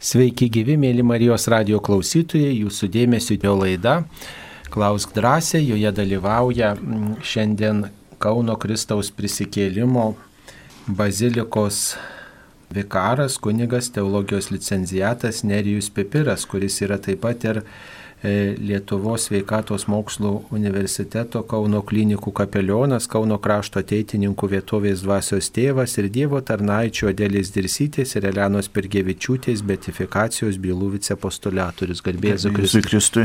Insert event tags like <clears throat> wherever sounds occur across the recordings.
Sveiki gyvi, mėly Marijos radio klausytojai, jūsų dėmesio jo laida. Klausk drąsiai, joje dalyvauja mm, šiandien Kauno Kristaus prisikėlimo bazilikos vikaras, kunigas, teologijos licencijatas Nerijus Pipiras, kuris yra taip pat ir Lietuvos sveikatos mokslo universiteto Kauno klinikų kapelionas, Kauno krašto ateitininkų vietovės dvasios tėvas ir Dievo tarnaičio Adėlės Dirsytės ir Elenos Pergevičiūtės betifikacijos bylų vicepostulatorius. Garbėjus Kristui. Kristui.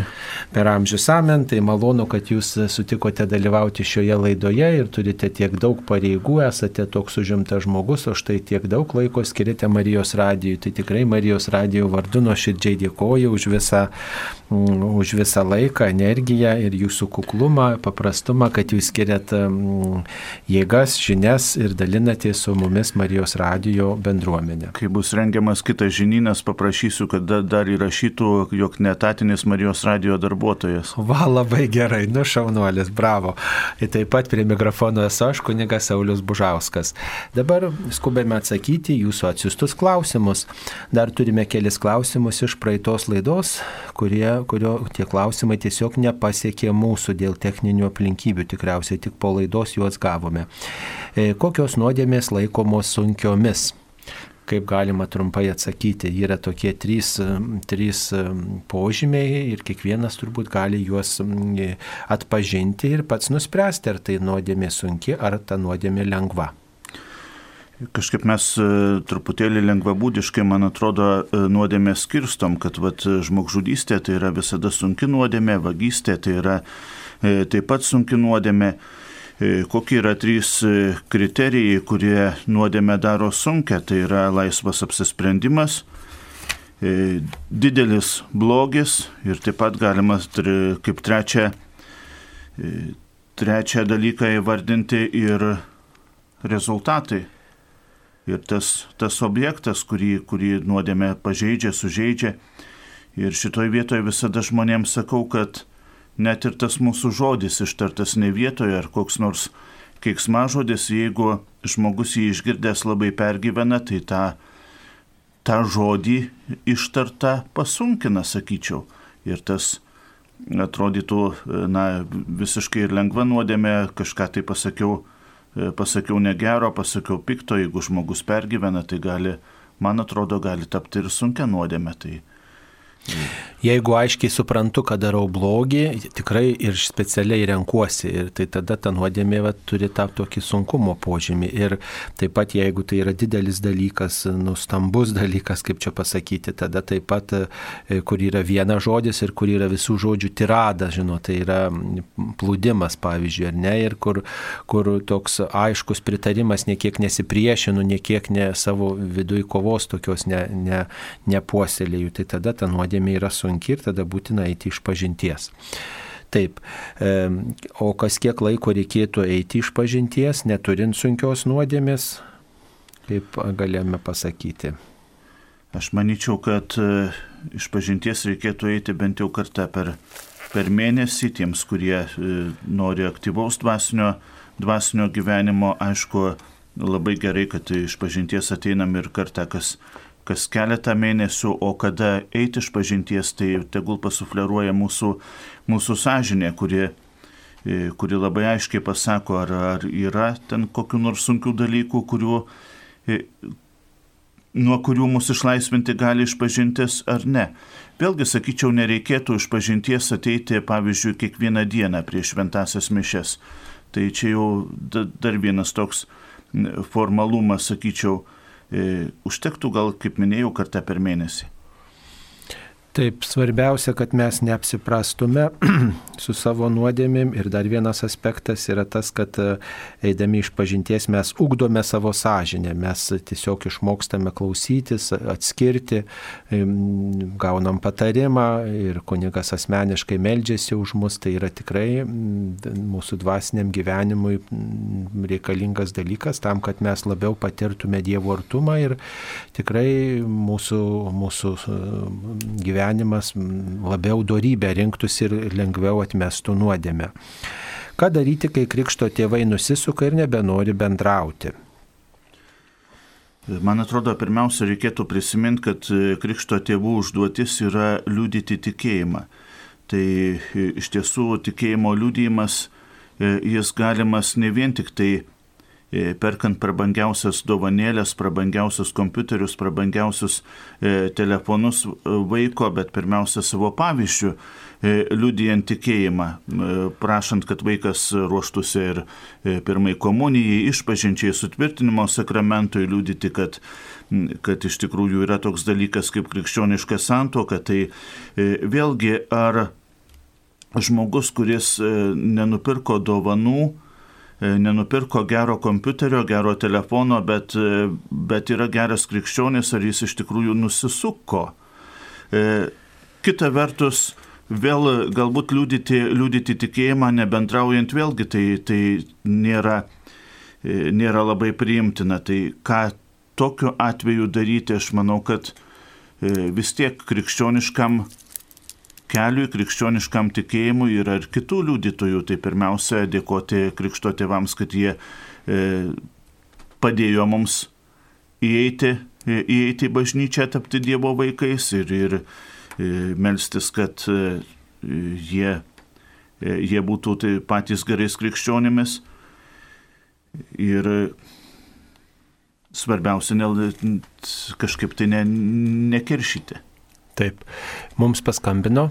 Per amžius amen, tai malonu, kad jūs sutikote dalyvauti šioje laidoje ir turite tiek daug pareigų, esate toks užimtas žmogus, o štai tiek daug laiko skirite Marijos radijui. Tai tikrai Marijos radijo vardu nuoširdžiai dėkoju už visą mm, už visą laiką, energiją ir jūsų kuklumą, paprastumą, kad jūs skiriat mm, jėgas, žinias ir dalinatės su mumis Marijos radijo bendruomenė. Kai bus rengiamas kitas žinynas, paprašysiu, kad dar įrašytų, jog netatinis Marijos radijo darbuotojas. Va, labai gerai, nu šaunuolis, bravo. Ir taip pat prie mikrofono esu aš, kunigas Saulis Bužauskas. Dabar skubėme atsakyti jūsų atsiustus klausimus. Dar turime kelis klausimus iš praeitos laidos, kurie, kurio tie klausimai tiesiog nepasiekė mūsų dėl techninių aplinkybių, tikriausiai tik po laidos juos gavome. E, kokios nuodėmės laikomos sunkiomis? Kaip galima trumpai atsakyti, yra tokie trys, trys požymiai ir kiekvienas turbūt gali juos atpažinti ir pats nuspręsti, ar tai nuodėmė sunki, ar ta nuodėmė lengva. Kažkaip mes e, truputėlį lengvabūdiškai, man atrodo, e, nuodėmė skirstom, kad vat, žmogžudystė tai yra visada sunki nuodėmė, vagystė tai yra e, taip pat sunki nuodėmė. Kokie yra trys kriterijai, kurie nuodėmė daro sunkę, tai yra laisvas apsisprendimas, didelis blogis ir taip pat galima kaip trečią, trečią dalyką įvardinti ir rezultatai ir tas, tas objektas, kurį, kurį nuodėmė pažeidžia, sužeidžia. Ir šitoj vietoje visada žmonėms sakau, kad net ir tas mūsų žodis ištartas ne vietoje ar koks nors keiksmažodis, jeigu žmogus jį išgirdęs labai pergyvena, tai tą, tą žodį ištartą pasunkina, sakyčiau. Ir tas atrodytų, na, visiškai ir lengva nuodėmė, kažką tai pasakiau pasakiau negero, pasakiau pikto, jeigu žmogus pergyvena, tai gali, man atrodo, gali tapti ir sunkia nuodėme. Tai, Jeigu aiškiai suprantu, kad darau blogį, tikrai ir specialiai renkuosi. Ir tai tada ta nuodėmė va, turi tą tokį sunkumo požymį. Ir taip pat jeigu tai yra didelis dalykas, nustambus dalykas, kaip čia pasakyti, tada taip pat, e, kur yra vienas žodis ir kur yra visų žodžių tirada, žinot, tai yra plūdimas, pavyzdžiui, ar ne, ir kur, kur toks aiškus pritarimas, niekiek nesipriešinu, niekiek ne savo viduje kovos tokios ne, ne, nepuoselėjų, tai tada ta nuodėmė yra sunki sunki ir tada būtina eiti iš pažinties. Taip, o kas kiek laiko reikėtų eiti iš pažinties, neturint sunkios nuodėmės, kaip galėjome pasakyti. Aš manyčiau, kad e, iš pažinties reikėtų eiti bent jau kartą per, per mėnesį tiems, kurie e, nori aktyvaus dvasinio, dvasinio gyvenimo. Aišku, labai gerai, kad iš pažinties ateinam ir kartą kas kas keletą mėnesių, o kada eiti iš pažinties, tai tegul pasufleruoja mūsų, mūsų sąžinė, kuri, e, kuri labai aiškiai pasako, ar, ar yra ten kokiu nors sunkių dalykų, kurių, e, nuo kurių mūsų išlaisvinti gali išpažintis ar ne. Vėlgi, sakyčiau, nereikėtų išpažinties ateiti, pavyzdžiui, kiekvieną dieną prieš šventasias mišes. Tai čia jau dar vienas toks formalumas, sakyčiau, užtektų gal, kaip minėjau, kartą per mėnesį. Taip, svarbiausia, kad mes neapsiprastume <clears throat> su savo nuodėmėm ir dar vienas aspektas yra tas, kad e, eidami iš pažinties mes ugdome savo sąžinę, mes tiesiog išmokstame klausytis, atskirti, gaunam patarimą ir kunigas asmeniškai meldžiasi už mus, tai yra tikrai mūsų dvasiniam gyvenimui reikalingas dalykas tam, kad mes labiau patirtume Dievo artumą ir tikrai mūsų, mūsų gyvenimas gyvenimas labiau darybę rinktųsi ir lengviau atmestų nuodėmę. Ką daryti, kai krikšto tėvai nusisuka ir nebenori bendrauti? Man atrodo, pirmiausia, reikėtų prisiminti, kad Krikšto tėvų užduotis yra liūdyti tikėjimą. Tai iš tiesų tikėjimo liūdėjimas, jis galimas ne vien tik tai E, perkant prabangiausias dovanėlės, prabangiausius kompiuterius, prabangiausius e, telefonus e, vaiko, bet pirmiausia savo pavyzdžių, liudijant tikėjimą, prašant, kad vaikas ruoštųsi ir pirmai komunijai, išpažinčiai, sutvirtinimo sakramentui, liudyti, kad kad iš tikrųjų yra toks dalykas kaip krikščioniška santoka, tai vėlgi ar žmogus, kuris nenupirko dovanų, E, nenupirko gero kompiuterio, gero telefono, bet, e, bet yra geras krikščionis, ar jis iš tikrųjų nusisuko. E, kita vertus, vėl galbūt liūdyti, liūdyti tikėjimą, nebendraujant vėlgi, tai, tai nėra, nėra labai priimtina. Tai ką tokiu atveju daryti, aš manau, kad vis tiek krikščioniškam keliui krikščioniškam tikėjimui yra ir kitų liudytojų. Tai pirmiausia, dėkoti krikšto tėvams, kad jie e, padėjo mums įeiti, e, įeiti į bažnyčią, tapti Dievo vaikais ir, ir e, melstis, kad e, jie, jie būtų tai patys gerais krikščionimis. Ir svarbiausia, ne, kažkaip tai ne, nekeršyti. Taip, mums paskambino.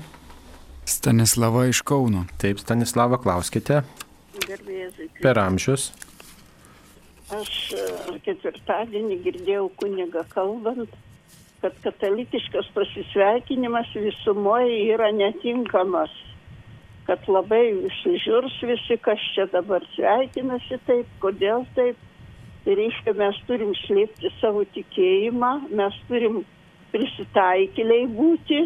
Stanislava iš Kauno. Taip, Stanislava, klauskite. Per amžius. Aš e, ketvirtadienį girdėjau kunigą kalbant, kad katalikiškas pasisveikinimas visumoje yra netinkamas, kad labai sužiūrs visi, kas čia dabar sveikinasi taip, kodėl taip. Tai reiškia, mes turim slėpti savo tikėjimą, mes turim prisitaikėliai būti,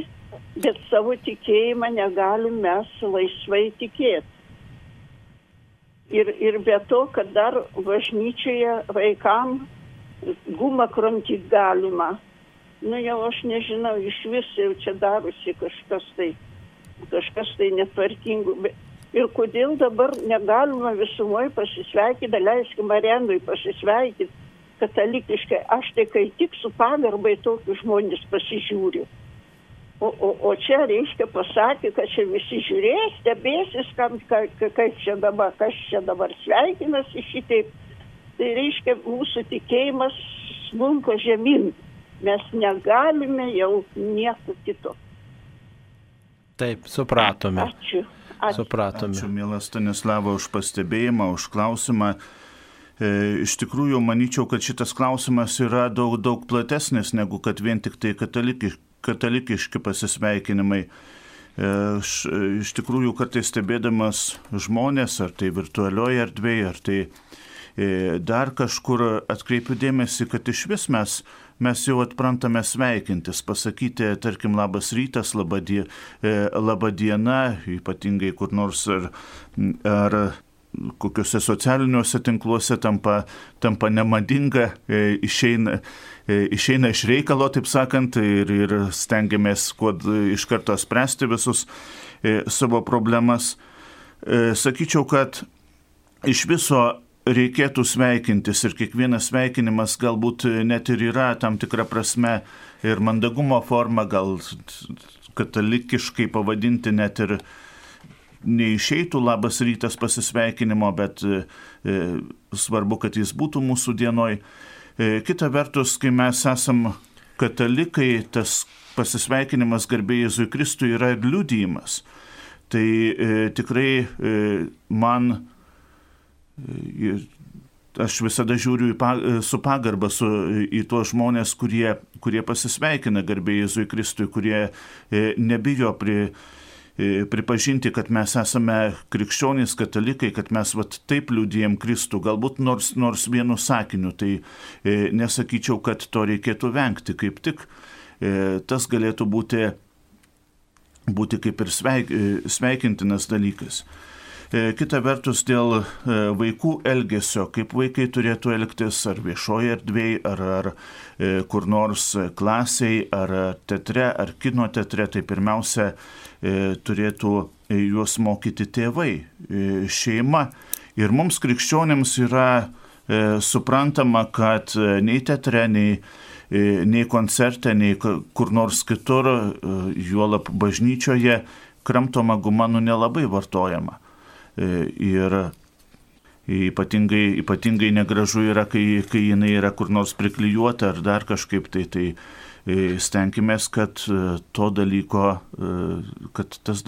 bet savo tikėjimą negalim mes laisvai tikėti. Ir, ir be to, kad dar bažnyčioje vaikam gumą kramtyti galima. Nu jau aš nežinau, iš vis jau čia darosi kažkas tai, kažkas tai netvarkingų. Ir kodėl dabar negalima visumoje pasisveikinti, leiskime Marianui pasisveikinti katalikiškai, aš tai kai tik su pagarbai tokius žmonės pasižiūriu. O, o, o čia reiškia pasakė, kad čia visi žiūrės, stebėsis, kam, ka, ka, kaip čia dabar, kas čia dabar sveikinasi šitaip. Tai reiškia mūsų tikėjimas smulko žemyn. Mes negalime jau nieko kito. Taip, supratome. Ačiū. Ačiū. Supratome. Ačiū, mielas Stanislava, už pastebėjimą, už klausimą. E, iš tikrųjų, manyčiau, kad šitas klausimas yra daug, daug platesnis negu kad vien tik tai katalikiški, katalikiški pasisveikinimai. E, aš iš tikrųjų kartais stebėdamas žmonės, ar tai virtualioje erdvėje, ar tai e, dar kažkur atkreipiu dėmesį, kad iš vis mes, mes jau atprantame sveikintis, pasakyti, tarkim, labas rytas, laba, die, laba diena, ypatingai kur nors ar, ar kokiuose socialiniuose tinkluose tampa, tampa nemadinga, e, išeina, e, išeina iš reikalo, taip sakant, ir, ir stengiamės kuo iš karto spręsti visus e, savo problemas. Sakyčiau, kad iš viso reikėtų sveikintis ir kiekvienas sveikinimas galbūt net ir yra tam tikra prasme ir mandagumo forma, gal katalikiškai pavadinti net ir neišeitų labas rytas pasisveikinimo, bet e, e, svarbu, kad jis būtų mūsų dienoj. E, kita vertus, kai mes esam katalikai, tas pasisveikinimas garbė Jėzui Kristui yra ir liudijimas. Tai e, tikrai e, man, e, aš visada žiūriu pa, su pagarba su, į tuos žmonės, kurie, kurie pasisveikina garbė Jėzui Kristui, kurie e, nebijo prie E, pripažinti, kad mes esame krikščionys katalikai, kad mes vat, taip liūdėjom Kristų, galbūt nors, nors vienu sakiniu, tai e, nesakyčiau, kad to reikėtų vengti, kaip tik e, tas galėtų būti, būti kaip ir sveik, e, sveikintinas dalykas. E, kita vertus, dėl e, vaikų elgesio, kaip vaikai turėtų elgtis ar viešoje erdvėje, ar, ar kur nors klasiai, ar teatre, ar kino teatre, tai pirmiausia, E, turėtų e, juos mokyti tėvai, e, šeima. Ir mums krikščionėms yra suprantama, kad nei teatre, nei, nei koncerte, nei kur nors kitur, juolap bažnyčioje, kramtoma guma nu nelabai vartojama. Ir Ypatingai, ypatingai negražu yra, kai, kai jinai yra kur nors priklijuota ar dar kažkaip tai. tai e, Stenkime, kad e, to dalyko, e, kad tas,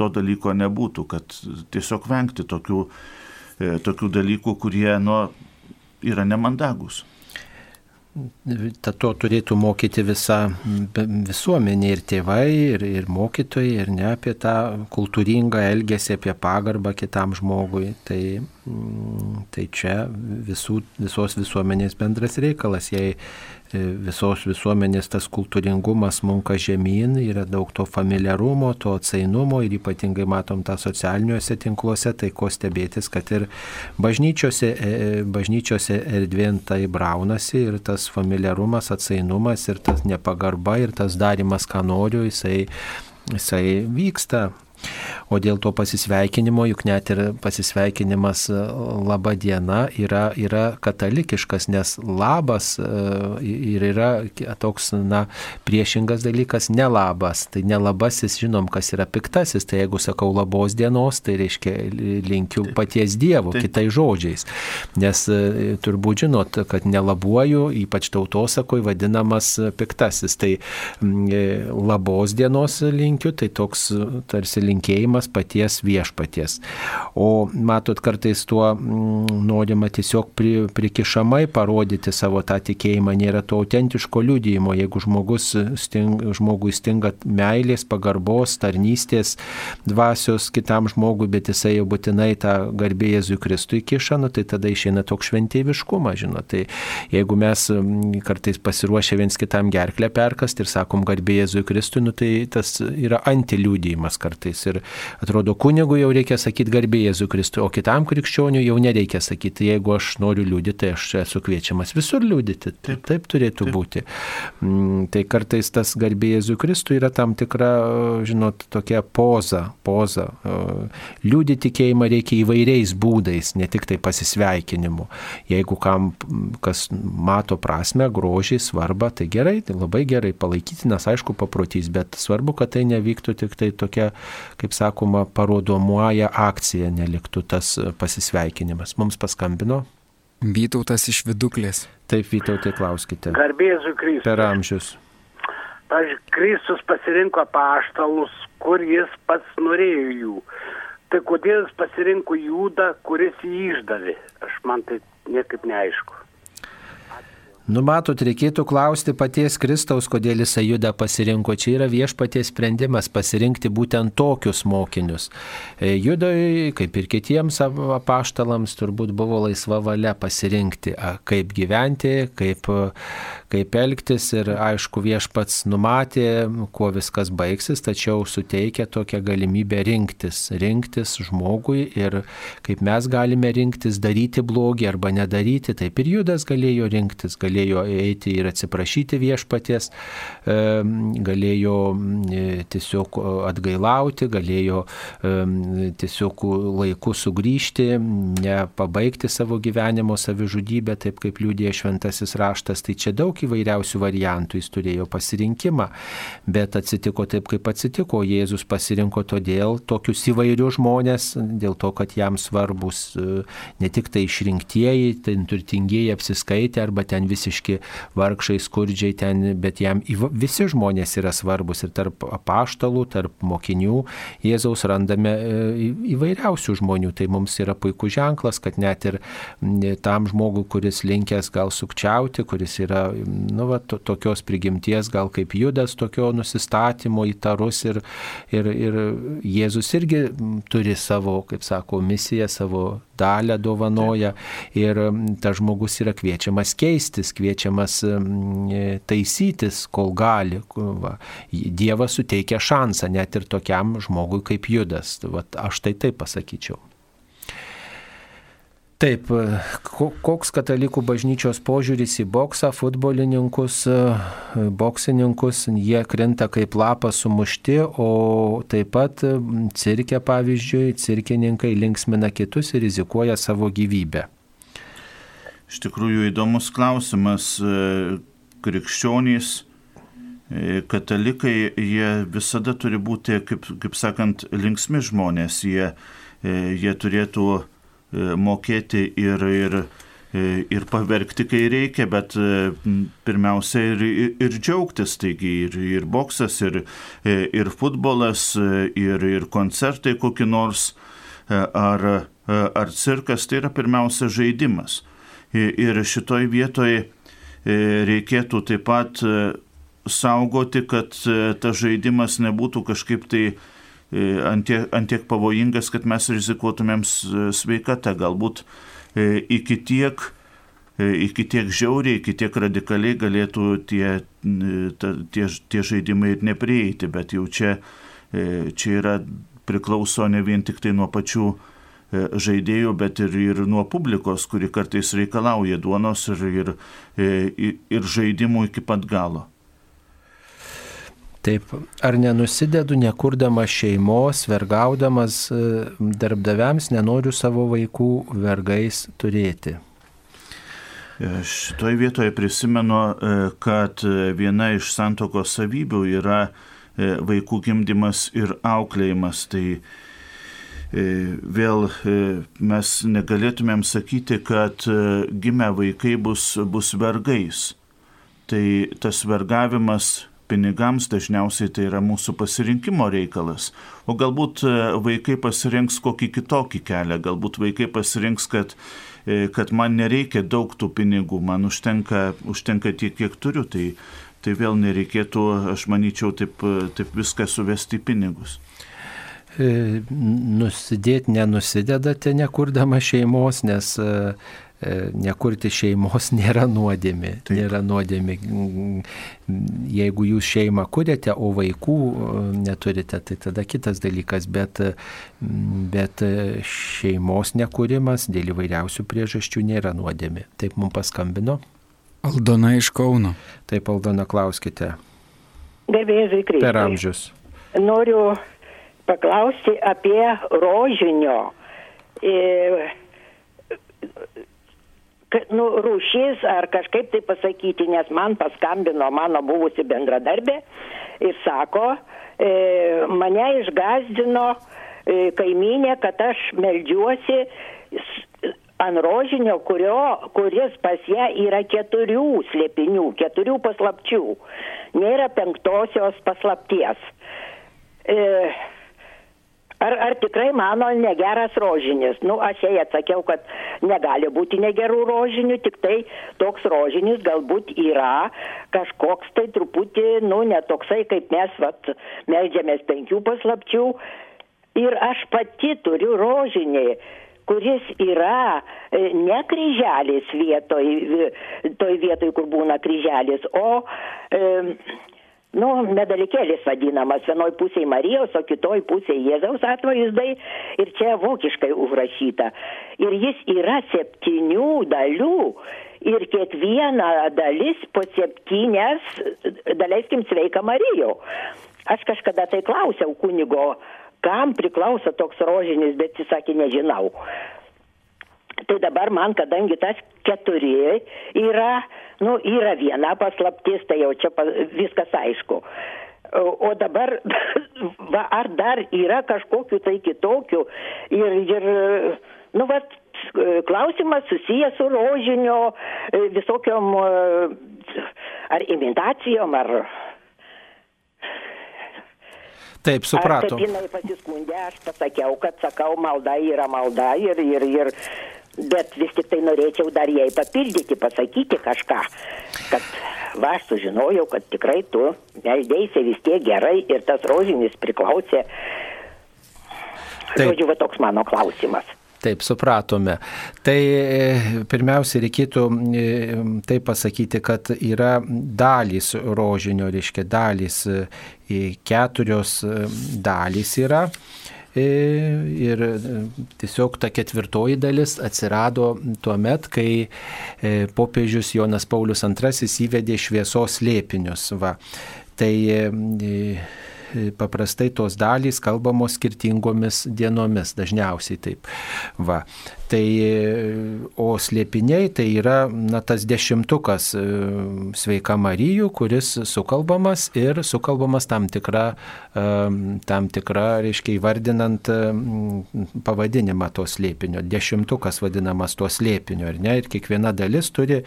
to dalyko nebūtų, kad tiesiog vengti tokių, tokių dalykų, kurie nu, yra nemandagus. To turėtų mokyti visa visuomenė ir tėvai, ir, ir mokytojai, ir ne apie tą kultūringą elgesį, apie pagarbą kitam žmogui. Tai, tai čia visų, visos visuomenės bendras reikalas. Jei E, visos visuomenės tas kultūringumas munka žemyn, yra daug to familiarumo, to atsainumo ir ypatingai matom tą socialiniuose tinkluose, tai ko stebėtis, kad ir bažnyčiose, e, e, bažnyčiose erdvėn tai braunasi ir tas familiarumas, atsainumas ir tas nepagarba ir tas darimas, ką noriu, jisai, jisai vyksta. O dėl to pasisveikinimo, juk net ir pasisveikinimas e, laba diena yra, yra katalikiškas, nes labas e, ir yra toks, na, priešingas dalykas - nelabas. Tai nelabasis, žinom, kas yra piktasis. Tai jeigu sakau labos dienos, tai reiškia linkiu paties Dievo, Taip. kitais žodžiais. Nes e, turbūt žinot, kad nelabuoju, ypač tautosakoj, vadinamas piktasis. Tai labos dienos linkiu, tai toks tarsi linkiu linkėjimas paties viešpaties. O matot, kartais tuo mm, norima tiesiog pri, prikišamai parodyti savo tą tikėjimą, nėra to autentiško liūdėjimo. Jeigu žmogus sting, žmogui stinga meilės, pagarbos, tarnystės, dvasios kitam žmogui, bet jisai jau būtinai tą garbė Jėzui Kristui kiša, nu, tai tada išeina toks šventėviškumas, žinot. Tai jeigu mes mm, kartais pasiruošę viens kitam gerklę perkasti ir sakom garbė Jėzui Kristui, nu, tai tas yra antiliūdėjimas kartais dalykas. Ir atrodo, kunigui jau reikia sakyti garbė Jėzų Kristų, o kitam krikščioniui jau nereikia sakyti, jeigu aš noriu liūdėti, tai aš esu kviečiamas visur liūdėti. Taip, taip turėtų taip. būti. Mm, tai kartais tas garbė Jėzų Kristų yra tam tikra, žinot, tokia poza. poza. Liūdėti tikėjimą reikia įvairiais būdais, ne tik tai pasisveikinimu. Jeigu kam kas mato prasme, grožį, svarbą, tai gerai, tai labai gerai palaikytinas, aišku, paprotys, bet svarbu, kad tai nevyktų tik tai tokia kaip sakoma, parodomuoja akcija, neliktų tas pasisveikinimas. Mums paskambino. Vytautas iš viduklės. Taip, Vytautai, klauskite. Garbėsiu Kristus. Per amžius. Pavyzdžiui, Kristus pasirinko paštalus, kur jis pats norėjo jų. Tai kodėl jis pasirinko Jūdą, kuris jį išdavė? Aš man tai niekaip neaišku. Numatot, reikėtų klausti paties Kristaus, kodėl jisai juda pasirinko. Čia yra viešpaties sprendimas pasirinkti būtent tokius mokinius. E, Judoj, kaip ir kitiems apaštalams, turbūt buvo laisva valia pasirinkti, kaip gyventi, kaip, kaip elgtis ir aišku viešpats numatė, kuo viskas baigsis, tačiau suteikia tokią galimybę rinktis, rinktis žmogui ir kaip mes galime rinktis daryti blogį arba nedaryti, taip ir Judas galėjo rinktis. Galėjo galėjo eiti ir atsiprašyti viešpaties, galėjo e, tiesiog atgailauti, galėjo tiesiog laiku sugrįžti, nepabaigti savo gyvenimo savižudybę, taip kaip liūdė šventasis raštas. Tai čia daug įvairiausių variantų jis turėjo pasirinkimą, bet atsitiko taip, kaip atsitiko. Jėzus pasirinko todėl tokius įvairius žmonės, dėl to, kad jam svarbus e, ne tik tai išrinktieji, tai turtingieji apsiskaitę arba ten visi visiški vargšai, skurdžiai ten, bet jam visi žmonės yra svarbus ir tarp apaštalų, tarp mokinių Jėzaus randame e, įvairiausių žmonių. Tai mums yra puikus ženklas, kad net ir tam žmogui, kuris linkęs gal sukčiauti, kuris yra nu, va, to, tokios prigimties, gal kaip judas, tokio nusistatymo įtarus ir, ir, ir Jėzus irgi turi savo, kaip sako, misiją, savo dalę dovanoja ir tas žmogus yra kviečiamas keistis, kviečiamas taisytis, kol gali. Va. Dievas suteikia šansą net ir tokiam žmogui kaip judas. Va, aš tai taip pasakyčiau. Taip, koks katalikų bažnyčios požiūris į boksą, futbolininkus, boksininkus, jie krenta kaip lapas sumušti, o taip pat cirke, pavyzdžiui, cirkininkai linksmina kitus ir rizikuoja savo gyvybę. Iš tikrųjų įdomus klausimas. Krikščionys, katalikai, jie visada turi būti, kaip, kaip sakant, linksmi žmonės. Jie, jie turėtų mokėti ir, ir E, ir paverkti, kai reikia, bet e, pirmiausia ir, ir džiaugtis. Taigi ir, ir boksas, ir, e, ir futbolas, ir, ir koncertai kokie nors, ar, ar cirkas, tai yra pirmiausia žaidimas. Ir šitoj vietoje reikėtų taip pat saugoti, kad tas žaidimas nebūtų kažkaip tai antiek, antiek pavojingas, kad mes rizikuotumėm sveikatą. Galbūt iki tiek, iki tiek žiauriai, iki tiek radikaliai galėtų tie, tie, tie žaidimai ir neprieiti, bet jau čia, čia yra priklauso ne vien tik tai nuo pačių žaidėjų, bet ir, ir nuo publikos, kuri kartais reikalauja duonos ir, ir, ir, ir žaidimų iki pat galo. Taip, ar nenusidedu, nekurdama šeimos, vergaudamas e, darbdaviams, nenoriu savo vaikų vergais turėti. E, Šitoje vietoje prisimenu, e, kad viena iš santokos savybių yra vaikų gimdymas ir auklėjimas. Tai vėl mes negalėtumėm sakyti, kad gimę vaikai bus, bus vergais. Tai tas vergavimas pinigams dažniausiai tai yra mūsų pasirinkimo reikalas. O galbūt e, vaikai pasirinks kokį kitokį kelią, galbūt vaikai pasirinks, kad, e, kad man nereikia daug tų pinigų, man užtenka, užtenka tiek, kiek turiu, tai, tai vėl nereikėtų, aš manyčiau, taip, taip viską suvesti į pinigus. E, nusidėti nenusidedate nekurdama šeimos, nes E, nekurti šeimos <laughs> nėra nuodėmė. Taip. Nėra nuodėmė. Jeigu jūs šeimą kuriate, o vaikų e, neturite, tai tada kitas dalykas. Bet, bet šeimos nekūrimas dėl įvairiausių priežasčių nėra nuodėmė. Taip mums paskambino. Aldona iš Kauno. Taip, Aldona, klauskite. Garbėzai kreipti. Per amžius. Noriu paklausti apie rožinio. Nu, rūšis ar kažkaip tai pasakyti, nes man paskambino mano buvusi bendradarbė ir sako, e, mane išgazdino e, kaiminė, kad aš meldžiuosi ant rožinio, kurio, kuris pas ją yra keturių slėpinių, keturių paslapčių. Nėra penktosios paslapties. E, Ar, ar tikrai mano negeras rožinis? Nu, aš jai atsakiau, kad negali būti negerų rožinių, tik tai toks rožinis galbūt yra kažkoks tai truputį, nu, netoksai, kaip mes, vat, melžiamės penkių paslapčių. Ir aš pati turiu rožinį kuris yra e, ne kryželis vietoj, toj vietoj, kur būna kryželis, o e, nu, medalikėlis vadinamas, vienoj pusėje Marijos, o kitoj pusėje Jėzaus atvaizdai ir čia vokiškai užrašyta. Ir jis yra septynių dalių ir kiekviena dalis po septynias, daleiskim, sveika Marijo. Aš kažkada tai klausiau kunigo, kam priklauso toks rožinis, bet jis sakė, nežinau. Tai dabar man, kadangi tas keturi yra, nu, yra viena paslaptis, tai jau čia pa, viskas aišku. O, dabar, <laughs> va, ar dar yra kažkokiu tai kitokiu ir, ir nu, va, klausimas susijęs su rožinio visokiom ar imitacijom, ar Taip, supratau. Taip, jinai pasiskundė, aš pasakiau, kad sakau, malda yra malda ir, ir, ir bet vis tik tai norėčiau dar jai papildyti, pasakyti kažką, kad va, aš sužinojau, kad tikrai tu meldėsi vis tiek gerai ir tas rožinis priklausė. Taip. Žodžiu, va toks mano klausimas. Taip, supratome. Tai e, pirmiausia, reikėtų e, tai pasakyti, kad yra dalys rožinio, reiškia dalys, e, keturios dalys yra. Ir tiesiog ta ketvirtoji dalis atsirado tuo met, kai popiežius Jonas Paulius II įvedė šviesos lėpinius. Va. Tai paprastai tos dalys kalbamos skirtingomis dienomis, dažniausiai taip. Va. Tai, o slėpiniai tai yra na, tas dešimtukas e, sveika Marijų, kuris sukalbamas ir sukalbamas tam tikra, e, tam tikra reiškia, įvardinant e, pavadinimą to slėpinio. Dešimtukas vadinamas to slėpinio, ar ne? Ir kiekviena dalis turi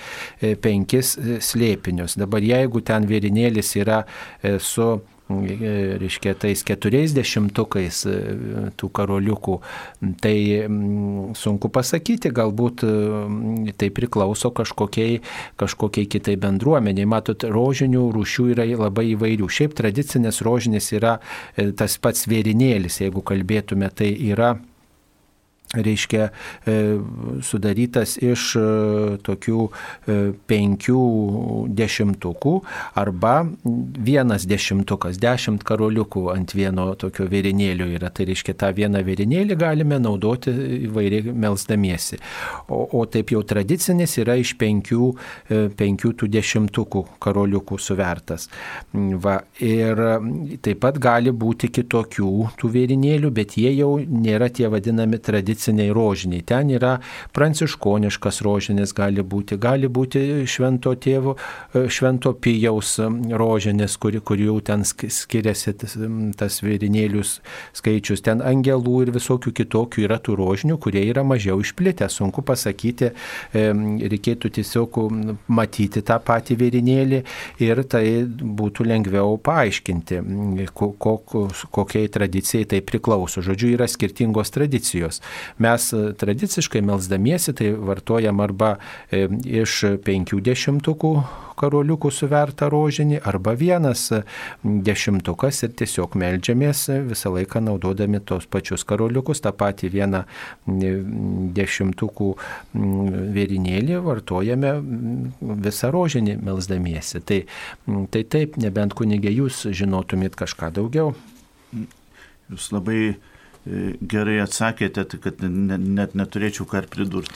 penkis slėpinius. Dabar jeigu ten vėrinėlis yra su reiškia, tais keturiais dešimtukais e, tų karoliukų, tai sunku pasakyti, galbūt e, tai priklauso kažkokiai, kažkokiai kitai bendruomeniai. Matot, rožinių rūšių yra labai įvairių. Šiaip tradicinės rožinės yra tas pats vėrinėlis, jeigu kalbėtume, tai yra reiškia e, sudarytas iš e, tokių e, penkių dešimtukų arba vienas dešimtukas, dešimt karoliukų ant vieno tokio vėrinėlio yra. Tai reiškia, tą vieną vėrinėlį galime naudoti įvairiai melsdamiesi. O, o taip jau tradicinis yra iš penkių, penkių tų dešimtukų karoliukų suvertas. Va, ir taip pat gali būti kitokių tų vėrinėlių, bet jie jau nėra tie vadinami tradiciniai tradiciniai rožiniai. Ten yra pranciškoniškas rožinis gali būti, gali būti švento tėvo, e, švento pijaus rožinis, kur, kur jau ten skiriasi tas, tas vėrinėlius skaičius. Ten angelų ir visokių kitokių yra tų rožinių, kurie yra mažiau išplėtę. Sunku pasakyti, e, reikėtų tiesiog matyti tą patį vėrinėlį ir tai būtų lengviau paaiškinti, kokiai tradicijai tai priklauso. Žodžiu, yra skirtingos tradicijos. Mes e, tradiciškai melzdamiesi tai vartojam arba e, iš penkių dešimtukų karoliukų suvertą rožinį arba vienas e, dešimtukas ir tiesiog melžiamės visą laiką naudodami tos pačius karoliukus, tą patį vieną dešimtukų vėrinėlį vartojame visą rožinį melzdamiesi. Tai, tai taip, nebent kunigė jūs žinotumėt kažką daugiau. Jūs labai gerai atsakėte, tai kad net neturėčiau ką pridurti.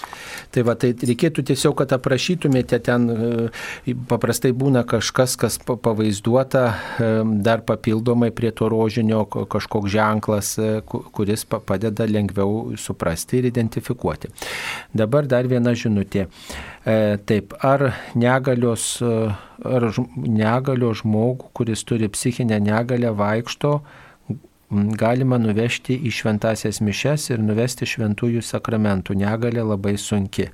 Tai va, tai reikėtų tiesiog, kad aprašytumėte ten, e, paprastai būna kažkas, kas pavaizduota e, dar papildomai prie to rožinio kažkoks ženklas, e, kuris padeda lengviau suprasti ir identifikuoti. Dabar dar viena žinutė. Taip, ar negalios, ar negalios žmogų, kuris turi psichinę negalę, vaikšto, galima nuvežti į šventasias mišes ir nuvesti šventųjų sakramentų. Negalė labai sunki.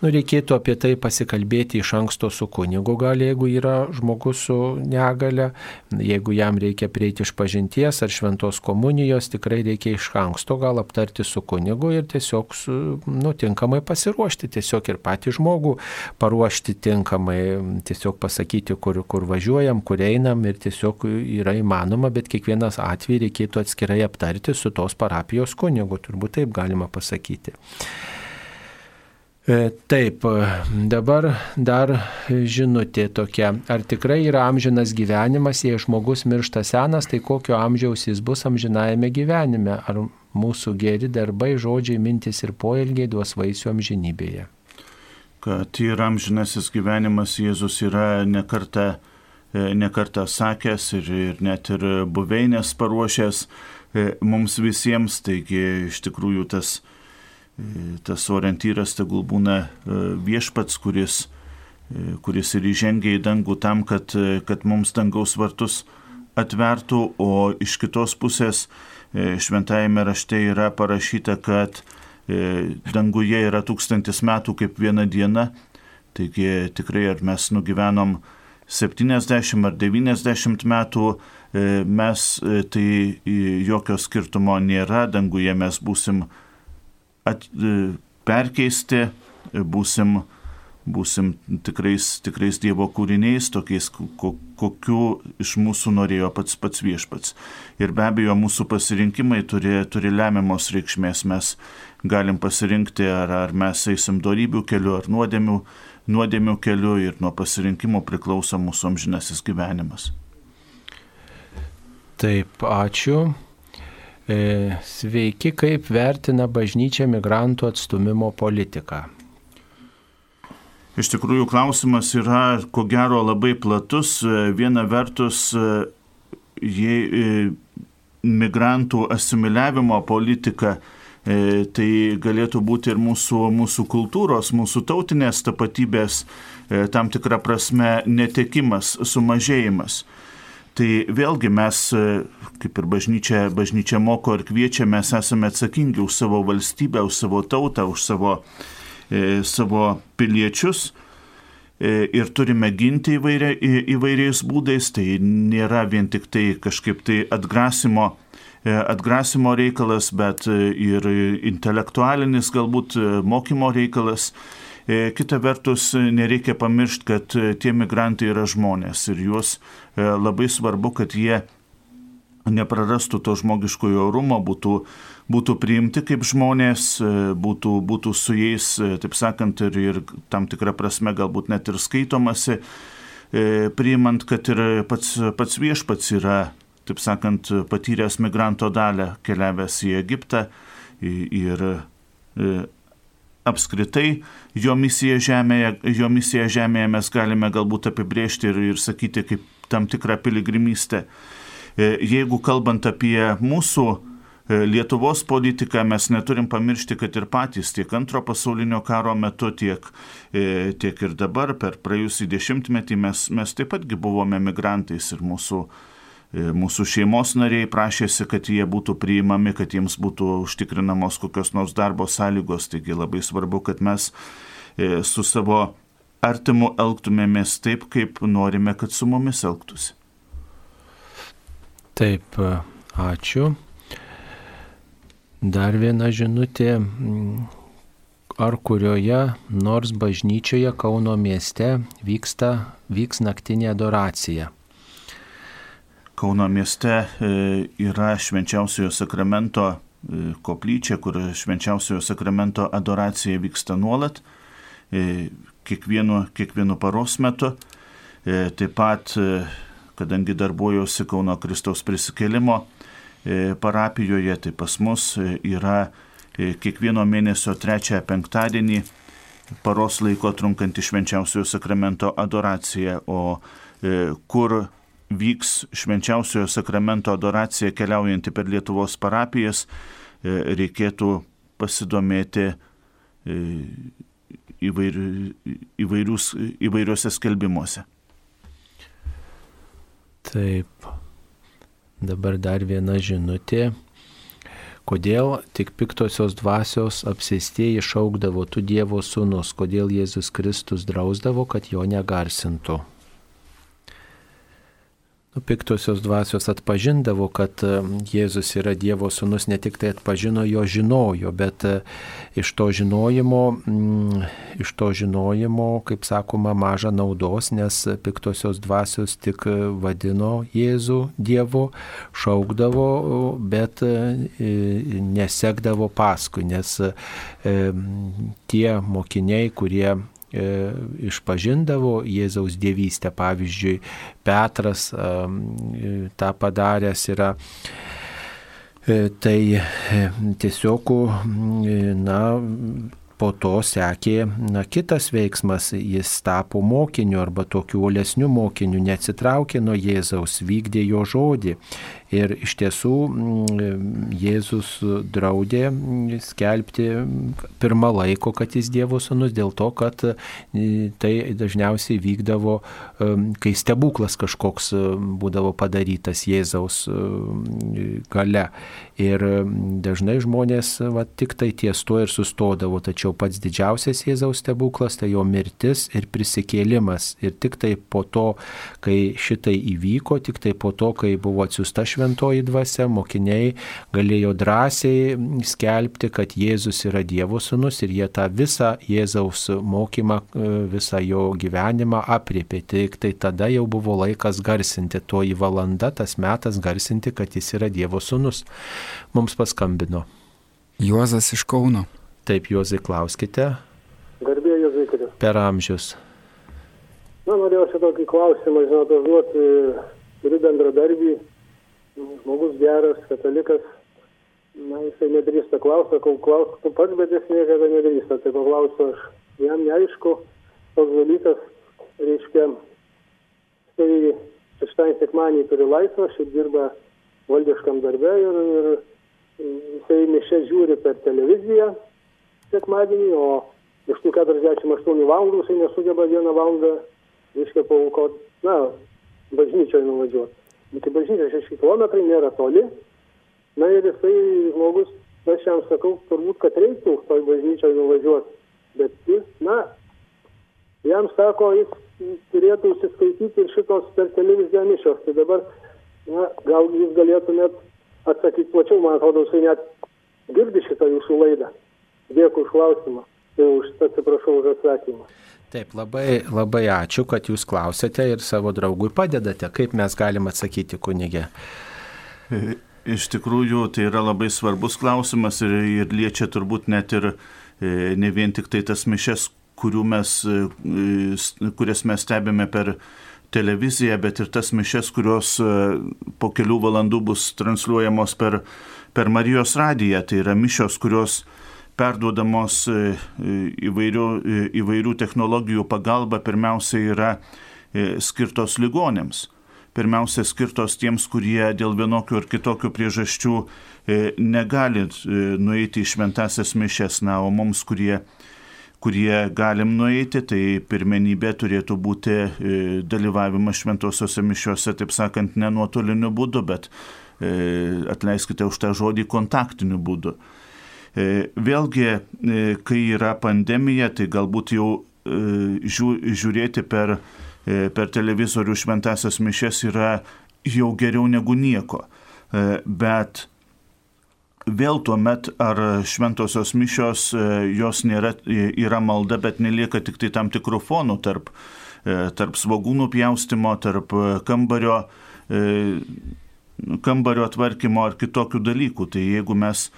Nu, reikėtų apie tai pasikalbėti iš anksto su kunigu, gal jeigu yra žmogus su negale, jeigu jam reikia prieiti iš pažinties ar šventos komunijos, tikrai reikia iš anksto gal aptarti su kunigu ir tiesiog su, nu, tinkamai pasiruošti, tiesiog ir patį žmogų paruošti tinkamai, tiesiog pasakyti, kur, kur važiuojam, kur einam ir tiesiog yra įmanoma, bet kiekvienas atvejai reikia reikėtų atskirai aptarti su tos parapijos kunigu, turbūt taip galima pasakyti. E, taip, dabar dar žinutė tokia. Ar tikrai yra amžinas gyvenimas, jei žmogus miršta senas, tai kokio amžiaus jis bus amžinajame gyvenime? Ar mūsų geri darbai, žodžiai, mintis ir poelgiai duos vaisių amžinybėje? Kad yra amžinasis gyvenimas, Jėzus yra nekarta E, nekartą sakęs ir, ir net ir buveinės paruošęs e, mums visiems, taigi iš tikrųjų tas, e, tas orientyras tegul būna viešpats, kuris, kuris ir įžengia į dangų tam, kad, kad mums dangaus vartus atvertų, o iš kitos pusės šventajame rašte yra parašyta, kad danguje yra tūkstantis metų kaip viena diena, taigi tikrai ar mes nugyvenom 70 ar 90 metų e, mes e, tai jokio skirtumo nėra, danguje mes būsim at, e, perkeisti, būsim, būsim tikrais, tikrais Dievo kūriniais, tokiais, kokiu iš mūsų norėjo pats pats viešpats. Ir be abejo, mūsų pasirinkimai turi, turi lemiamos reikšmės. Mes galim pasirinkti, ar, ar mes eisim darybių keliu, ar nuodėmių nuodėmių keliu ir nuo pasirinkimo priklauso mūsų amžinasis gyvenimas. Taip, ačiū. E, sveiki, kaip vertina bažnyčia migrantų atstumimo politiką? Iš tikrųjų, klausimas yra, ko gero, labai platus. E, viena vertus, e, jei migrantų asimiliavimo politika, tai galėtų būti ir mūsų, mūsų kultūros, mūsų tautinės tapatybės e, tam tikrą prasme netekimas, sumažėjimas. Tai vėlgi mes, kaip ir bažnyčia, bažnyčia moko ir kviečia, mes esame atsakingi už savo valstybę, už savo tautą, už savo, e, savo piliečius e, ir turime ginti įvairia, įvairiais būdais. Tai nėra vien tik tai kažkaip tai atgrasimo, e, atgrasimo reikalas, bet ir intelektualinis galbūt mokymo reikalas. E, kita vertus, nereikia pamiršti, kad e, tie migrantai yra žmonės ir juos e, labai svarbu, kad jie neprarastų to žmogiškojo orumo, būtų, būtų priimti kaip žmonės, būtų, būtų su jais, taip sakant, ir, ir tam tikrą prasme galbūt net ir skaitomasi, priimant, kad ir pats, pats viešpats yra, taip sakant, patyręs migranto dalę, keliavęs į Egiptą ir apskritai jo misiją žemėje, jo misiją žemėje mes galime galbūt apibriežti ir, ir sakyti kaip tam tikrą piligrimystę. E, jeigu kalbant apie mūsų e, Lietuvos politiką, mes neturim pamiršti, kad ir patys tiek antro pasaulinio karo metu, tiek, e, tiek ir dabar per praėjusį dešimtmetį mes, mes taip patgi buvome migrantais ir mūsų E, mūsų šeimos nariai prašėsi, kad jie būtų priimami, kad jiems būtų užtikrinamos kokios nors darbo sąlygos. Taigi labai svarbu, kad mes e, su savo artimu elgtumėmės taip, kaip norime, kad su mumis elgtųsi. Taip, ačiū. Dar viena žinutė. Ar kurioje nors bažnyčioje Kauno mieste vyksta, vyks naktinė adoracija? Kauno mieste e, yra švenčiausiojo sakramento e, koplyčia, kur švenčiausiojo sakramento adoracija vyksta nuolat, e, kiekvienu, kiekvienu paros metu. Taip pat, kadangi darbuojuosi Kauno Kristaus prisikėlimo parapijoje, tai pas mus yra kiekvieno mėnesio trečiąją penktadienį paros laiko trunkanti švenčiausiojo sakramento adoracija, o kur vyks švenčiausiojo sakramento adoracija keliaujanti per Lietuvos parapijas, e, reikėtų pasidomėti e, įvairius, įvairiuose skelbimuose. Taip. Dabar dar viena žinutė. Kodėl tik piktosios dvasios apsėstieji šaukdavo tu Dievo sūnus, kodėl Jėzus Kristus drausdavo, kad jo negarsintų? Nu, piktosios dvasios atpažindavo, kad e, Jėzus yra Dievo sūnus, ne tik tai atpažino, jo žinojo, bet e, iš to žinojimo, mm, iš to žinojimo, kaip sakoma, maža naudos, nes piktosios dvasios tik vadino Jėzų Dievu, šaukdavo, bet e, nesekdavo paskui, nes tie mokiniai, kurie E, išpažindavo Jėzaus dievystę. Pavyzdžiui, Petras e, tą padaręs yra. E, tai tiesiog, na, po to sekė na, kitas veiksmas, jis tapo mokiniu arba tokiu olesniu mokiniu, neatsitraukė nuo Jėzaus, vykdė jo žodį. Ir iš tiesų mm, Jėzus draudė skelbti pirmą laiko, kad jis Dievo sunus, dėl to, kad e, tai dažniausiai vykdavo, kai stebuklas kažkoks būdavo padarytas Jėzaus gale. Ir dažnai žmonės va, tik tai ties to ir sustodavo, tačiau pats didžiausias Jėzaus stebuklas tai jo mirtis ir prisikėlimas. Ir tik tai po to, kai šitai įvyko, tik tai po to, kai buvo atsiusta šventoji dvasia, mokiniai galėjo drąsiai skelbti, kad Jėzus yra Dievo sūnus ir jie tą visą Jėzaus mokymą, visą jo gyvenimą apriepė. Tik tai tada jau buvo laikas garsinti, toji valanda, tas metas garsinti, kad jis yra Dievo sūnus mums paskambino. Juozas iš Kauno. Taip, Juozai, klauskite. Garbė Juozai, kad. Per amžius. Na, norėjau čia tokį klausimą, žinot, užduoti, turiu bendradarbį, žmogus geras, katalikas, na, jisai nedrįsta klausti, kol klausiu, tu pats, bet jis niekada nedrįsta, tai paklausiu aš, jam neaišku, toks dalykas, reiškia, tai šeštąjį sekmanį turi laisvą, šiaip dirba valdiškam darbę ir, ir jisai mišę žiūri per televiziją sekmadienį, o iš tų 48 valandų jisai nesugeba vieną valandą, reiškia, paukoti, na, bažnyčioje nuvažiuoti. Iki bažnyčios 6 km nėra toli. Na ir jisai žmogus, aš jam sakau, turbūt, kad reiktų toj bažnyčioje nuvažiuoti. Bet jis, na, jam sako, jis turėtų užsiskaityti ir šitos per televiziją mišios. Tai dabar, na, gal jūs galėtumėt atsakyti plačiau, man atrodo, jisai net girdi šitą jūsų laidą. Dėkui už klausimą. Tai už, atsiprašau už atsakymą. Taip, labai, labai ačiū, kad jūs klausėte ir savo draugui padedate. Kaip mes galim atsakyti, kunigė? E, iš tikrųjų, tai yra labai svarbus klausimas ir, ir liečia turbūt net ir e, ne vien tik tai tas mišes, mes, e, kurias mes stebime per televiziją, bet ir tas mišes, kurios po kelių valandų bus transliuojamos per, per Marijos radiją. Tai yra mišios, kurios perduodamos e, e, įvairių, e, įvairių technologijų pagalba pirmiausia yra skirtos ligonėms. Pirmiausia, skirtos tiems, kurie dėl vienokių ar kitokių priežasčių negali nueiti į šventasias mišes, na, o mums, kurie, kurie galim nueiti, tai pirmenybė turėtų būti dalyvavimas šventosiuose mišiuose, taip sakant, ne nuotoliniu būdu, bet atleiskite už tą žodį kontaktiniu būdu. E, vėlgi, e, kai yra pandemija, tai galbūt jau e, žiūrėti per, per televizorių šventasias mišes yra jau geriau negu nieko. Bet vėl tuo met ar šventosios mišios, jos nėra, yra malda, bet nelieka tik tai tam tikrų fonų tarp, tarp svagūnų pjaustimo, tarp kambario, kambario tvarkymo ar kitokių dalykų. Tai jeigu mes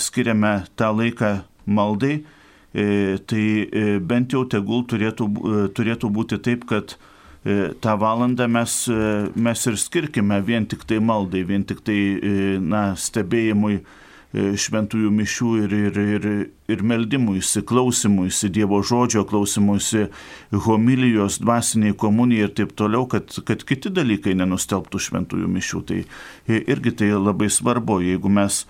skiriame tą laiką maldai, e, tai e, bent jau tegul turėtų, turėtų būti taip, kad tą valandą mes, mes ir skirkime vien tik tai maldai, vien tik tai na, stebėjimui šventųjų mišių ir, ir, ir, ir meldimui, įsiklausimui, į Dievo žodžio klausimui, į homilijos, dvasiniai komunijai ir taip toliau, kad, kad kiti dalykai nenustelbtų šventųjų mišių. Tai irgi tai labai svarbu, jeigu mes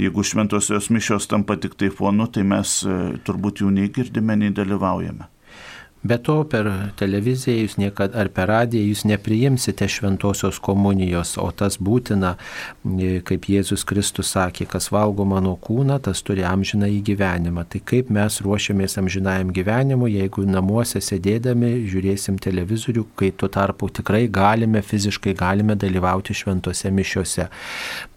Jeigu šventosios mišios tampa tik tai fonu, tai mes e, turbūt jų nei girdime, nei dalyvaujame. Be to, per televiziją jūs niekada ar per radiją jūs nepriimsite šventosios komunijos, o tas būtina, e, kaip Jėzus Kristus sakė, kas valgo mano kūną, tas turi amžiną į gyvenimą. Tai kaip mes ruošiamės amžinajam gyvenimui, jeigu namuose sėdėdami žiūrėsim televizorių, kai tuo tarpu tikrai galime, fiziškai galime dalyvauti šventose mišiuose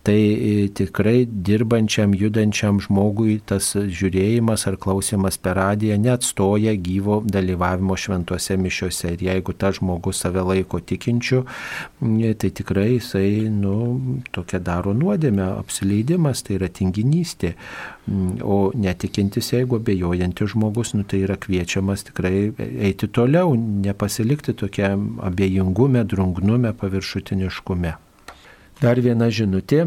tai e, tikrai dirbančiam, judančiam žmogui tas žiūrėjimas ar klausimas per radiją neatstoja gyvo dalyvavimo šventuose mišiuose. Ir jeigu tas žmogus save laiko tikinčiu, tai tikrai jisai, nu, tokia daro nuodėmę, apsileidimas, tai yra tinginystė. O netikintis, jeigu abejojantis žmogus, nu, tai yra kviečiamas tikrai eiti toliau, nepasilikti tokiam abejingume, drungnume, paviršutiniškume. Dar viena žinutė.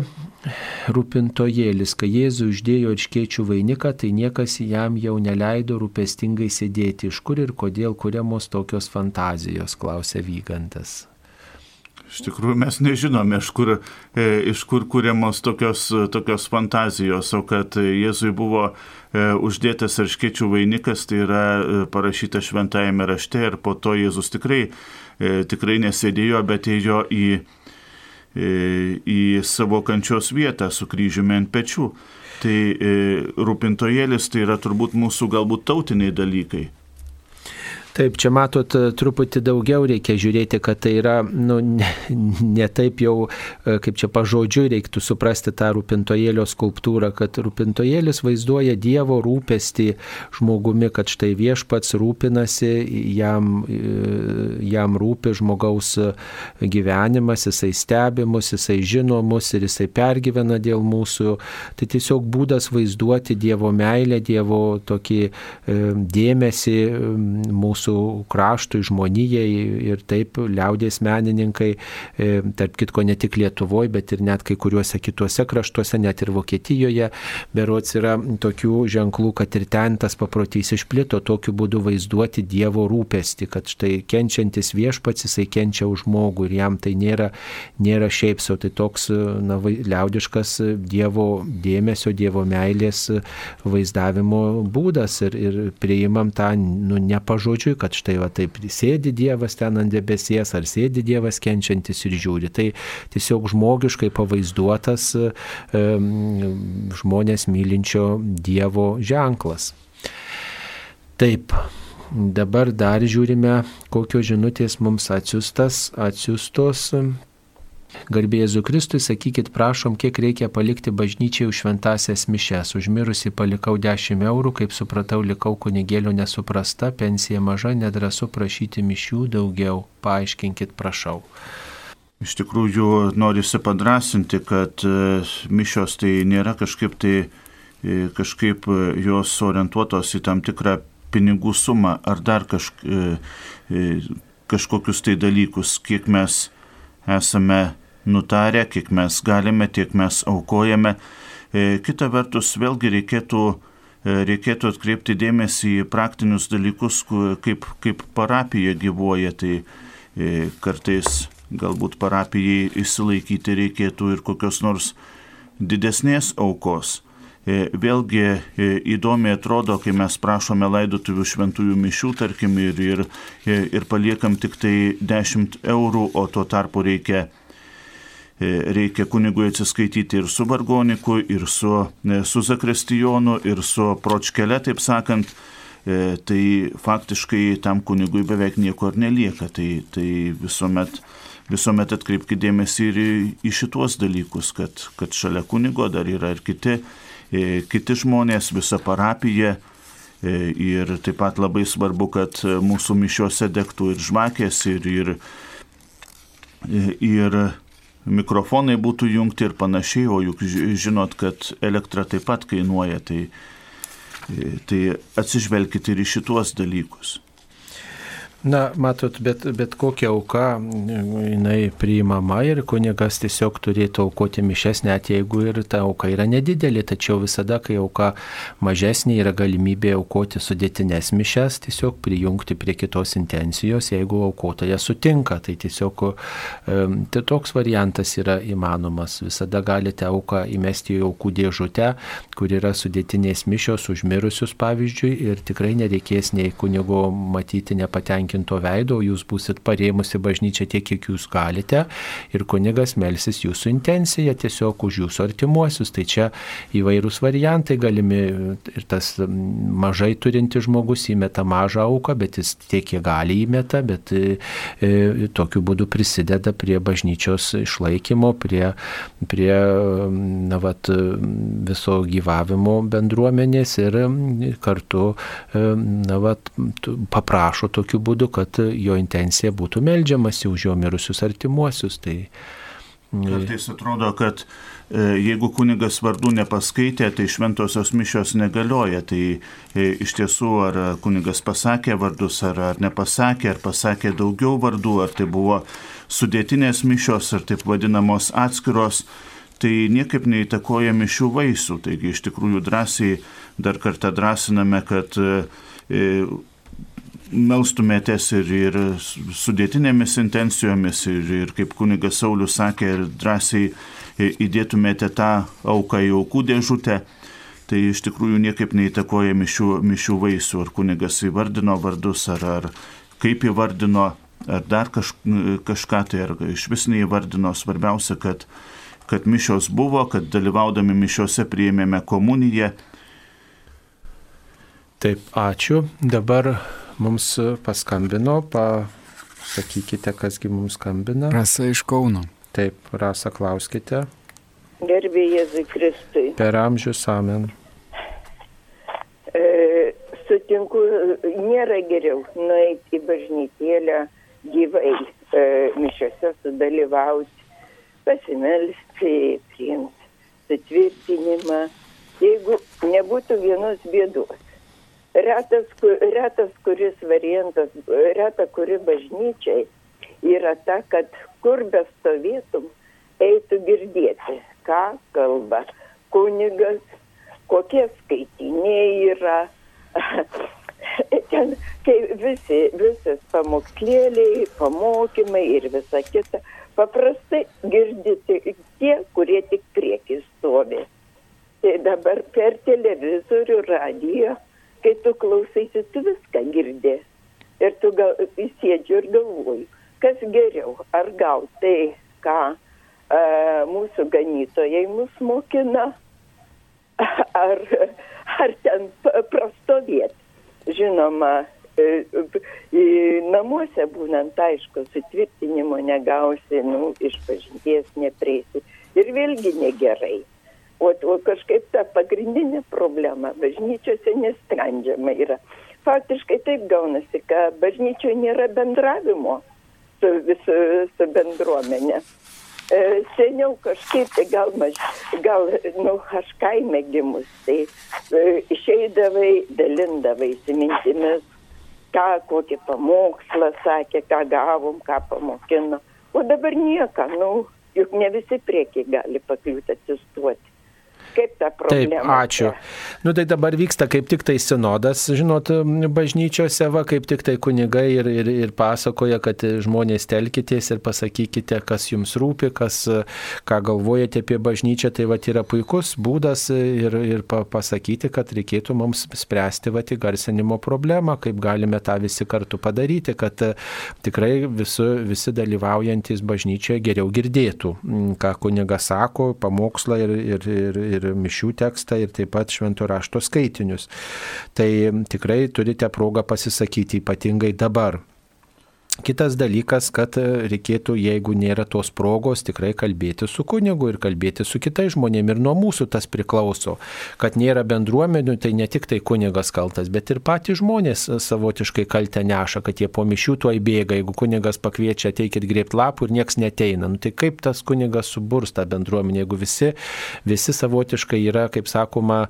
Rūpintojėlis, kai Jėzų uždėjo iškėčių vainiką, tai niekas jam jau neleido rūpestingai sėdėti. Iš kur ir kodėl kuriamos tokios fantazijos, klausė Vygantas. Iš tikrųjų mes nežinome, iš kur, e, iš kur kūriamos tokios, tokios fantazijos, o kad Jėzui buvo e, uždėtas arškiečių vainikas, tai yra e, parašyta šventajame rašte ir po to Jėzus tikrai, e, tikrai nesėdėjo, bet ėjo į į savo kančios vietą su kryžiumi ant pečių. Tai e, rūpintojėlis tai yra turbūt mūsų galbūt tautiniai dalykai. Taip, čia matot, e, truputį daugiau reikia žiūrėti, kad tai yra, nu, ne, ne taip jau, e, kaip čia pažodžiui, reiktų suprasti tą rūpintojėlio skulptūrą, kad rūpintojėlis vaizduoja Dievo rūpestį žmogumi, kad štai viešpats rūpinasi, jam, e, jam rūpi žmogaus gyvenimas, jisai stebimus, jisai žino mus ir jisai pergyvena dėl mūsų. Tai tiesiog būdas vaizduoti Dievo meilę, Dievo tokį dėmesį mūsų mūsų kraštui, žmonijai ir taip liaudės menininkai, e, tarp kitko ne tik Lietuvoje, bet ir net kai kuriuose kituose kraštuose, net ir Vokietijoje, berots yra tokių ženklų, kad ir ten tas paprotys išplito, tokiu būdu vaizduoti Dievo rūpestį, kad štai kenčiantis viešpats jisai kenčia už žmogų ir jam tai nėra, nėra šiaip savo, tai toks na, liaudiškas Dievo dėmesio, Dievo meilės vaizdavimo būdas ir, ir priimam tą, nu, ne pažodžiui, kad štai va taip sėdi Dievas ten ant debesies, ar sėdi Dievas kenčiantis ir žiūri. Tai tiesiog žmogiškai pavaizduotas e, žmonės mylinčio Dievo ženklas. Taip, dabar dar žiūrime, kokios žinutės mums atsiustas, atsiustos Garbėjai Kristui, sakykit, prašom, kiek reikia palikti bažnyčiai už šventasias mišes. Užmirusi palikau 10 eurų, kaip supratau, likau kunigėlio nesuprasta, pensija maža, nedrasu prašyti mišių daugiau. Paaiškinkit, prašau. Iš tikrųjų, norisi padrasinti, kad e, mišios tai nėra kažkaip tai e, kažkaip e, jos orientuotos į tam tikrą pinigų sumą ar dar kažk, kažkokius tai dalykus, kiek mes esame nutarę, kiek mes galime, tiek mes aukojame. E, kita vertus, vėlgi reikėtų, e, reikėtų atkreipti dėmesį į praktinius dalykus, kaip, kaip parapija gyvuoja. Tai e, kartais galbūt parapijai įsilaikyti reikėtų ir kokios nors didesnės aukos. Vėlgi įdomiai atrodo, kai mes prašome laidotuvių šventųjų mišių, tarkim, ir, ir, ir paliekam tik tai 10 eurų, o tuo tarpu reikia reikia kunigui atsiskaityti ir su vargoniku, ir su, e, su zakristijonu, ir su pročkele, taip sakant, e, tai faktiškai tam kunigui beveik nieko ir nelieka. Tai, tai visuomet, visuomet atkreipkite dėmesį ir į, į šituos dalykus, kad, kad šalia kunigo dar yra ir kiti, kiti žmonės, visa parapija. Ir taip pat labai svarbu, kad mūsų mišiuose degtų ir žvakės, ir, ir, ir mikrofonai būtų jungti ir panašiai, o juk žinot, kad elektra taip pat kainuoja, tai, tai atsižvelkite ir į šituos dalykus. Na, matot, bet, bet kokia auka jinai priimama ir kunigas tiesiog turėtų aukoti mišes, net jeigu ir ta auka yra nedidelė, tačiau visada, kai auka mažesnė, yra galimybė aukoti sudėtinės mišes, tiesiog prijungti prie kitos intencijos, jeigu aukotoje sutinka. Tai tiesiog tai toks variantas yra įmanomas. Visada galite auką įmesti į aukų dėžutę, kur yra sudėtinės mišios užmirusius, pavyzdžiui, ir tikrai nereikės nei kunigo matyti nepatenkinti patenkinto veido, jūs busit parėmusi bažnyčią tiek, kiek jūs galite ir kunigas melsis jūsų intenciją tiesiog už jūsų artimuosius. Tai čia įvairūs variantai galimi ir tas mažai turinti žmogus įmeta mažą auką, bet jis tiek, kiek gali įmeta, bet e, e, tokiu būdu prisideda prie bažnyčios išlaikymo, prie, prie na, vat, viso gyvavimo bendruomenės ir kartu e, na, vat, paprašo tokiu būdu būdu, kad jo intencija būtų melžiamasi už jo mirusius artimuosius. Tai, e, Kartais atrodo, kad e, jeigu kunigas vardų nepaskaitė, tai šventosios mišios negalioja. Tai e, iš tiesų ar kunigas pasakė vardus, ar, ar nepasakė, ar pasakė daugiau vardų, ar tai buvo sudėtinės mišios, ar taip vadinamos atskiros, tai niekaip neįtakoja mišių vaisių. Taigi iš tikrųjų drąsiai dar kartą drąsiname, kad melstumėtės ir, ir sudėtinėmis intencijomis ir, ir kaip kunigas Saulis sakė, ir drąsiai įdėtumėte tą auką į aukų dėžutę, tai iš tikrųjų niekaip neįtakoja mišių, mišių vaisių, ar kunigas įvardino vardus, ar, ar kaip įvardino, ar dar kaž, kažką tai, ar iš vis neįvardino. Svarbiausia, kad, kad mišios buvo, kad dalyvaudami mišiuose priėmėme komuniją. Taip, ačiū. Dabar mums paskambino, pasakykite, kasgi mums skambina. Rasa iš Kauno. Taip, Rasa, klauskite. Gerbė Jėzui Kristui. Per amžius amen. E, sutinku, nėra geriau nueiti į bažnytėlę gyvai e, mišiose sudalyvauti, pasimelsti, priimti sutvirtinimą. Jeigu nebūtų vienos bėdos, retas, retas kuris variantas, reta kuri bažnyčiai yra ta, kad kur bestovėtum, eitų girdėti, ką kalba kunigas, kokie skaitiniai yra. <laughs> Ten, kai visi, visas pamokslėliai, pamokymai ir visa kita, paprastai girdite tie, kurie tik prieki stovi. Tai dabar per televizorių, radiją, kai tu klausaisi, tu viską girdi. Ir tu gal, įsėdžiu ir galvoju, kas geriau, ar gal tai, ką e, mūsų ganytojai mus mokina, <laughs> ar, ar ten p- prastovėti. Žinoma, e, namuose būnant, aišku, sutvirtinimo negausi, nu, iš pažinties neprieisi. Ir vėlgi negerai. O, o kažkaip ta pagrindinė problema bažnyčiose nesprendžiama yra. Faktiškai taip gaunasi, kad bažnyčioje nėra bendravimo su, su, su bendruomenė. E, seniau kažkaip tai gal, maž, gal nu, aš kaime gimus, tai e, išeidavai, dalindavaisi mintimis, ką, kokį pamokslą sakė, ką gavom, ką pamokino. O dabar nieko, nu, juk ne visi priekiai gali pakliūti atsistuoti. Kaip ta Taip, problema? ačiū. čia? Nu tai dabar vyksta kaip tik tai sinodas, žinot, bažnyčiose, va, kaip tik tai kunigai ir, ir, ir pasakoja, kad žmonės telkitės ir pasakykite, kas jums rūpi, kas, ką galvojate apie bažnyčią. Tai va yra puikus būdas ir, ir pa, pasakyti, kad reikėtų mums spręsti va įgarsinimo problemą, kaip galime tą visi kartu padaryti, kad tikrai visi, visi dalyvaujantis bažnyčioje geriau girdėtų, ką kunigas sako, pamokslą ir, ir, ir, ir mišių tekstą ir taip pat švento rašto skaitinius. Tai tikrai turite progą pasisakyti ypatingai dabar. Kitas dalykas, kad reikėtų, jeigu nėra tos progos, tikrai kalbėti su kunigu ir kalbėti su kitais žmonėmis. Ir nuo mūsų tas priklauso, kad nėra bendruomenių, tai ne tik tai kunigas kaltas, bet ir patys žmonės savotiškai kaltę neša, kad jie po mišių tuoj bėga. Jeigu kunigas pakviečia ateikit grėpti lapų ir nieks neteina, nu, tai kaip tas kunigas suburs tą bendruomenę, jeigu visi, visi savotiškai yra, kaip sakoma,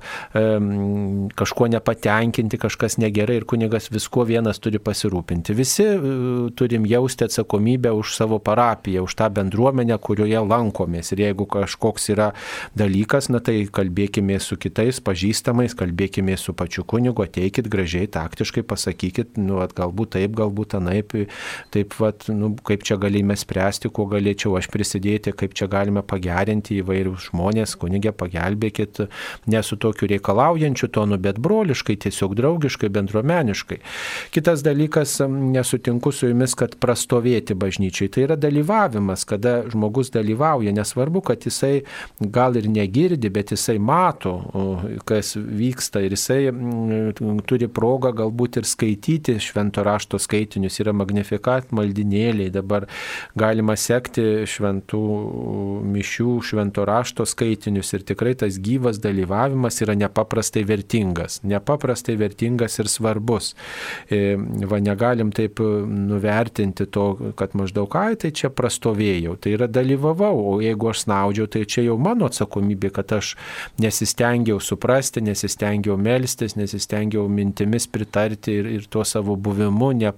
kažkuo nepatenkinti, kažkas negerai ir kunigas visko vienas turi pasirūpinti. Visi e, turim jausti atsakomybę už savo parapiją, už tą bendruomenę, kurioje lankomės. Ir jeigu kažkoks yra dalykas, na tai kalbėkime su kitais pažįstamais, kalbėkime su pačiu kunigu, ateikit gražiai, taktiškai pasakykit, nu, at, galbūt taip, galbūt anaip, taip, vat, nu, kaip čia galime spręsti, kuo galėčiau aš prisidėti, kaip čia galime pagerinti įvairius žmonės, kunigė pagelbėkit, nesu tokiu reikalaujančiu tonu, bet broliškai, tiesiog draugiškai, bendruomeniškai. Kitas dalykas, nesutinku su jumis, kad prastovėti bažnyčiai. Tai yra dalyvavimas, kada žmogus dalyvauja, nesvarbu, kad jisai gal ir negirdi, bet jisai mato, kas vyksta ir jisai mm, turi progą galbūt ir skaityti švento rašto skaitinius. Yra magnifikat maldinėliai, dabar galima sekti šventų mišių, švento rašto skaitinius ir tikrai tas gyvas dalyvavimas yra nepaprastai vertingas. Nepaprastai vertingas ir svarbus. E, Va, negalim taip nuvertinti to, kad maždaug, ai, tai čia prastovėjau, tai yra dalyvavau, o jeigu aš snaudžiau, tai čia jau mano atsakomybė, kad aš nesistengiau suprasti, nesistengiau melstis, nesistengiau mintimis pritarti ir, ir tuo savo buvimu ne,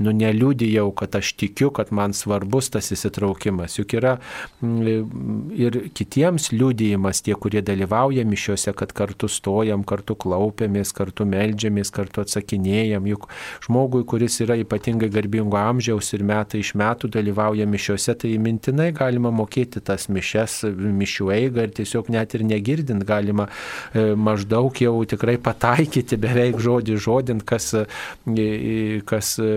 nu, neliūdėjau, kad aš tikiu, kad man svarbus tas įsitraukimas. Juk yra ir kitiems liūdėjimas, tie, kurie dalyvauja mišiuose, kad kartu stojam, kartu klaupiamės, kartu melžiamės, kartu atsakinėjam. Juk žmogui, kuris yra ypatingai garbingo amžiaus ir metai iš metų dalyvauja mišiuose, tai mintinai galima mokėti tas mišes, mišių eigą ir tiesiog net ir negirdint galima e, maždaug jau tikrai pataikyti beveik žodį žodint, kas, e, kas e,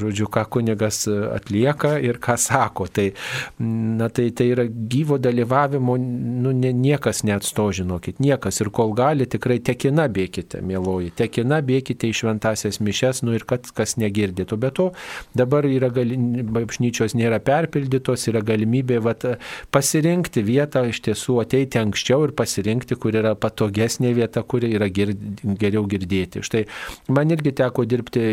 žodžiu, ką kunigas atlieka ir ką sako. Tai, na, tai, tai yra gyvo dalyvavimo, nu, ne, niekas neatsto, žinokit, niekas. Ir kol gali, tikrai tekina bėkite, mėloji, tekina bėkite į šventasias mišes, nu ir kad kas negirdėtų. Bet to dabar yra bažnyčios nėra perpildytos, yra galimybė vat, pasirinkti vietą, iš tiesų ateiti anksčiau ir pasirinkti, kur yra patogesnė vieta, kur yra gird, geriau girdėti. Štai man irgi teko dirbti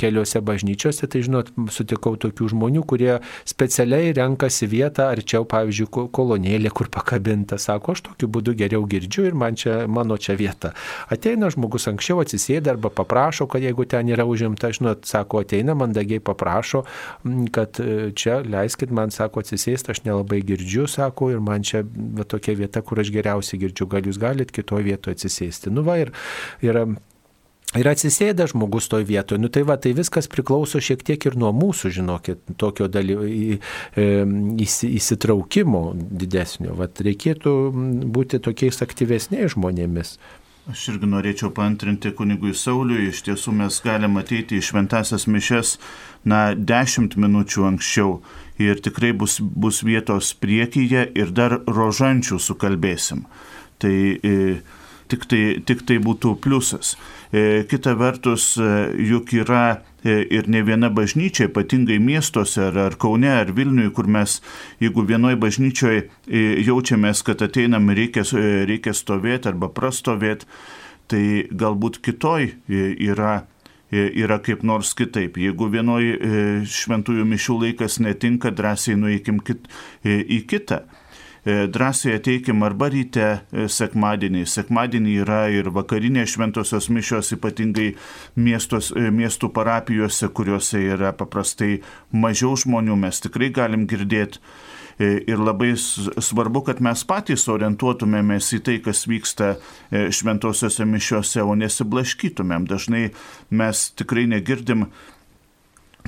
keliose bažnyčiose, tai žinot, sutikau tokių žmonių, kurie specialiai renkasi vietą arčiau, pavyzdžiui, kolonėlė, kur pakabinta, sako, aš tokiu būdu geriau girdžiu ir man čia, mano čia vieta. Ateina žmogus anksčiau atsisėda arba paprašo, kad jeigu ten yra užimta, žinot, sako, ateina mandagiai paprašo, kad e, čia leiskit man, sako, atsisėsti, aš nelabai girdžiu, sako, ir man čia va, tokia vieta, kur aš geriausiai girdžiu, gal jūs galit kitoje vietoje atsisėsti. Nu va ir, ir Ir atsisėda žmogus toj vietoje. Nu tai va, tai viskas priklauso šiek tiek ir nuo mūsų, žinokit, tokio daly, įsitraukimo didesnio. Vat reikėtų būti tokiais aktyvesniais žmonėmis. Aš irgi norėčiau pantrinti kunigui Sauliui, iš tiesų mes galime ateiti į šventasias mišes, na, dešimt minučių anksčiau ir tikrai bus, bus vietos priekyje ir dar rožančių sukalbėsim. Tai e, tik, tai tik tai būtų pliusas. E, kita vertus, e, juk yra E, ir ne viena bažnyčia, ypatingai miestuose ar, ar Kaune ar Vilniuje, kur mes, jeigu vienoje bažnyčioje jaučiamės, kad ateinam reikia, reikia stovėti arba prastovėti, tai galbūt kitoj yra yra kaip nors kitaip. Jeigu vienoj šventųjų mišių laikas netinka, drąsiai nueikim kit, į kitą. E, drąsiai ateikim arba ryte e, sekmadienį. Sekmadienį yra ir vakarinė šventosios mišios, ypatingai miestos, e, miestų parapijose, kuriuose yra paprastai mažiau žmonių, mes tikrai galim girdėti. Ir labai svarbu, kad mes patys orientuotumėmės į tai, kas vyksta šventosiuose mišiuose, o nesiblaškytumėm. Dažnai mes tikrai negirdim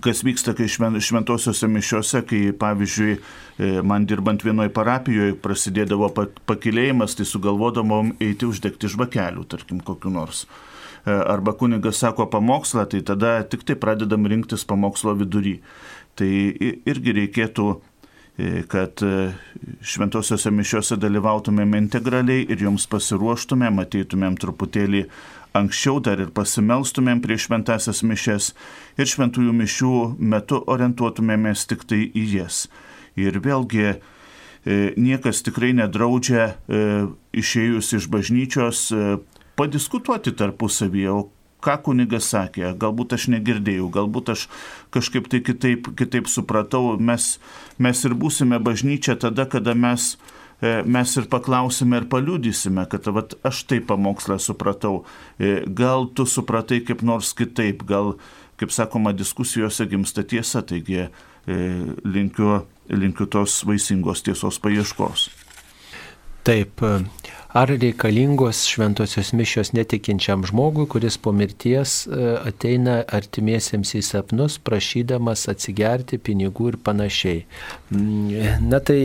kas vyksta, kai šventosiuose mišiuose, kai pavyzdžiui, e, man dirbant vienoje parapijoje prasidėdavo pakilėjimas, tai sugalvodavom eiti uždegti žvakelių, tarkim, kokiu nors. E, arba kunigas sako pamokslą, tai tada tik tai pradedam rinktis pamokslo vidury. Tai irgi reikėtų e, kad šventosiuose mišiuose dalyvautumėm integraliai ir joms pasiruoštumėm, matytumėm truputėlį anksčiau dar ir pasimelstumėm prieš šventasias mišes ir šventųjų mišių metu orientuotumėmės tik tai į jas. Ir vėlgi e, niekas tikrai nedraudžia e, išėjus iš bažnyčios e, padiskutuoti tarpusavyje, o ką kunigas sakė, galbūt aš negirdėjau, galbūt aš kažkaip tai kitaip, kitaip supratau, mes, mes ir būsime bažnyčia tada, kada mes E, mes ir paklausime ir paliudysime, kad vat, aš taip pamokslą supratau, e, gal tu supratai kaip nors kitaip, gal, kaip sakoma, diskusijose gimsta tiesa, taigi e, linkiu, linkiu tos vaisingos tiesos paieškos. Taip, Ar reikalingos šventosios mišios netikinčiam žmogui, kuris po mirties e, ateina artimiesiems į sapnus, prašydamas atsigerti pinigų ir panašiai. Mm, na tai,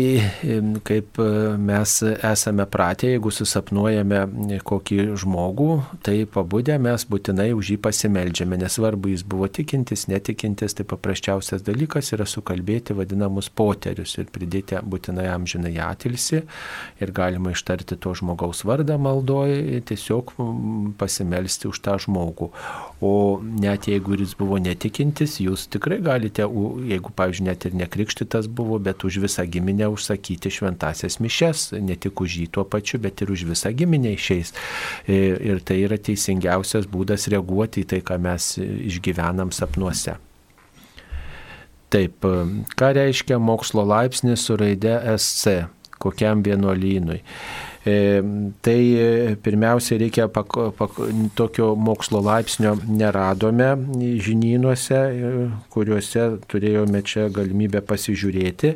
kaip e, mes esame pratę, jeigu susapnuojame kokį žmogų, tai pabudę mes būtinai už jį pasimeldžiame, nesvarbu, jis buvo tikintis, netikintis, tai paprasčiausias dalykas yra sukalbėti vadinamus poterius ir pridėti būtinai amžinai atilsi ir galima ištarti to žmogaus žmogaus vardą maldoji, tiesiog pasimelsti už tą žmogų. O net jeigu jis buvo netikintis, jūs tikrai galite, jeigu, pavyzdžiui, net ir nekrikštytas buvo, bet už visą giminę užsakyti šventasias mišes, ne tik už jį tuo pačiu, bet ir už visą giminę išeis. Ir, ir tai yra teisingiausias būdas reaguoti į tai, ką mes išgyvenam sapnuose. Taip, ką reiškia mokslo laipsnis su raide SC, kokiam vienuolynui? E, tai e, pirmiausia reikia pak, pak, tokio mokslo laipsnio neradome žinynuose, e, kuriuose turėjome čia galimybę pasižiūrėti.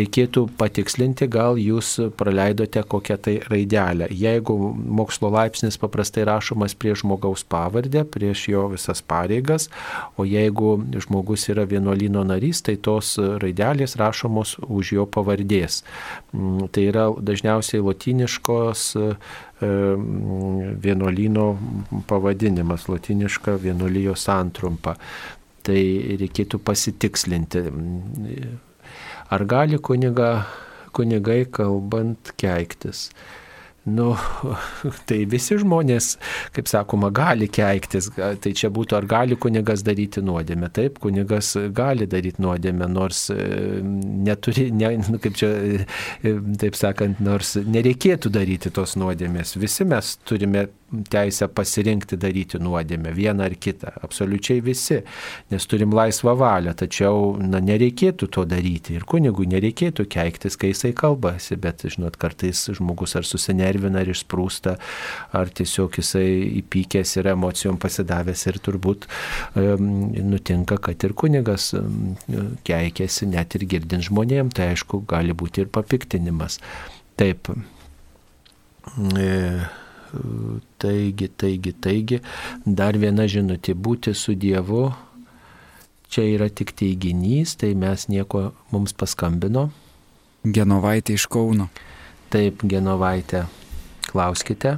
Reikėtų patikslinti, gal jūs praleidote kokią tai raidelę. Jeigu mokslo laipsnis paprastai rašomas prie žmogaus pavardę, prieš jo visas pareigas, o jeigu žmogus yra vienuolino narys, tai tos raidelės rašomos už jo pavardės. Mm, tai yra dažniausiai latiniško Amerikos e, vienuolyno pavadinimas, latiniška vienuolijos santrumpa. Tai reikėtų pasitikslinti. Ar gali kuniga, kunigai kalbant keiktis? Nu, <laughs> tai visi žmonės, kaip sakoma, gali keiktis. Tai čia būtų, ar gali kunigas daryti nuodėmę. Taip, kunigas gali daryti nuodėmę, nors e, neturi, ne, nu, kaip čia, e, taip sakant, nors nereikėtų daryti tos nuodėmės. Visi mes turime teisę pasirinkti daryti nuodėmę, vieną ar kitą, absoliučiai visi, nes turim laisvą valią, tačiau na, nereikėtų to daryti ir kunigui nereikėtų keiktis, kai jisai kalbasi, bet, žinot, kartais žmogus ar susinervina, ar išsprūsta, ar tiesiog jisai įpykęs ir emocijom pasidavęs ir turbūt nutinka, kad ir kunigas keikėsi net ir girdint žmonėm, tai aišku, gali būti ir papiktinimas. Taip. E, Taigi, taigi, taigi, dar viena žinutė - būti su Dievu. Čia yra tik teiginys, tai mes nieko mums paskambino. Genovaitė iš Kauno. Taip, Genovaitė, klauskite.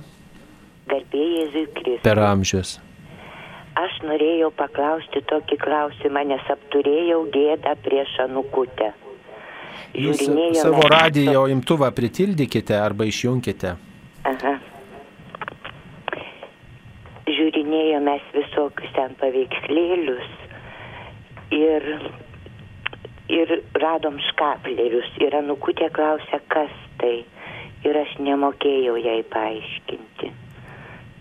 Garbėjai Jėzui Kristui. Per amžius. Aš norėjau paklausti tokį klausimą, nes apturėjau gėdą prieš anukutę. Jūs savo radijo imtuvą pritildykite arba išjungkite. Aha žiūrinėjom mes visokius ten paveikslėlius ir, ir radom škaplerius. Ir anukutė klausė, kas tai. Ir aš nemokėjau jai paaiškinti.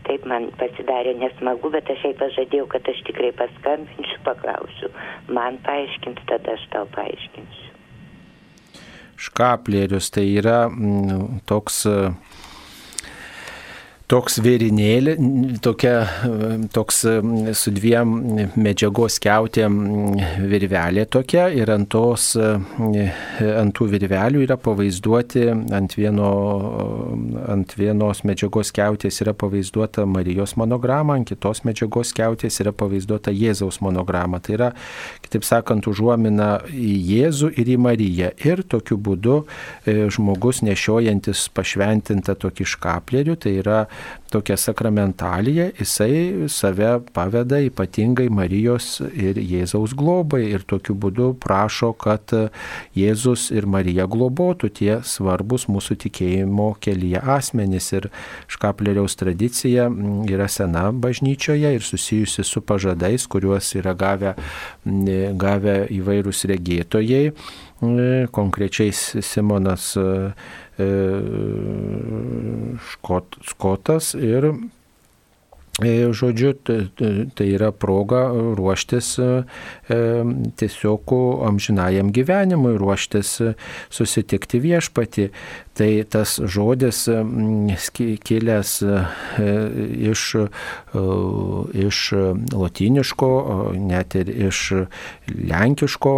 Taip man pasidarė nesmagu, bet aš jai pažadėjau, kad aš tikrai paskambinsiu, paklausiu. Man paaiškins, tada aš tau paaiškinsiu. Škaplerius tai yra m, toks uh, toks vėrinėlė, tokia, toks su dviem medžiagos keutėm virvelė tokia ir ant, tos, ant tų virvelių yra pavaizduoti, ant, vieno, ant vienos medžiagos keutės yra pavaizduota Marijos monograma, ant kitos medžiagos keutės yra pavaizduota Jėzaus monograma. Tai yra, kitaip sakant, užuomina į Jėzų ir į Mariją. Ir tokiu būdu e, žmogus nešiojantis pašventintą tokį škaplerių, tai yra tokia sakramentalija, jisai save paveda ypatingai Marijos ir Jėzaus globai ir tokiu būdu prašo, kad Jėzus ir Marija globotų tie svarbus mūsų tikėjimo kelyje asmenys. Ir škapleriaus tradicija yra sena bažnyčioje ir susijusi su pažadais, kuriuos yra gavę, gavę įvairūs regėtojai konkrečiai Simonas škot, Skotas ir e, Žodžiu, tai yra proga ruoštis e, tiesiog amžinajam gyvenimui, ruoštis susitikti viešpati. Tai tas žodis kilęs iš, iš latiniško, net ir iš lenkiško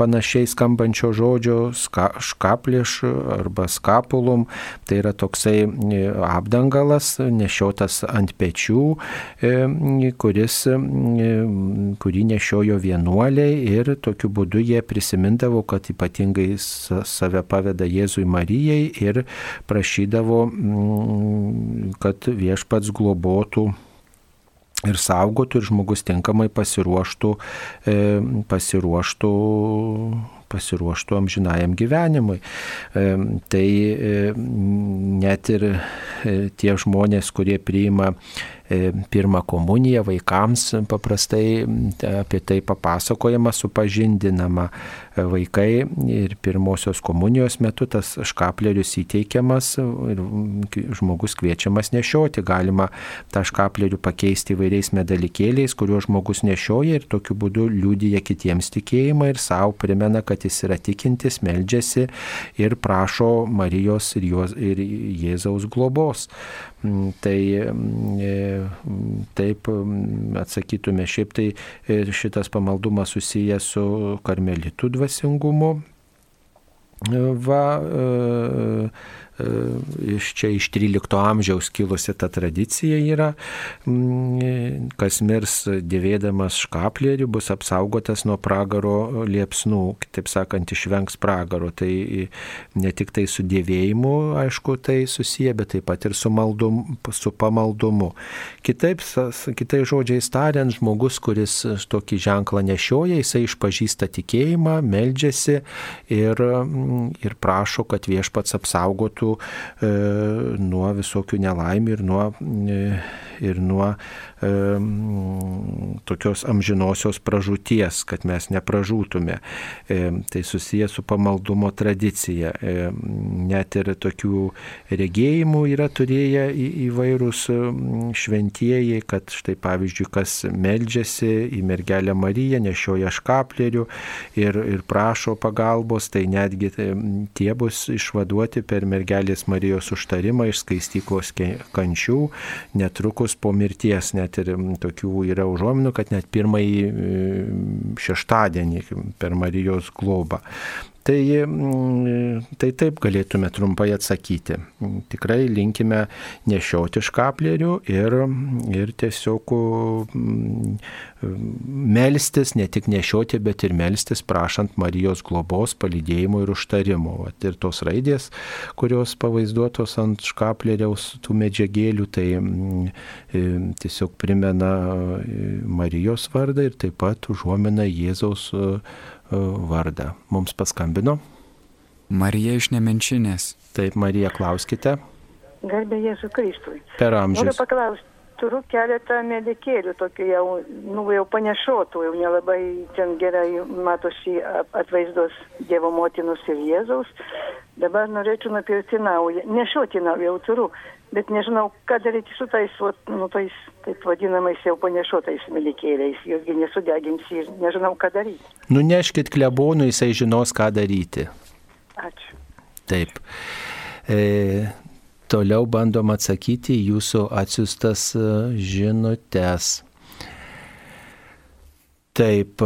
panašiai skambančio žodžio ska, škapliš arba skapulum. Tai yra toksai apdangalas nešiotas ant pečių, kuris, kurį nešiojo vienuoliai ir tokiu būdu jie prisimindavo, kad ypatingai save paveda Jėzui Marijai ir prašydavo, mm, kad viešpats globotų ir saugotų ir žmogus tinkamai pasiruoštų, e, pasiruoštų pasiruoštų amžinajam gyvenimui. E, tai e, net ir tie žmonės, kurie priima pirmą komuniją vaikams paprastai apie tai papasakojama, supažindinama vaikai ir pirmosios komunijos metu tas škaplerius įteikiamas ir žmogus kviečiamas nešioti. Galima tą škaplerių pakeisti įvairiais medalikėliais, kuriuos žmogus nešioja ir tokiu būdu liūdija kitiems tikėjimą ir savo primena, kad jis yra tikintis, meldžiasi ir prašo Marijos ir, jos, ir Jėzaus globos. Mm, tai mm, taip mm, atsakytume, šiaip tai e, šitas pamaldumas susijęs su karmelitų dvasia dvasingumu. Va, e, e, iš čia iš 13 amžiaus kilusi ta tradicija yra, mm, kas mirs dėvėdamas škaplerį bus apsaugotas nuo pragaro liepsnų, kitaip sakant, išvengs pragaro. Tai ne tik tai su dėvėjimu, aišku, tai susiję, bet taip pat ir su, maldum, su pamaldumu. Kitaip, kitai žodžiais tariant, žmogus, kuris tokį ženklą nešioja, jisai išpažįsta tikėjimą, meldžiasi ir, ir prašo, kad viešpats apsaugotų e, nuo visokių nelaimių ir nuo, e, ir nuo e, tokios amžinosios pražūties, kad mes nepražūtume. E, tai susijęs su pamaldumo tradicija. E, net ir tokių regėjimų yra turėję į, įvairūs šventieji, kad štai pavyzdžiui, kas meldžiasi į mergelę Mariją, nešioja škaplerių ir, ir prašo pagalbos, tai netgi tie bus išvaduoti per mergelės Marijos užtarimą iš skaistyklos kančių netrukus po mirties, net ir tokių yra užuominų, kad net pirmąjį e, šeštadienį per Marijos globą. Tai, mm, tai taip galėtume trumpai atsakyti. Tikrai linkime nešioti škaplerių ir, ir tiesiog mm, melstis, ne tik nešioti, bet ir melstis, prašant Marijos globos, palydėjimo ir užtarimo. Vat ir tos raidės, kurios pavaizduotos ant škapleriaus tų medžiagėlių, tai mm, tiesiog primena e, Marijos vardą ir taip pat užuomina Jėzaus E, vardą. Mums paskambino. Marija iš Nemenčinės. Taip, Marija, klauskite. Garbė Jėzų Kristui. Per amžius. Noriu paklausti, turiu keletą medikėlių, tokių jau, nu, jau panešotų, jau nelabai ten gerai matosi atvaizdos Dievo motinos ir Jėzaus. Dabar norėčiau nupirkti naują. Nešioti naują jau turiu, bet nežinau, ką daryti su tais, vat, nu, tais, taip vadinamais jau panešotais milikėliais, juosgi nesudeginsi ir nežinau, ką daryti. Nuneškit klebonų, jisai žinos, ką daryti. Ačiū. Taip. E, toliau bandom atsakyti jūsų atsiustas e, žinutės. Taip.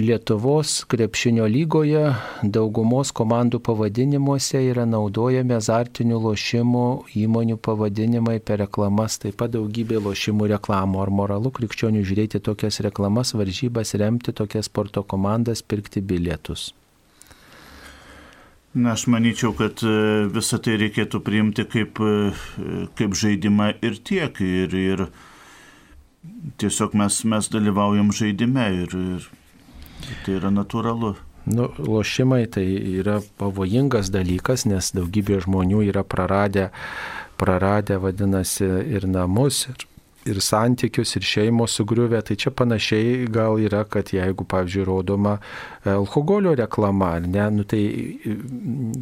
Lietuvos krepšinio lygoje daugumos komandų pavadinimuose yra naudojami azartinių lošimų įmonių pavadinimai per reklamas, taip pat daugybė lošimų reklamų. Ar moralu krikščionių žiūrėti tokias reklamas, varžybas, remti tokias sporto komandas, pirkti bilietus? Na, aš manyčiau, kad e, visą tai reikėtų priimti kaip, e, kaip žaidimą ir tiek. Ir, ir tiesiog mes, mes dalyvaujam žaidime ir, ir tai yra natūralu. Nu, lošimai tai yra pavojingas dalykas, nes daugybė žmonių yra praradę, praradę vadinasi, ir namus, ir, ir santykius, ir šeimos sugriuvę. Tai čia panašiai gal yra, kad jeigu, pavyzdžiui, rodoma alkoholio reklama, ar ne, nu tai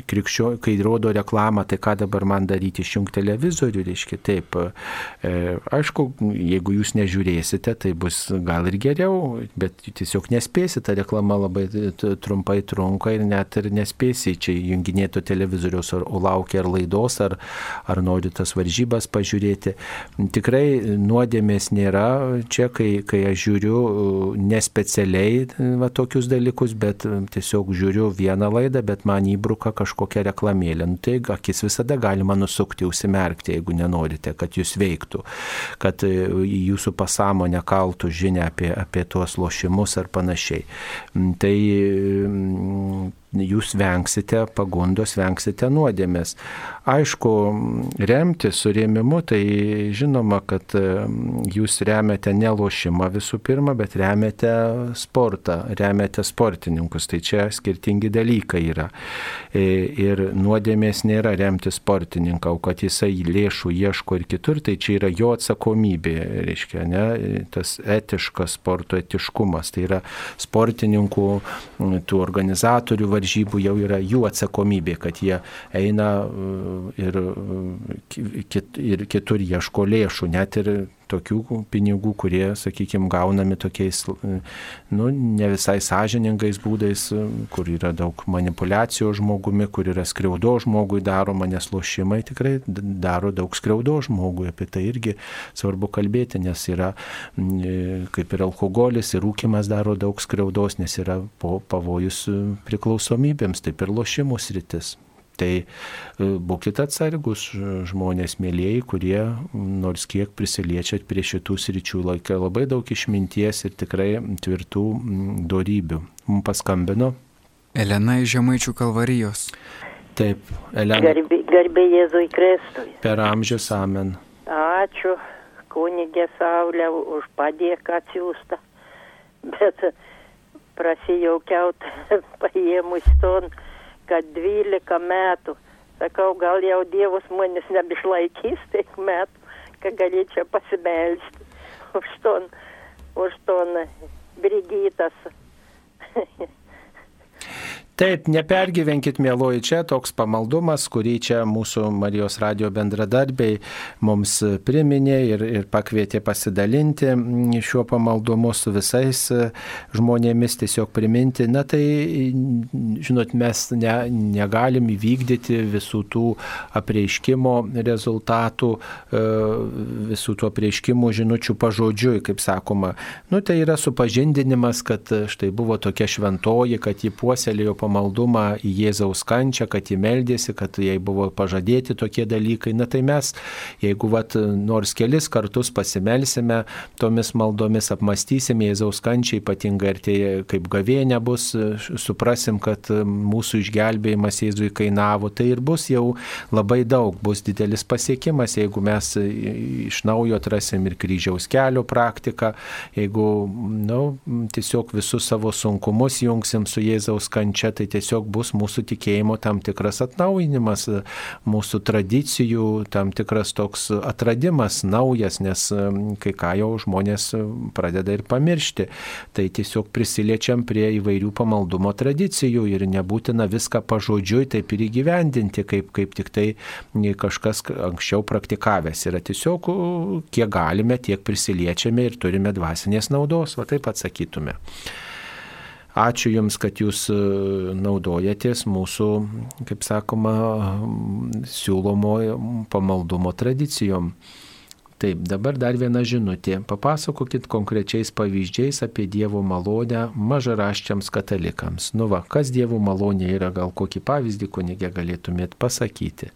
krikščio, kai rodo reklamą, tai ką dabar man daryti, išjungti televizorių, reiškia taip. E, aišku, jeigu jūs nežiūrėsite, tai bus gal ir geriau, bet tiesiog nespėsite, ta reklama labai trumpai trunka ir net ir nespėsi čia junginėto televizoriaus, ar laukia ar laidos, ar, ar nori tas varžybas pažiūrėti. Tikrai nuodėmės nėra čia, kai, kai aš žiūriu nespecialiai va, tokius dalykus dalykus, bet um, tiesiog žiūriu vieną laidą, bet man įbruka kažkokia reklamėlė. Nu, tai akis visada galima nusukti, užsimerkti, jeigu nenorite, kad jūs veiktų, kad e, jūsų pasąmonė kaltų žinia apie, apie tuos lošimus ar panašiai. Mm, tai mm, jūs vengsite pagundos, vengsite nuodėmės. Aišku, remti su rėmimu, tai žinoma, kad jūs remiate ne lošimą visų pirma, bet remiate sportą, remiate sportininkus. Tai čia skirtingi dalykai yra. E, ir nuodėmės nėra remti sportininką, o kad jisai lėšų ieško ir kitur, tai čia yra jo atsakomybė, reiškia, ne, tas etiškas sporto etiškumas. Tai yra sportininkų, tų organizatorių varžybų jau yra jų atsakomybė, kad jie eina uh, ir, uh, ir kitur ieško lėšų, net ir tokių pinigų, kurie, sakykime, gaunami tokiais, nu, ne visai sąžiningais būdais, kur yra daug manipulacijos žmogumi, kur yra skriaudo žmogui daroma, nes lošimai tikrai daro daug skriaudo žmogui. Apie tai irgi svarbu kalbėti, nes yra kaip ir alkoholis, ir rūkimas daro daug skriaudos, nes yra pavojus priklausomybėms, taip ir lošimų sritis. Tai e, būkite atsargus žmonės mėlyjei, kurie nors kiek prisiliečiat prie šitų sričių, laikia labai daug išminties ir tikrai tvirtų darybių. Mums paskambino. Elena iš Žemaičių kalvarijos. Taip, Elena. Garbė, garbė Jėzui Kristui. Per amžius amen. Ačiū, kunigė Saulė, už padėką atsiųstą. Bet prasijaukiaut <laughs> paėmus ton kad 12 metų. Sakau, gal jau Dievas manis nebeišlaikys tiek metų, kad galėčiau pasimelsti už ton, už ton Brigitas. <laughs> Taip, nepergyvenkit, mėloji, čia toks pamaldumas, kurį čia mūsų Marijos radio bendradarbiai mums priminė ir, ir pakvietė pasidalinti šiuo pamaldumu su visais žmonėmis, tiesiog priminti. Na tai, žinot, mes ne, negalim įvykdyti visų tų apreiškimo rezultatų, e, visų tų apreiškimų žinučių pažodžiui, kaip sakoma. Nu tai yra supažindinimas, kad štai buvo tokia šventoji, kad jį puoselėjo pamaldumu pamaldumą į Jėzaus kančią, kad jį meldėsi, kad jai buvo pažadėti tokie dalykai. Na tai mes, jeigu vat, nors kelis kartus pasimelsime, tomis maldomis apmastysime Jėzaus kančią, ypatingai ir tai kaip gavėnė bus, suprasim, kad mūsų išgelbėjimas Jėzui kainavo, tai ir bus jau labai daug, bus didelis pasiekimas, jeigu mes iš naujo atrasim ir kryžiaus kelio praktiką, jeigu nu, tiesiog visus savo sunkumus jungsim su Jėzaus kančia, tai tiesiog bus mūsų tikėjimo tam tikras atnaujinimas, mūsų tradicijų, tam tikras toks atradimas naujas, nes kai ką jau žmonės pradeda ir pamiršti. Tai tiesiog prisiliečiam prie įvairių pamaldumo tradicijų ir nebūtina viską pažodžiui taip ir įgyvendinti, kaip, kaip tik tai kažkas anksčiau praktikavęs. Yra tiesiog kiek galime, tiek prisiliečiame ir turime dvasinės naudos, va taip atsakytume. Ačiū Jums, kad Jūs e, naudojatės mūsų, kaip sakoma, siūlomo pamaldumo tradicijom. Taip, dabar dar viena žinutė. Papasakokit konkrečiais pavyzdžiais apie Dievo malonę mažaraščiams katalikams. Nu va, kas Dievo malonė yra, gal kokį pavyzdį kunigė galėtumėt pasakyti.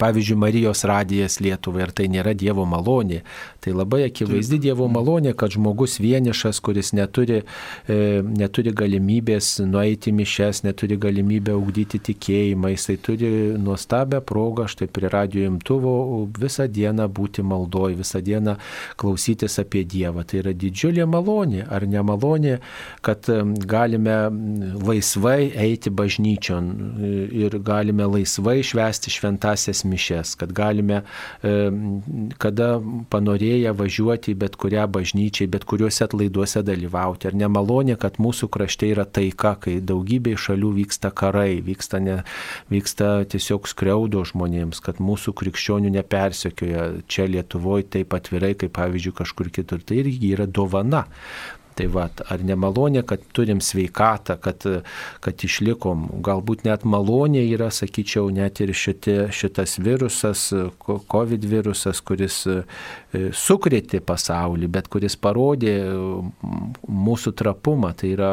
Pavyzdžiui, Marijos radijas Lietuvai, ar tai nėra Dievo malonė. Tai labai akivaizdi Dievo malonė, kad žmogus vienišas, kuris neturi, e, neturi galimybės nueiti mišes, neturi galimybę augdyti tikėjimą, jisai turi nuostabią progą štai prie radio imtuvo visą dieną būti maldoj, visą dieną klausytis apie Dievą. Tai yra didžiulė malonė, ar ne malonė, kad e, galime laisvai eiti bažnyčion e, ir galime laisvai švesti šventasias mišes, kad galime e, kada panorėję važiuoti bet kurią bažnyčią, bet kuriuose atlaiduose dalyvauti. Ar nemalonė, kad mūsų krašte yra taika, kai daugybė šalių vyksta karai, vyksta, ne, vyksta tiesiog skriaudo žmonėms, kad mūsų krikščionių nepersekioja čia Lietuvoje taip atvirai, kaip pavyzdžiui kažkur kitur. Tai irgi yra dovana. Tai va, ar nemalonė, kad turim sveikatą, kad, kad išlikom. Galbūt net malonė yra, sakyčiau, net ir šitie, šitas virusas, COVID virusas, kuris sukrėtė pasaulį, bet kuris parodė mūsų trapumą. Tai yra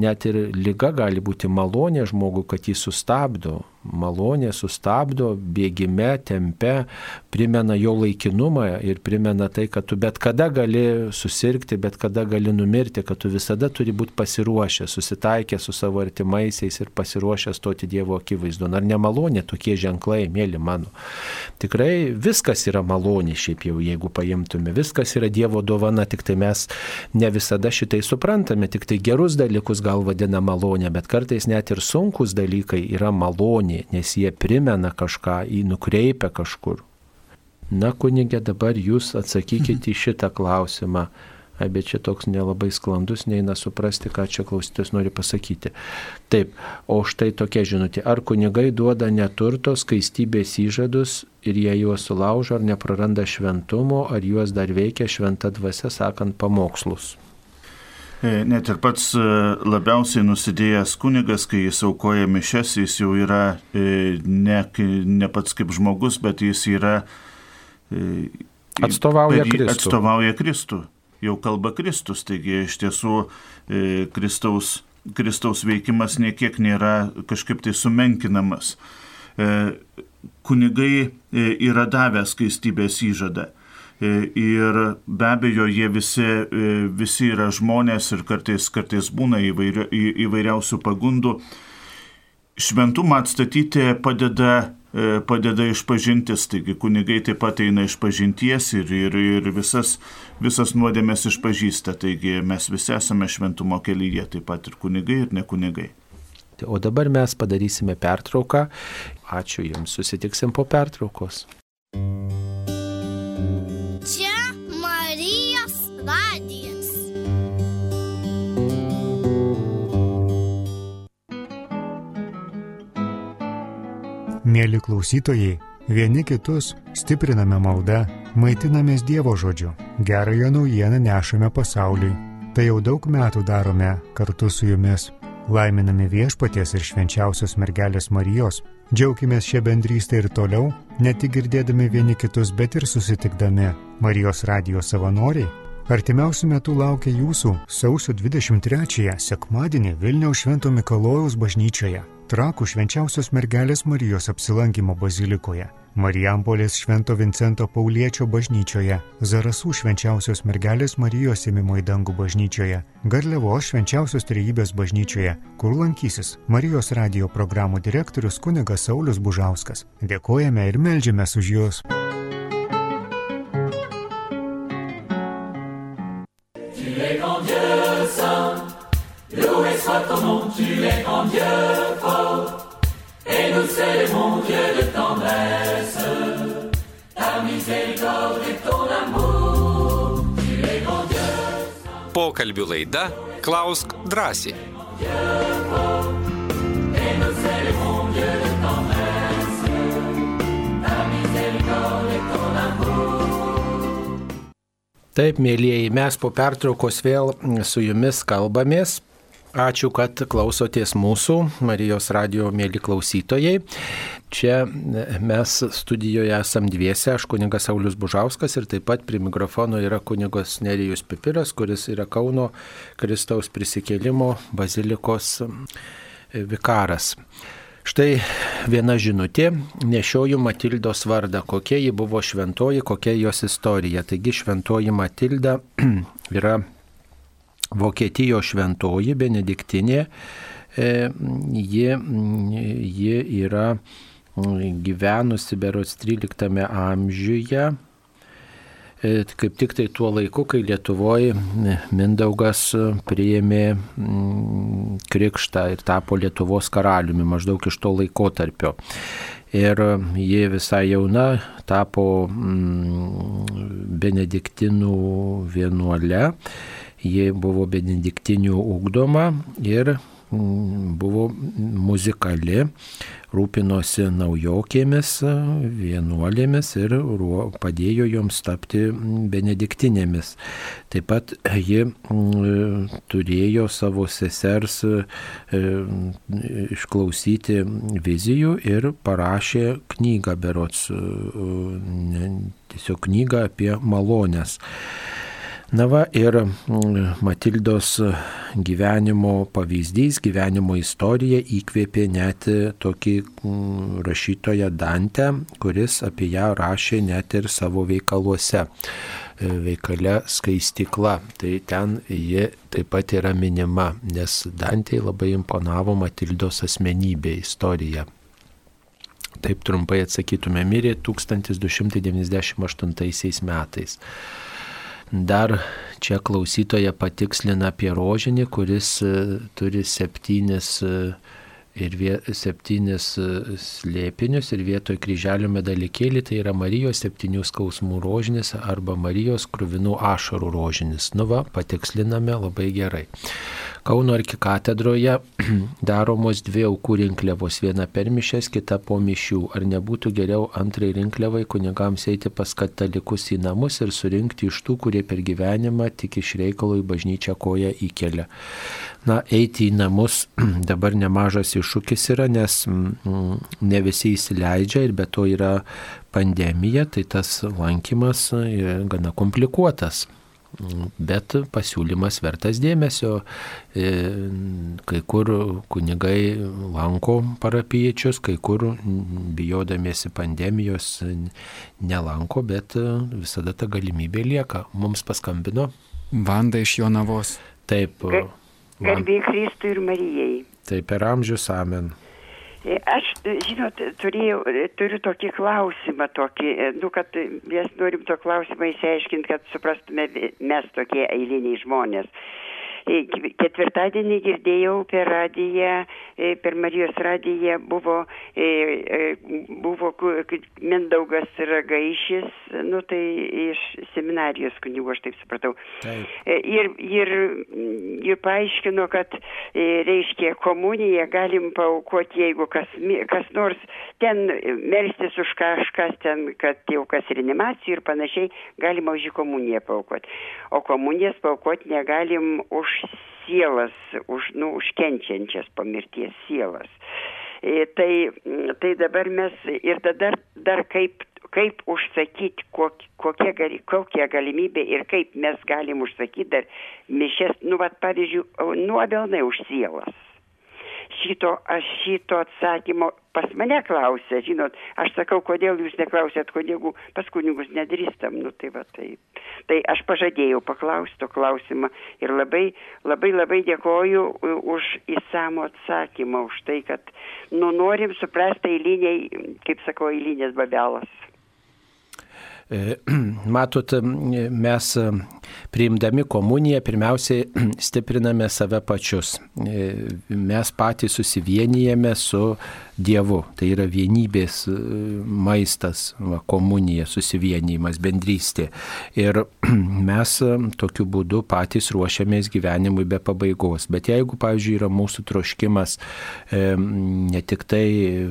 net ir lyga gali būti malonė žmogui, kad jį sustabdo malonė sustabdo bėgime, tempe, primena jo laikinumą ir primena tai, kad tu bet kada gali susirgti, bet kada gali numirti, kad tu visada turi būti pasiruošęs, susitaikęs su savo artimaisiais ir pasiruošęs stoti Dievo akivaizdu. Ar nemalonė tokie ženklai, mėly mano? Tikrai viskas yra malonė, šiaip jau jeigu paimtume, viskas yra Dievo dovana, tik tai mes ne visada šitai suprantame, tik tai gerus dalykus gal vadina malonė, bet kartais net ir sunkus dalykai yra malonė nes jie primena kažką, į nukreipia kažkur. Na, kunigė, dabar jūs atsakykite į šitą klausimą. Bet čia toks nelabai sklandus, neina suprasti, ką čia klausytis nori pasakyti. Taip, o štai tokia žinutė. Ar kunigai duoda neturto skaistybės įžadus ir jie juos sulaužo, ar nepraranda šventumo, ar juos dar veikia šventa dvasia, sakant pamokslus? E, net ir pats e, labiausiai nusidėjęs kunigas, kai jis aukoja mišes, jis jau yra e, ne, ne pats kaip žmogus, bet jis yra... Atstovauja Kristų. Atstovauja Kristų. Jau kalba Kristus, taigi iš tiesų Kristaus, Kristaus veikimas niekiek nėra kažkaip tai sumenkinamas. Kunigai yra davę skaistybės įžadą E, ir be abejo, jie visi, e, visi yra žmonės ir kartais, kartais būna įvairia, įvairiausių pagundų. Šventumą atstatyti padeda, e, padeda išpažintis, taigi kunigai taip pat eina išpažinties ir, ir, ir visas, visas nuodėmės išpažįsta, taigi mes visi esame šventumo kelyje, taip pat ir kunigai ir ne kunigai. O dabar mes padarysime pertrauką. Ačiū Jums, susitiksim po pertraukos. Čia Mėly klausytojai, vieni kitus stipriname maldą, maitinamės Dievo žodžiu, gerąją naujieną nešame pasauliui. Tai jau daug metų darome kartu su jumis. Laiminame viešpaties ir švenčiausios mergelės Marijos. Džiaukimės šią bendrystę ir toliau, ne tik girdėdami vieni kitus, bet ir susitikdami. Marijos radijos savanoriai Artimiausių metų laukia jūsų sausio 23-ąją sekmadienį Vilniaus Švento Mikalojaus bažnyčioje, Trakų švenčiausios mergelės Marijos apsilankimo bazilikoje, Marijampolės Švento Vincento Pauliečio bažnyčioje, Zarasų švenčiausios mergelės Marijos ėmimo į dangų bažnyčioje, Garliavos švenčiausios trejybės bažnyčioje, kur lankysis Marijos radio programų direktorius kunigas Saulis Bužauskas. Dėkojame ir melžiamės už jūs. Loué soit ton nom, tu es grand Dieu fort, et nous célébrons Dieu de tendresse, ta miséricorde et ton amour, tu es grand Dieu. Pokalbių laida Klausk drąsiai. Et nous célébrons Dieu de tendresse, ta miséricorde et ton amour. Taip, mėlyjeji, mes po pertraukos vėl su jumis kalbamės. Ačiū, kad klausotės mūsų, Marijos radio mėly klausytojai. Čia mes studijoje esam dviese, aš kunigas Saulis Bužauskas ir taip pat prie mikrofono yra kunigas Nerijus Pipiras, kuris yra Kauno Kristaus prisikėlimo bazilikos vikaras. Štai viena žinutė, nešioju Matildos vardą, kokia ji buvo šventoji, kokia jos istorija. Taigi šventoji Matilda <clears throat> yra Vokietijos šventoji benediktinė, ji, ji yra gyvenusi berots 13 amžiuje, kaip tik tai tuo laiku, kai Lietuvoje Mindaugas priėmė krikštą ir tapo Lietuvos karaliumi maždaug iš to laiko tarpio. Ir ji visai jauna tapo benediktinų vienuole ji buvo benediktinių ugdoma ir buvo muzikali, rūpinosi naujokėmis, vienuolėmis ir padėjo joms tapti benediktinėmis. Taip pat ji turėjo savo sesers išklausyti vizijų ir parašė knygą berots, tiesiog knygą apie malonės. Na va ir Matildos gyvenimo pavyzdys, gyvenimo istorija įkvėpė net tokį rašytoją Dantę, kuris apie ją rašė net ir savo veikaluose veikale skaistikla. Tai ten ji taip pat yra minima, nes Dantei labai imponavo Matildos asmenybė, istorija. Taip trumpai atsakytume, mirė 1298 metais. Dar čia klausytoje patikslina apie rožinį, kuris turi septynis, ir vie, septynis slėpinius ir vietoj kryželio medalikėlį tai yra Marijos septynių skausmų rožinis arba Marijos krūvinų ašarų rožinis. Nu va, patiksliname labai gerai. Kauno arkikatedroje <clears throat> daromos dvi aukų rinkliavos, viena per mišes, kita po mišių. Ar nebūtų geriau antrai rinkliavai kunigams eiti pas katalikus į namus ir surinkti iš tų, kurie per gyvenimą tik iš reikalo į bažnyčią koją įkelia? Na, eiti į namus <clears throat> dabar nemažas iššūkis yra, nes ne visi įsileidžia ir be to yra pandemija, tai tas lankymas yra gana komplikuotas. Bet pasiūlymas vertas dėmesio. Kai kur kunigai lanko parapiečius, kai kur bijodamiesi pandemijos nelanko, bet visada ta galimybė lieka. Mums paskambino. Vanda iš Jonavos. Taip. Garbė Kristui ir Marijai. Taip per amžius amen. Aš, žinot, turėjau, turiu tokį klausimą, tokį, nu, kad mes norim to klausimą įsiaiškinti, kad suprastume mes tokie eiliniai žmonės. Ketvirtadienį girdėjau per radiją, per Marijos radiją buvo, buvo Mindaugas Ragaišis, nu tai iš seminarijos kunigų, aš taip supratau. Taip. Ir, ir, ir paaiškino, kad reiškia komuniją galim paukoti, jeigu kas, kas nors ten melstis už kažkas ten, kad jau kas reanimacijų ir panašiai, galima už jį komuniją paukoti. O komunijas paukoti negalim už sielas, už, nu, už kenčiančias po mirties sielas. E, tai, tai dabar mes ir tada dar kaip, kaip užsakyti, kok, kokia, gali, kokia galimybė ir kaip mes galim užsakyti dar mišes, nu, vad, pavyzdžiui, nuodėlnai už sielas šito aš šito atsakymo pas mane klausia žinot aš sakau kodėl jūs neklausiat kunigų pas kunigus nedrįstam nu tai va taip tai aš pažadėjau paklaust to klausimo ir labai labai labai dėkoju už išsamų atsakymą už tai kad nu norim suprast eiliniai kaip sakau eilinis babelas <clears throat> matot, mes e, priimdami komuniją pirmiausiai <clears throat> stipriname save pačius. E, mes patys susivienijame su Dievu. Tai yra vienybės maistas, va, komunija, susivienijimas, bendrystė. Ir <clears throat> mes tokiu būdu patys ruošiamės gyvenimui be pabaigos. Bet jeigu, pavyzdžiui, yra mūsų troškimas ne tik tai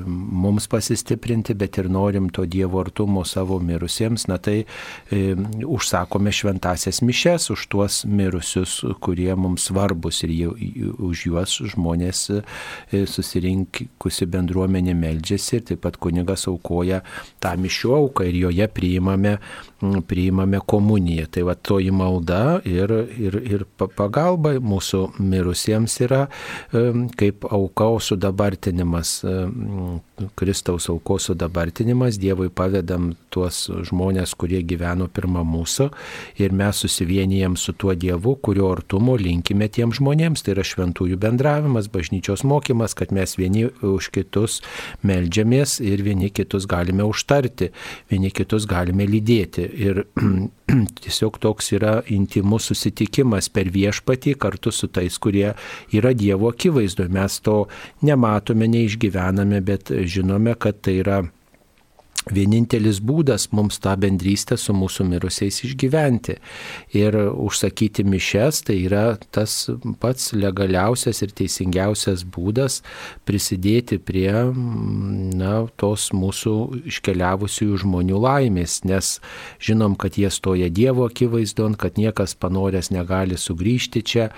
mums pasistiprinti, bet ir norim to Dievo artumo savo mirusiems, na tai e, užsakome šventasias mišes už tuos mirusius, kurie mums svarbus ir jie, už juos žmonės e, susirinkusi bendruomenė meldžiasi ir taip pat kunigas aukoja tą mišių auką ir joje priimame priimame komuniją. Tai va toji malda ir, ir, ir pagalba mūsų mirusiems yra kaip aukos sudabartinimas, Kristaus aukos sudabartinimas, Dievui pavedam tuos žmonės, kurie gyveno pirmą mūsų ir mes susivienijam su tuo Dievu, kurio artumo linkime tiem žmonėms. Tai yra šventųjų bendravimas, bažnyčios mokymas, kad mes vieni už kitus melžiamės ir vieni kitus galime užtarti, vieni kitus galime lydėti ir <clears throat> tiesiog toks yra intimus susitikimas per viešpatį kartu su tais, kurie yra Dievo akivaizdoje. Mes to nematome, neišgyvename, bet žinome, kad tai yra vienintelis būdas mums tą bendrystę su mūsų mirusiais išgyventi. Ir užsakyti mišes tai yra tas pats legaliausias ir teisingiausias būdas prisidėti prie na, tos mūsų iškeliavusiųjų žmonių laimės, nes žinom, kad jie stoja Dievo akivaizdon, kad niekas panoręs negali sugrįžti čia,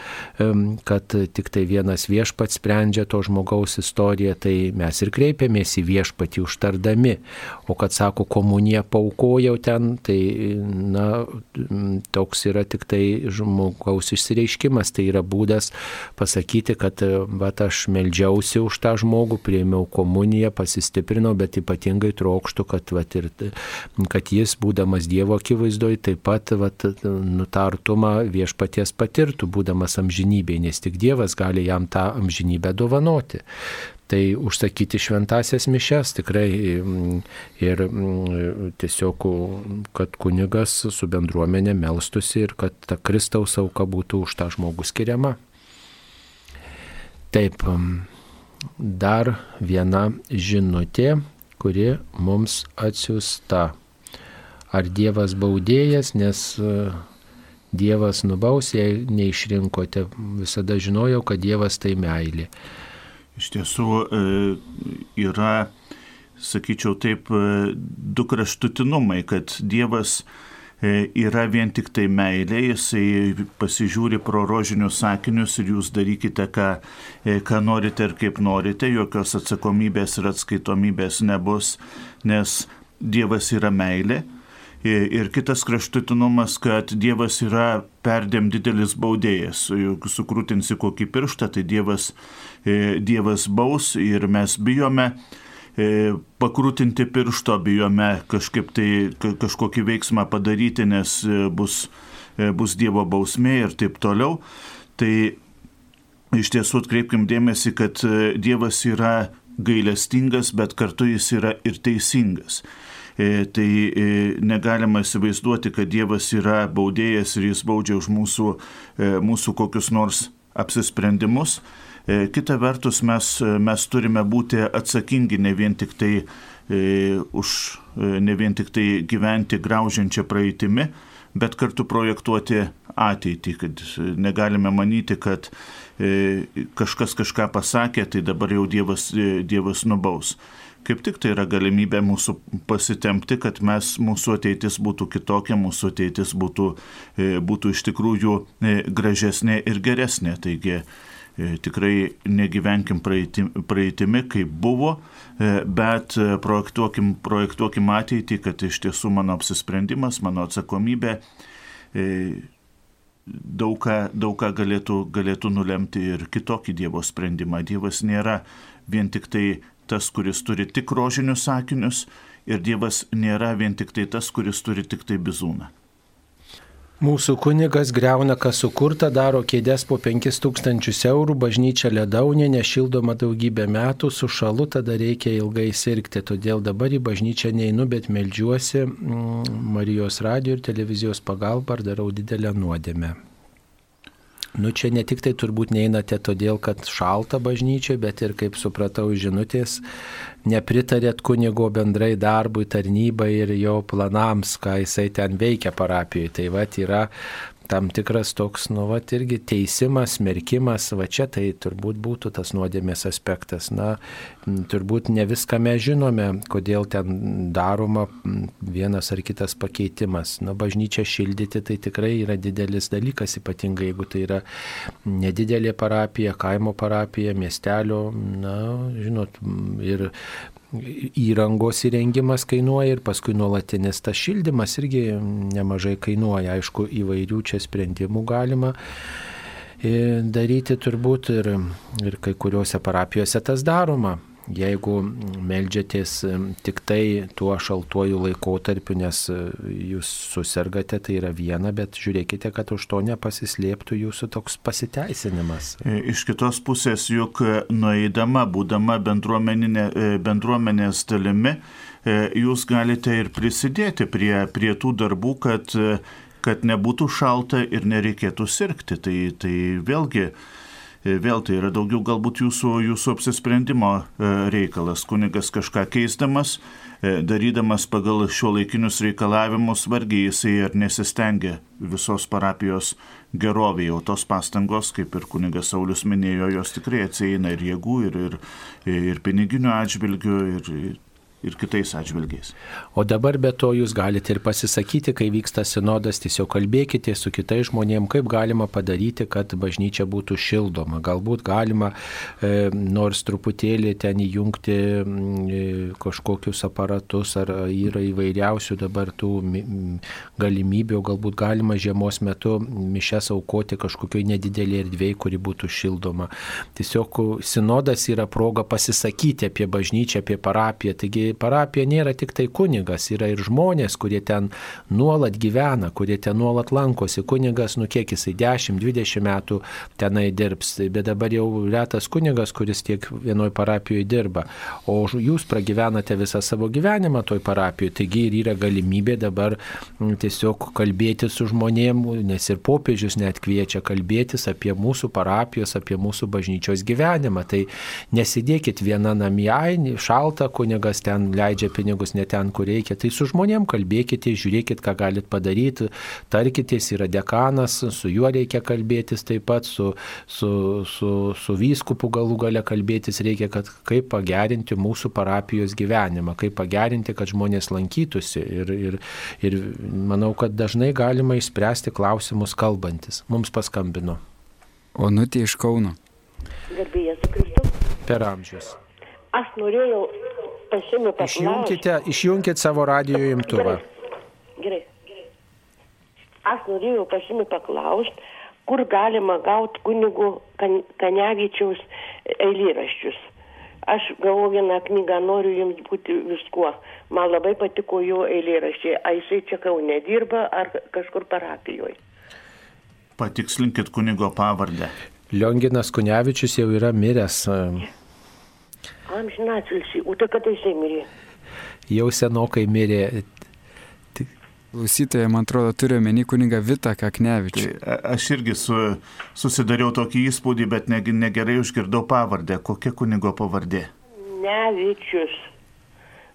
kad tik tai vienas viešpats sprendžia to žmogaus istoriją, tai mes ir kreipiamės į viešpatį užtardami. O kad sako komuniją paukojau ten, tai na, toks yra tik tai žmogaus išsireiškimas, tai yra būdas pasakyti, kad va, aš meldžiausi už tą žmogų, prieimiau komuniją, pasistiprinau, bet ypatingai trokštų, kad, va, ir, kad jis, būdamas Dievo akivaizdoje, taip pat va, nutartumą viešpaties patirtų, būdamas amžinybėje, nes tik Dievas gali jam tą amžinybę dovanoti. Tai užsakyti šventasias mišes tikrai mm, ir mm, tiesiog, kad kunigas su bendruomenė melstusi ir kad ta Kristaus auka būtų už tą žmogų skiriama. Taip, mm, dar viena žinutė, kuri mums atsiusta. Ar Dievas baudėjas, nes Dievas nubaus, jei neišrinkote, visada žinojau, kad Dievas tai meilė. Iš tiesų e, yra, sakyčiau taip, e, du kraštutinumai, kad Dievas e, yra vien tik tai meilė, jisai pasižiūri pro rožinius sakinius ir jūs darykite, ką, ką norite ir kaip norite, jokios atsakomybės ir atskaitomybės nebus, nes Dievas yra meilė. Ir kitas kraštutinumas, kad Dievas yra perdėm didelis baudėjas. Jeigu sukrūtinsi kokį pirštą, tai Dievas E, Dievas baus ir mes bijome e, pakrūtinti piršto, bijome kažkaip tai kažkokį veiksmą padaryti, nes e, bus, bus Dievo bausmė ir taip toliau. Tai iš tiesų atkreipkim dėmesį, kad Dievas yra gailestingas, bet kartu jis yra ir teisingas. E, tai e, negalima įsivaizduoti, kad Dievas yra baudėjas ir jis baudžia už mūsų, e, mūsų kokius nors apsisprendimus. Kita vertus, mes, mes turime būti atsakingi ne vien tik tai už, ne vien tik tai gyventi graužiančią praeitimi, bet kartu projektuoti ateitį, kad negalime manyti, kad kažkas kažką pasakė, tai dabar jau Dievas, dievas nubaus kaip tik tai yra galimybė mūsų pasitemti, kad mes, mūsų ateitis būtų kitokia, mūsų ateitis būtų, e, būtų iš tikrųjų e, gražesnė ir geresnė. Taigi e, tikrai negyvenkim praeitimi, kaip buvo, bet projektuokim, projektuokim ateitį, kad iš tiesų mano apsisprendimas, mano atsakomybė daug ką, daug ką galėtų, galėtų nulemti ir kitokį Dievo sprendimą. Dievas nėra vien tik tai tas, kuris turi tik rožinius sakinius ir Dievas nėra vien tik tai tas, kuris turi tik tai bizūną. Mūsų kunigas greuna, kas sukurta, daro kėdės po 5000 eurų, bažnyčia ledaunė, nešildoma daugybę metų, su šalu tada reikia ilgai sirgti, todėl dabar į bažnyčią neinu, bet melžiuosi mm, Marijos radio ir televizijos pagalba ar darau didelę nuodėmę. Nu čia ne tik tai turbūt neinate todėl, kad šalta bažnyčioje, bet ir, kaip supratau, žinutės, nepritarėt kunigo bendrai darbui, tarnybai ir jo planams, ką jisai ten veikia parapijoje. Tai va, yra tam tikras toks, nu, va, irgi teisimas, smerkimas, va čia tai turbūt būtų tas nuodėmės aspektas. Na, turbūt ne viską mes žinome, kodėl ten daroma vienas ar kitas pakeitimas. Na, bažnyčia šildyti tai tikrai yra didelis dalykas, ypatingai jeigu tai yra nedidelė parapija, kaimo parapija, miestelio, na, žinot, ir įrangos įrengimas kainuoja ir paskui nuolatinis tas šildymas irgi nemažai kainuoja. Aišku, įvairių čia sprendimų galima e, daryti turbūt ir, ir kai kuriuose parapijose tas daroma. Jeigu melžiatės tik tai tuo šaltuoju laikotarpiu, nes e, jūs susirgate, tai yra viena, bet žiūrėkite, kad už to nepasislėptų jūsų toks pasiteisinimas. E, iš kitos pusės, juk nueidama, būdama e, bendruomenės dalimi, jūs galite ir prisidėti prie, prie tų darbų, kad, kad nebūtų šalta ir nereikėtų sirgti. Tai, tai vėlgi E, vėl tai yra daugiau galbūt jūsų, jūsų apsisprendimo e, reikalas. Kunigas kažką keisdamas, e, darydamas pagal šio laikinius reikalavimus, vargiai jisai ir nesistengia visos parapijos gerovėje, o tos pastangos, kaip ir kunigas Saulis minėjo, jos tikrai atsieina ir jėgų, ir, ir, ir piniginių atžvilgių, ir, ir kitais atžvilgiais. O dabar be to jūs galite ir pasisakyti, kai vyksta sinodas, tiesiog kalbėkite su kitais žmonėmis, kaip galima padaryti, kad bažnyčia būtų šildoma. Galbūt galima e, nors truputėlį ten įjungti e, kažkokius aparatus, ar yra įvairiausių dabar tų galimybių, galbūt galima žiemos metu mišes aukoti kažkokioj nedidelėje erdvėje, kuri būtų šildoma. Tiesiog sinodas yra proga pasisakyti apie bažnyčią, apie parapiją. Taigi parapija nėra tik tai kunigas, yra ir žmonės, kurie ten nuolat gyvena, kurie ten nuolat lankosi. Kunigas, nu kiek jisai 10-20 metų tenai dirbs, bet dabar jau retas kunigas, kuris tiek vienoj parapijoje dirba. O jūs pragyvenate visą savo gyvenimą toj parapijoje, taigi ir yra galimybė dabar tiesiog kalbėti su žmonėm, nes ir popiežius net kviečia kalbėtis apie mūsų parapijos, apie mūsų bažnyčios gyvenimą. Tai nesidėkit viena namie, šalta kunigas ten ten leidžia pinigus ne ten, kur reikia. Tai su žmonėm kalbėkite, žiūrėkit, ką galit padaryti, tarkitės, yra dekanas, su juo reikia kalbėtis taip pat, su, su, su, su vyskupu galų gale kalbėtis reikia, kad kaip pagerinti mūsų parapijos gyvenimą, kaip pagerinti, kad žmonės lankytųsi. Ir, ir, ir manau, kad dažnai galima išspręsti klausimus kalbantis. Mums paskambino. Onutė iš Kauno. Garbėjas Kristus. Per amžius. Aš norėjau pasiūliu paklausti. Išjunkite, išjunkite savo radio imtuvą. Gerai. Gerai. Aš norėjau pasiūliu paklausti, kur galima gauti kunigų kan, Kanevičiaus eilėraščius. Aš gavau vieną knygą, noriu jums būti viskuo. Man labai patiko jo eilėraščiai. Ar jisai čia kaunė dirba ar kažkur parapijoje? Patikslinkit kunigo pavardę. Lionginas Kunevičius jau yra miręs. Amžinatilsi, o tai kada jisai mirė? jau senokai mirė. Klausytoja, man atrodo, turiu menį kunigą Vitą Kaknevičių. Tai aš irgi su, susidariau tokį įspūdį, bet ne, negerai užgirdau pavardę. Kokia kunigo pavardė? Nevičius.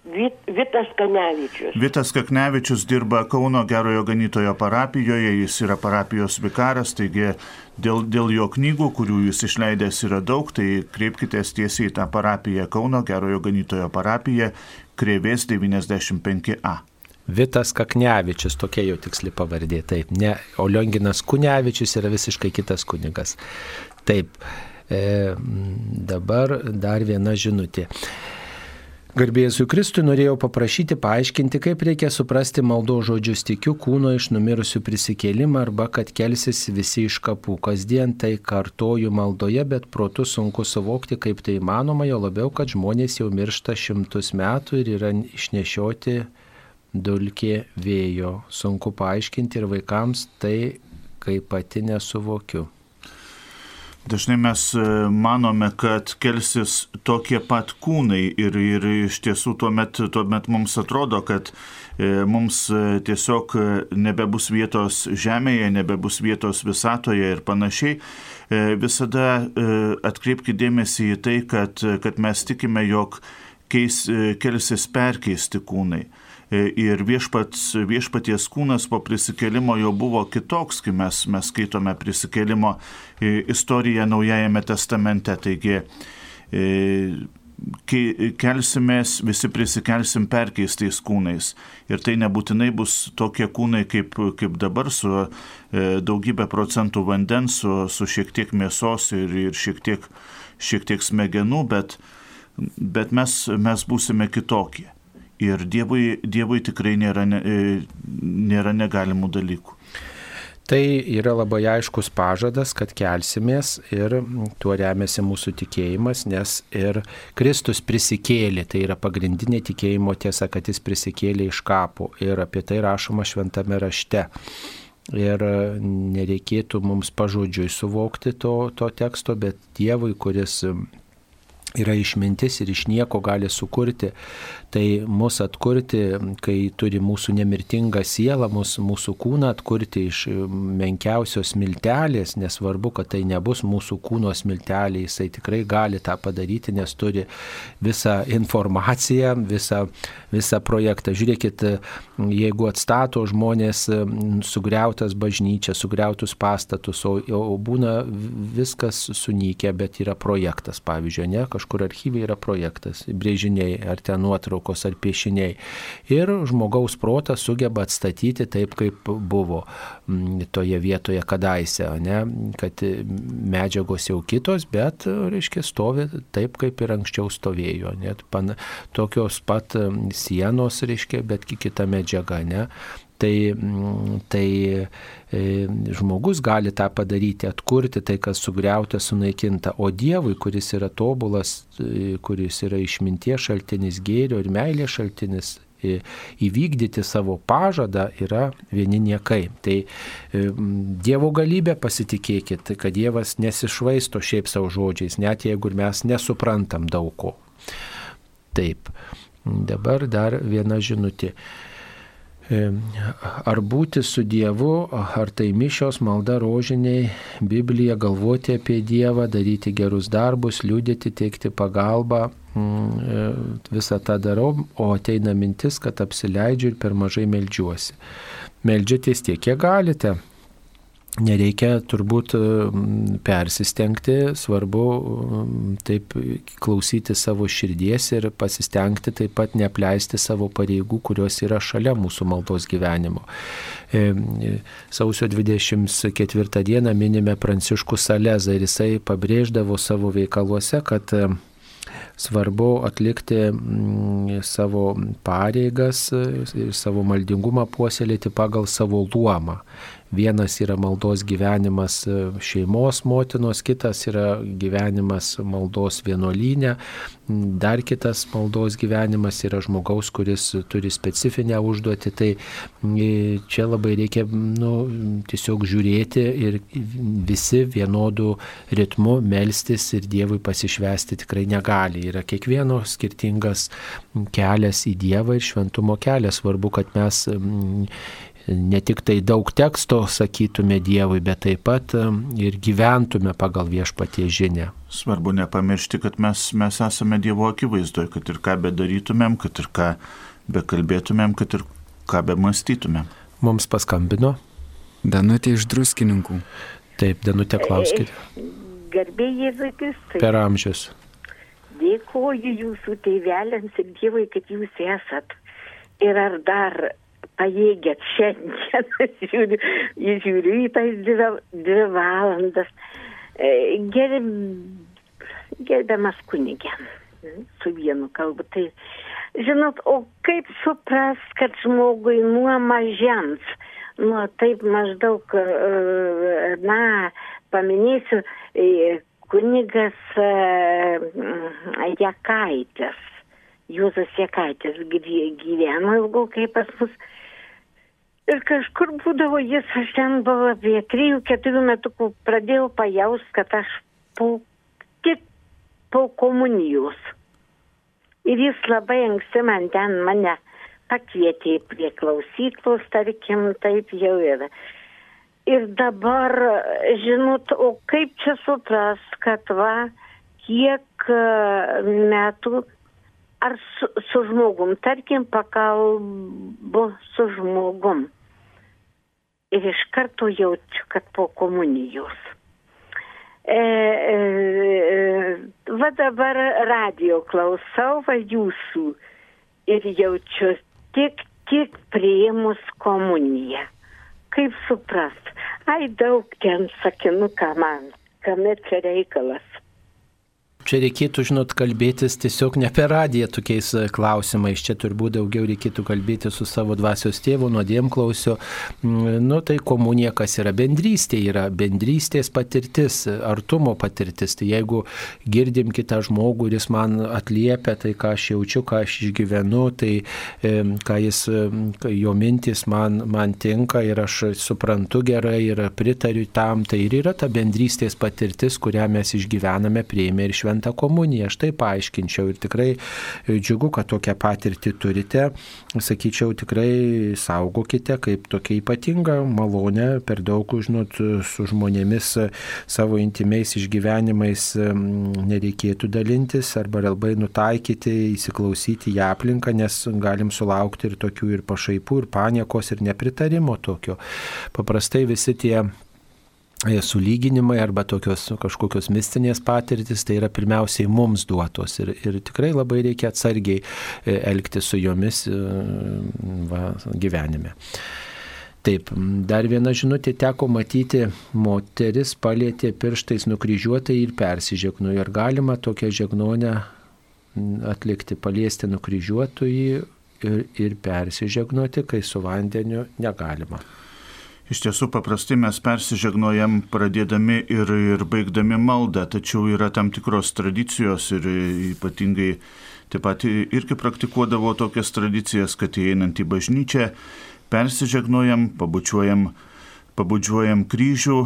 Vit, Vitas Kanevičius. Vitas Kaknevičius dirba Kauno gerojo ganytojo parapijoje, jis yra parapijos vikaras, taigi dėl, dėl jo knygų, kurių jis išleidęs yra daug, tai kreipkitės tiesiai į tą parapiją Kauno gerojo ganytojo parapiją, Krėvės 95A. Vitas Kaknevičius, tokia jau tiksli pavardė, taip. Ne, o Lionginas Kunevičius yra visiškai kitas kunigas. Taip, e, dabar dar viena žinutė. Garbėjusui Kristui norėjau paprašyti paaiškinti, kaip reikia suprasti maldo žodžius tikiu kūno iš numirusių prisikėlimą arba kad kelsis visi iš kapų. Kasdien tai kartoju maldoje, bet protu sunku suvokti, kaip tai įmanoma, jo labiau, kad žmonės jau miršta šimtus metų ir yra išnešioti dulkė vėjo. Sunku paaiškinti ir vaikams tai, kaip pati nesuvokiu. Dažnai mes e, manome, kad kelsis tokie pat kūnai ir, ir iš tiesų tuomet, tuomet mums atrodo, kad e, mums e, tiesiog nebebus vietos žemėje, nebebus vietos visatoje ir panašiai. Visada atkreipkite dėmesį į tai, kad, kad mes tikime, jog keis, kelsis perkeisti kūnai. E, ir viešpats, viešpaties kūnas po prisikelimo jau buvo kitoks, kai mes, mes skaitome prisikelimo e, istoriją Naujajame testamente. Taigi, e, kelsimės, visi prisikelsim perkeistais kūnais. Ir tai nebūtinai bus tokie kūnai kaip, kaip dabar su daugybė procentų vandens, su, su šiek tiek mėsos ir, ir šiek, tiek, šiek tiek smegenų, bet, bet mes, mes būsime kitokie ir Dievui, Dievui tikrai nėra, ne, e, nėra negalimų dalykų. Tai yra labai aiškus pažadas, kad kelsimės ir tuo remiasi mūsų tikėjimas, nes ir Kristus prisikėlė, tai yra pagrindinė tikėjimo tiesa, kad jis prisikėlė iš kapų ir apie tai rašoma šventame rašte. Ir nereikėtų mums pažodžiui suvokti to, to teksto, bet Dievui, kuris yra išmintis ir iš nieko gali sukurti, tai mus atkurti, kai turi mūsų nemirtingą sielą, mūsų, mūsų kūną atkurti iš menkiausios miltelės, nesvarbu, kad tai nebus mūsų kūno smiltelė, jisai tikrai gali tą padaryti, nes turi visą informaciją, visą, visą projektą. Žiūrėkit, jeigu atstato žmonės sugriautas bažnyčias, sugriautus pastatus, o, o būna viskas sunykę, bet yra projektas, pavyzdžiui, ne, kažkur archyvai yra projektas, brėžiniai, ar ten nuotraukos, ar piešiniai. Ir žmogaus protas sugeba atstatyti taip, kaip buvo mm, toje vietoje kadaise, ne, kad medžiagos jau kitos, bet, reiškia, stovi taip, kaip ir anksčiau stovėjo. Net pan, tokios pat mm, sienos, reiškia, bet kita medžiaga, ne tai, mm, tai e, žmogus gali tą padaryti, atkurti tai, kas sugriauta, sunaikinta. O Dievui, kuris yra tobulas, e, kuris yra išminties šaltinis, gėrio ir meilės šaltinis, e, įvykdyti savo pažadą yra vieni niekai. Tai Dievo galybė pasitikėkit, kad Dievas nesišvaisto šiaip savo žodžiais, net jeigu mes nesuprantam daug ko. Taip. Dabar dar viena žinutė. Ar būti su Dievu, ar tai mišios, malda rožiniai, Biblija, galvoti apie Dievą, daryti gerus darbus, liūdėti, teikti pagalbą, mm, e, visą tą darau, o ateina mintis, kad apsileidžiu ir per mažai melžiuosi. Meldžiatės tiek, kiek galite, Nereikia turbūt persistengti, svarbu taip klausyti savo širdies ir pasistengti taip pat neapleisti savo pareigų, kurios yra šalia mūsų maldos gyvenimo. Sausio 24 dieną minime Pranciškų Salezą ir jisai pabrėždavo savo veikaluose, kad svarbu atlikti savo pareigas ir savo maldingumą puoselėti pagal savo luomą Vienas yra maldos gyvenimas e, šeimos motinos, kitas yra gyvenimas maldos vienuolynė, dar kitas maldos gyvenimas yra žmogaus, kuris turi specifinę užduotį. Tai e, čia labai reikia nu, tiesiog žiūrėti ir visi vienodų ritmų melstis ir Dievui pasišvesti tikrai negali. Yra kiekvieno skirtingas kelias į Dievą ir šventumo kelias. Svarbu, kad mes ne tik tai daug teksto sakytume Dievui, bet taip pat ir gyventume pagal viešpatie žinę. Svarbu nepamiršti, kad mes, mes esame Dievo akivaizdoje, kad ir ką bedarytumėm, kad ir ką bekalbėtumėm, kad ir ką bemastytumėm. Mums paskambino. Danutė iš druskininkų. Taip, Danutė, klauskite. Garbėjai Jėzui Kristui. Per amžius. Dėkuoju jūsų tėveliams ir Dievui, kad jūs esat. Ir ar dar pajėgėt šiandien, <laughs> žiūriu, žiūriu į tas dvi, dvi valandas. Gerb, gerbiamas kunigė, su vienu kalbu, tai žinot, o kaip supras, kad žmogui nuo mažens, nuo taip maždaug, na, paminėsiu, kunigas Jakaitis, Jūzas Jakaitis gyveno ilgokai pas mus. Ir kažkur būdavo jis, aš ten buvau apie 3-4 metų, pradėjau pajaust, kad aš po, tik po komunijos. Ir jis labai anksti man ten mane pakvietė prie klausyklos, tarkim, taip jau yra. Ir dabar, žinot, o kaip čia supras, kad va, kiek metų ar su, su žmogum, tarkim, pakalbu su žmogum. Ir iš karto jaučiu, kad po komunijos. E, e, va dabar radio klausau va jūsų ir jaučiu tik, tik prieimus komuniją. Kaip suprast? Ai daug ten sakinuką man, kame čia reikalas. Čia reikėtų, žinot, kalbėtis tiesiog ne per radiją tokiais klausimais. Čia turbūt daugiau reikėtų kalbėti su savo dvasios tėvu, nuodėm klausiu. Nu, tai komunija, kas yra bendrystė, yra bendrystės patirtis, artumo patirtis. Tai jeigu girdim kitą žmogų ir jis man atliepia tai, ką aš jaučiu, ką aš išgyvenu, tai ką jis, jo mintis man, man tinka ir aš suprantu gerai ir pritariu tam, tai ir yra ta bendrystės patirtis, kurią mes išgyvename, prieimė ir šventame šventą komuniją. Aš tai paaiškinčiau ir tikrai džiugu, kad tokią patirtį turite. Sakyčiau, tikrai saugokite kaip tokia ypatinga malonė, per daug, žinot, su žmonėmis savo intimiais išgyvenimais nereikėtų dalintis arba labai nutaikyti, įsiklausyti į aplinką, nes galim sulaukti ir tokių ir pašaipų, ir paniekos, ir nepritarimo tokio. Paprastai visi tie sulyginimai arba tokios kažkokios mistinės patirtis, tai yra pirmiausiai mums duotos ir, ir tikrai labai reikia atsargiai elgti su jomis va, gyvenime. Taip, dar viena žinutė teko matyti, moteris palėtė pirštais nukryžiuotai ir persižegnojo. Ar galima tokią žegnonę atlikti, paliesti nukryžiuotojį ir, ir persižegnoti, kai su vandeniu negalima? Iš tiesų paprastai mes persižegnojam pradėdami ir, ir baigdami maldą, tačiau yra tam tikros tradicijos ir ypatingai taip pat irgi praktikuodavo tokias tradicijas, kad įeinant į bažnyčią persižegnojam, pabučiuojam, pabučiuojam kryžių,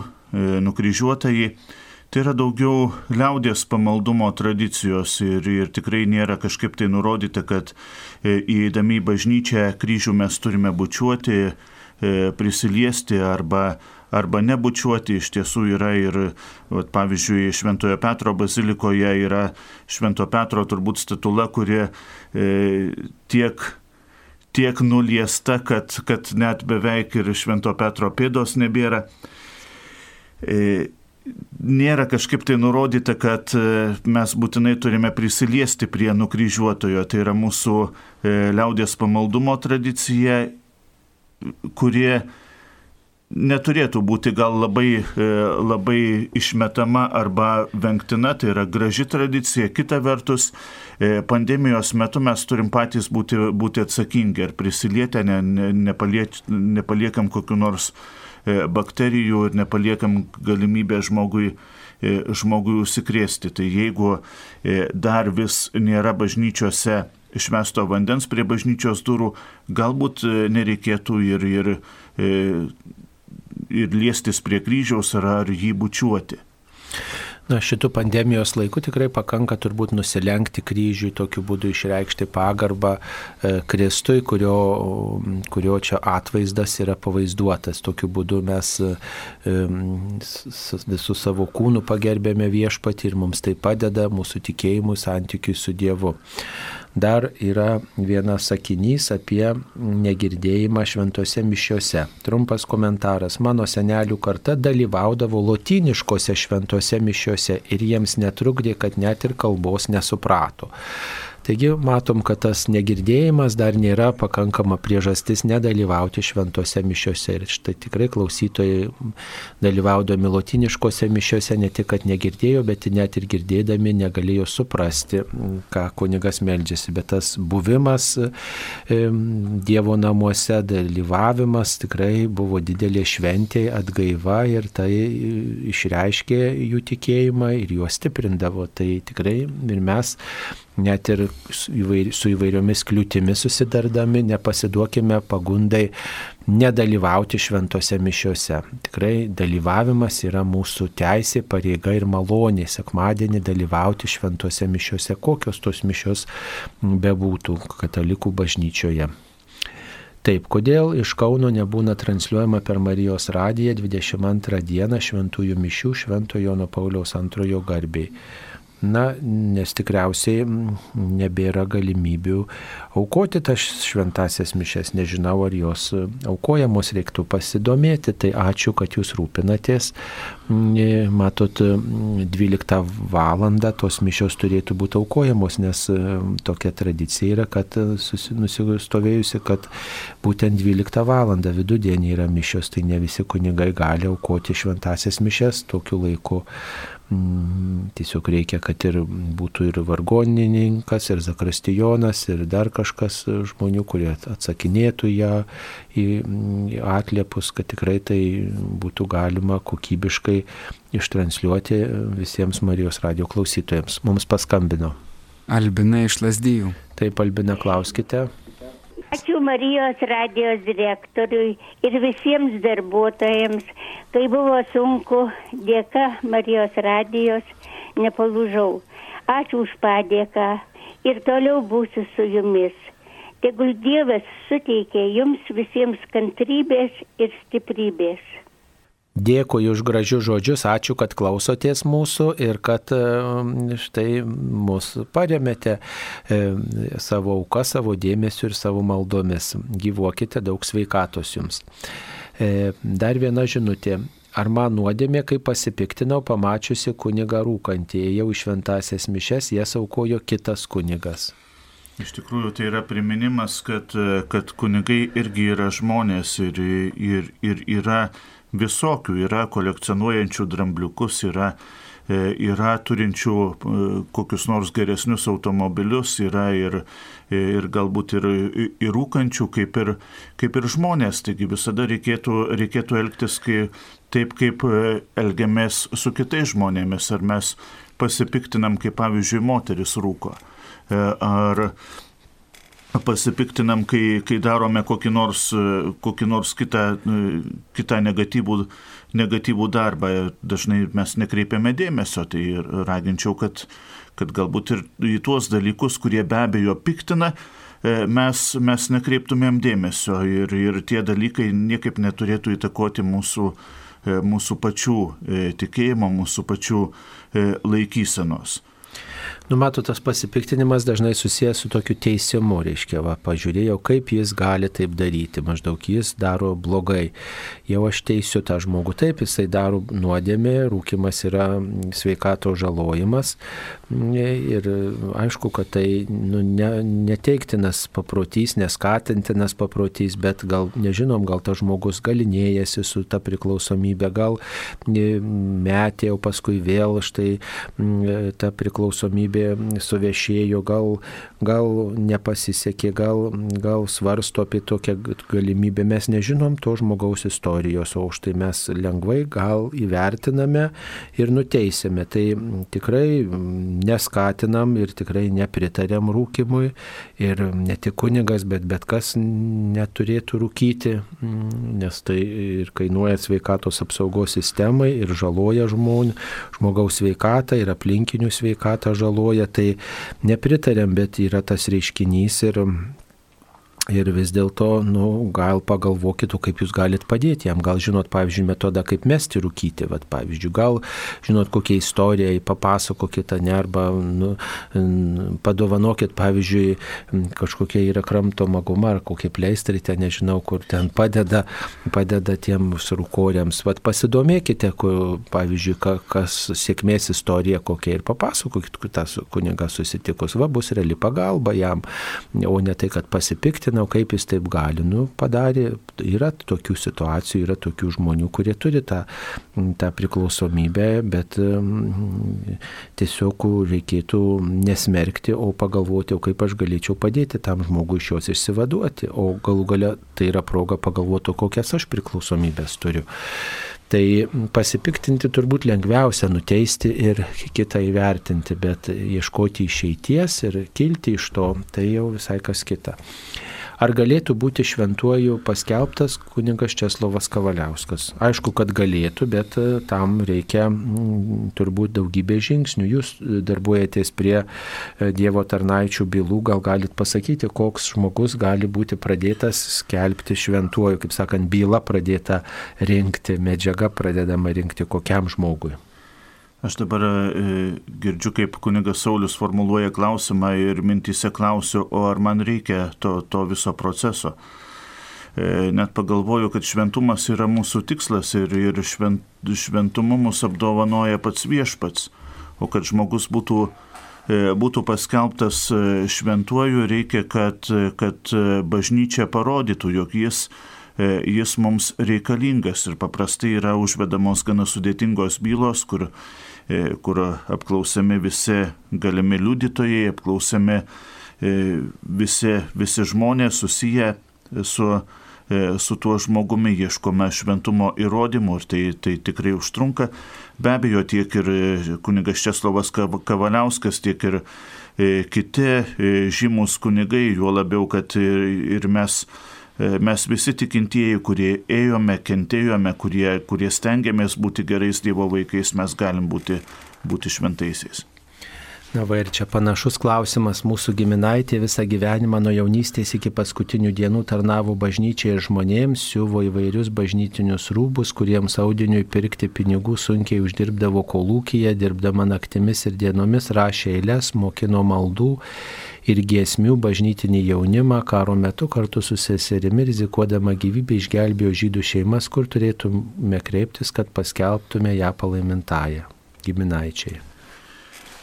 nukryžiuotąjį. Tai yra daugiau liaudės pamaldumo tradicijos ir, ir tikrai nėra kažkaip tai nurodyta, kad įeidami į bažnyčią kryžių mes turime bučiuoti prisiliesti arba, arba nebučiuoti. Iš tiesų yra ir, vat, pavyzdžiui, Šventojo Petro bazilikoje yra Švento Petro turbūt statula, kuri e, tiek tiek nuliesta, kad, kad net beveik ir Švento Petro pėdos nebėra. E, nėra kažkaip tai nurodyta, kad mes būtinai turime prisiliesti prie nukryžiuotojo. Tai yra mūsų liaudės pamaldumo tradicija kurie neturėtų būti gal labai, labai išmetama arba vengtina, tai yra graži tradicija. Kita vertus, pandemijos metu mes turim patys būti, būti atsakingi ir prisilietę, ne, ne, nepaliek, nepaliekam kokiu nors e, bakterijų ir nepaliekam galimybę žmogui, e, žmogui užsikrėsti. Tai jeigu dar vis nėra bažnyčiose išmesto vandens prie bažnyčios durų, galbūt nereikėtų ir, ir, ir liestis prie kryžiaus ar, ar jį bučiuoti. Na, šitų pandemijos laikų tikrai pakanka turbūt nusilenkti kryžiui, tokiu būdu išreikšti pagarbą e, Kristui, kurio, kurio čia atvaizdas yra pavaizduotas. Tokiu būdu mes e, visų savo kūnų pagerbėme viešpatį ir mums tai padeda mūsų tikėjimui santykiui su Dievu dar yra vienas sakinys apie negirdėjimą šventose mišiuose. Trumpas komentaras. Mano senelių karta dalyvaudavo lotyniškose šventose mišiuose ir jiems netrukdė, kad net ir kalbos nesuprato. Taigi matom, kad tas negirdėjimas dar nėra pakankama priežastis nedalyvauti šventose mišiuose. Ir štai tikrai klausytojai dalyvaudami lotiniškose mišiuose ne tik, kad negirdėjo, bet net ir girdėdami negalėjo suprasti, ką kunigas meldžiasi. Bet tas buvimas Dievo namuose, dalyvavimas tikrai buvo didelė šventė, atgaiva ir tai išreiškė jų tikėjimą ir juos stiprindavo. Tai tikrai ir mes net ir su įvairiomis kliūtimis susidardami, nepasiduokime pagundai nedalyvauti šventose mišiuose. Tikrai dalyvavimas yra mūsų teisė, pareiga ir malonė sekmadienį dalyvauti šventose mišiuose, kokios tos mišios bebūtų katalikų bažnyčioje. Taip, kodėl iš Kauno nebūna transliuojama per Marijos radiją 22 dieną šventųjų mišių Šventojo Jono Pauliaus antrojo garbiai? Na, nes tikriausiai nebėra galimybių aukoti tas šventasias mišes. Nežinau, ar jos aukojamos reiktų pasidomėti. Tai ačiū, kad jūs rūpinatės. Matot, 12 val. tos mišios turėtų būti aukojamos, nes tokia tradicija yra, kad nusistovėjusi, kad būtent 12 val. vidudienį yra mišios, tai ne visi kunigai gali aukoti šventasias mišes tokiu laiku. Mm, tiesiog reikia, kad ir būtų ir vargonininkas, ir zakristijonas, ir dar kažkas žmonių, kurie atsakinėtų ją į atliepus, kad tikrai tai būtų galima kokybiškai ištransliuoti visiems Marijos radio klausytojams. Mums paskambino. Albina iš Lasdyjų. Taip, Albina, klauskite. Ačiū Marijos radijos direktoriui ir visiems darbuotojams, kai buvo sunku, dėka Marijos radijos nepalūžau. Ačiū už padėką ir toliau būsiu su jumis. Tegul Dievas suteikia jums visiems kantrybės ir stiprybės. Dėkui už gražius žodžius, ačiū, kad klausotės mūsų ir kad štai mūsų paremėte savo auką, savo dėmesiu ir savo maldomis. Gyvuokite daug sveikatos jums. E, dar viena žinutė. Ar man nuodėmė, kai pasipiktinau, pamačiusi kunigą rūkantį, ėjau iš šventasias mišes, jas aukojo kitas kunigas. Iš tikrųjų, tai yra priminimas, kad, kad kunigai irgi yra žmonės ir, ir, ir yra visokių, yra kolekcionuojančių drambliukus, yra, e, yra turinčių e, kokius nors geresnius automobilius, yra ir, ir galbūt ir, ir rūkančių, kaip ir, kaip ir žmonės. Taigi visada reikėtų, reikėtų elgtis kai, taip, kaip e, elgiamės su kitais žmonėmis. Ar mes pasipiktinam, kaip pavyzdžiui, moteris rūko. Ar pasipiktinam, kai, kai darome kokį nors, kokį nors kitą, kitą negatyvų, negatyvų darbą. Dažnai mes nekreipiame dėmesio, tai raginčiau, kad, kad galbūt ir į tuos dalykus, kurie be abejo piktina, e, mes, mes nekreiptumėm dėmesio ir, ir tie dalykai niekaip neturėtų įtakoti mūsų, e, mūsų pačių e, tikėjimo, mūsų pačių laikysenos. Numato tas pasipiktinimas dažnai susijęs su tokiu teisimu, reiškia, va, pažiūrėjau, kaip jis gali taip daryti, maždaug jis daro blogai. Jau aš teisiu tą žmogų, taip, jisai daro nuodėmė, rūkimas yra sveikato žalojimas ir aišku, kad tai nu, ne, neteiktinas paprotys, neskatintinas paprotys, bet gal, nežinom, gal tas žmogus galinėjasi su ta priklausomybė, gal metė, o paskui vėl štai ta priklausomybė galimybė suvešėjo, gal, gal nepasisekė, gal, gal svarsto apie tokią galimybę. Mes nežinom to žmogaus istorijos, o už tai mes lengvai gal įvertiname ir nuteisėme. Tai tikrai neskatinam ir tikrai nepritarėm rūkimui. Ir ne tik kunigas, bet bet kas neturėtų rūkyti, nes tai ir kainuoja sveikatos apsaugos sistemai ir žaloja žmonių, žmogaus sveikatą ir aplinkinių sveikatą žaloja. Tai nepritarėm, bet yra tas reiškinys ir Ir vis dėlto, nu, gal pagalvokit, kaip jūs galite padėti jam. Gal žinot, pavyzdžiui, metodą, kaip mesti rūkyti. Vat, pavyzdžiui, gal žinot, kokią istoriją, papasakokit, ne, arba nu, padovanokit, pavyzdžiui, kažkokia yra kramtoma guma ar kokie pleistrai, ten nežinau, kur ten padeda, padeda tiems rūkoriams. Vat pasidomėkite, kur, pavyzdžiui, kas sėkmės istorija kokia ir papasakokit, kur tas kunigas susitikus. Va, bus reali pagalba jam, o ne tai, kad pasipiktina nežinau, kaip jis taip gali. Nu, padarė, yra tokių situacijų, yra tokių žmonių, kurie turi tą, tą priklausomybę, bet tiesiog reikėtų nesmerkti, o pagalvoti, o kaip aš galėčiau padėti tam žmogui iš jos išsivaduoti. O galų gale tai yra proga pagalvoti, kokias aš priklausomybės turiu. Tai pasipiktinti turbūt lengviausia nuteisti ir kitą įvertinti, bet ieškoti išeities ir kilti iš to, tai jau visai kas kita. Ar galėtų būti šventuoju paskelbtas kuningas Česlovas Kavaliauskas? Aišku, kad galėtų, bet e, tam reikia m, turbūt daugybė žingsnių. Jūs darbuojatės prie e, Dievo tarnaičių bylų, gal galit pasakyti, koks žmogus gali būti pradėtas skelbti šventuoju, kaip sakant, byla pradėta rinkti, medžiaga pradedama rinkti kokiam žmogui. Aš dabar e, girdžiu, kaip kunigas Saulis formuluoja klausimą ir mintise klausiu, o ar man reikia to, to viso proceso. E, net pagalvoju, kad šventumas yra mūsų tikslas ir, ir švent, šventumu mus apdovanoja pats viešpats. O kad žmogus būtų, e, būtų paskelbtas šventuoju, reikia, kad, kad bažnyčia parodytų, jog jis jis mums reikalingas ir paprastai yra užvedamos gana sudėtingos bylos, kur kur apklausiami visi galimi liudytojai, apklausiami e, visi, visi žmonės susiję su, e, su tuo žmogumi, ieškome šventumo įrodymų ir tai, tai tikrai užtrunka. Be abejo, tiek ir kunigas Česlovas Kavaliauskas, tiek ir kiti žymus kunigai, juo labiau, kad ir mes E, mes visi tikintieji, kurie ėjome, kentėjome, kurie, kurie stengiamės būti gerais Dievo vaikais, mes galim būti, būti šventaisiais. Na va ir čia panašus klausimas. Mūsų giminaitė visą gyvenimą nuo jaunystės iki paskutinių dienų tarnavo bažnyčiai ir žmonėms, siuvo įvairius bažnytinius rūbus, kuriems audiniui pirkti pinigų sunkiai uždirbdavo kolūkyje, dirbdama naktimis ir dienomis rašė eilės, mokino maldų ir giesmių bažnytinį jaunimą karo metu kartu su seserimi rizikuodama gyvybę išgelbėjo žydų šeimas, kur turėtume kreiptis, kad paskelbtume ją palaimintąją giminaičiai.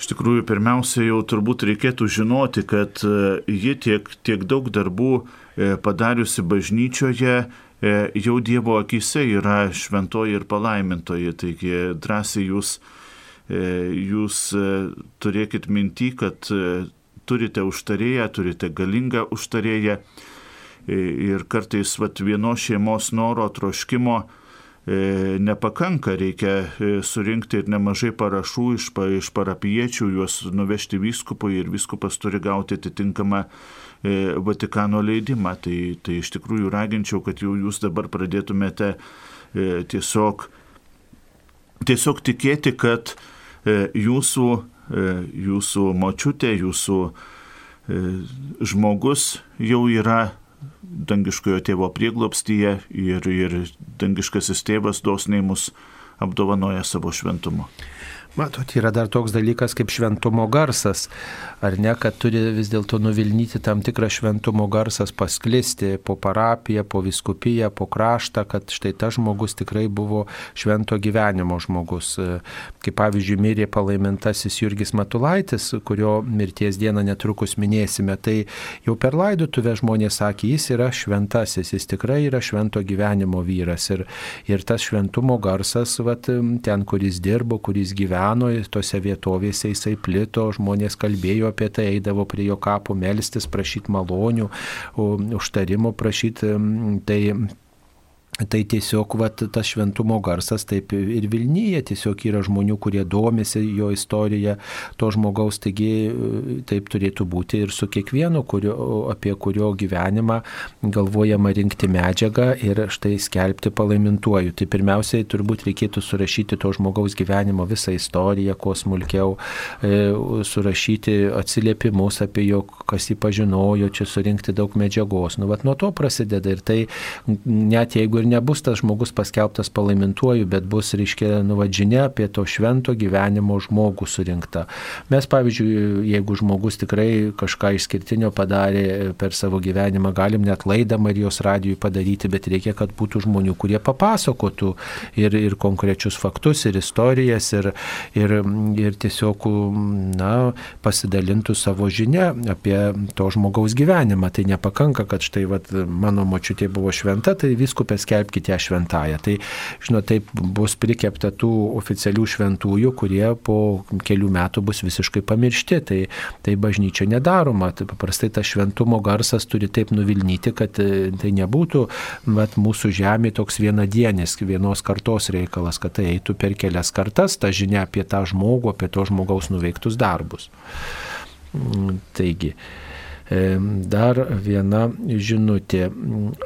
Iš tikrųjų, pirmiausia, jau turbūt reikėtų žinoti, kad e, ji tiek, tiek daug darbų e, padariusi bažnyčioje e, jau Dievo akise yra šventoji ir palaimintoji. Taigi drąsiai jūs, jūs turėkit minti, kad turite užtarėją, turite galingą užtarėją ir kartais vat, vienos šeimos noro troškimo e, nepakanka, reikia e, surinkti ir nemažai parašų iš, iš parapiečių, juos nuvežti vyskupui ir vyskupas turi gauti atitinkamą e, Vatikano leidimą. Tai, tai iš tikrųjų raginčiau, kad jau jūs dabar pradėtumėte tiesiog, tiesiog tikėti, kad jūsų E, jūsų močiutė, jūsų e, žmogus jau yra dangiškojo tėvo prieglopstyje ir, ir dangiškasis tėvas dosniai mus apdovanoja savo šventumu. Matot, yra dar toks dalykas kaip šventumo garsas, ar ne, kad turi vis dėlto nuvilnyti tam tikrą šventumo garsas, pasklisti po parapiją, po viskupiją, po kraštą, kad štai tas žmogus tikrai buvo švento gyvenimo žmogus. Kaip pavyzdžiui, mirė palaimintasis Jurgis Matulaitis, kurio mirties dieną netrukus minėsime, tai jau per laidotuvę žmonės sakė, jis yra šventasis, jis tikrai yra švento gyvenimo vyras. Ir, ir tas šventumo garsas, vat, ten, kuris dirbo, kuris gyveno, gyveno, tose vietovėse jisai plito, žmonės kalbėjo apie tai, eidavo prie jo kapo melstis, prašyti malonių, užtarimo prašyti. Tai Tai tiesiog vat, tas šventumo garsas taip ir Vilnyje tiesiog yra žmonių, kurie domisi jo istorija, to žmogaus, taigi taip turėtų būti ir su kiekvienu, kurio, apie kurio gyvenimą galvojama rinkti medžiagą ir štai skelbti palaimintuoju. Tai pirmiausiai turbūt reikėtų surašyti to žmogaus gyvenimo visą istoriją, kuo smulkiau, e, surašyti atsiliepimus apie jo, kas jį pažinojo, čia surinkti daug medžiagos. Nu, vat, nuo to prasideda ir tai net jeigu ir nebus tas žmogus paskelbtas palaimintuoju, bet bus, reiškia, nuvadžinė apie to švento gyvenimo žmogų surinkta. Mes, pavyzdžiui, jeigu žmogus tikrai kažką išskirtinio padarė per savo gyvenimą, galim net laidą Marijos radijui padaryti, bet reikia, kad būtų žmonių, kurie papasakotų ir, ir konkrečius faktus, ir istorijas, ir, ir, ir tiesiog, na, pasidalintų savo žinę apie to žmogaus gyvenimą. Tai nepakanka, kad štai, vat, mano močiutė buvo šventa, tai viskupės skelbkite ją šventąją. Tai, žinot, taip bus prikepta tų oficialių šventųjų, kurie po kelių metų bus visiškai pamiršti. Tai, tai bažnyčia nedaroma. Tai paprastai tas šventumo garsas turi taip nuvilnyti, kad e, tai nebūtų vat, mūsų žemė toks vienadienis, vienos kartos reikalas, kad tai eitų per kelias kartas ta žinia apie tą žmogų, apie to žmogaus nuveiktus darbus. Mm, taigi, Dar viena žinutė.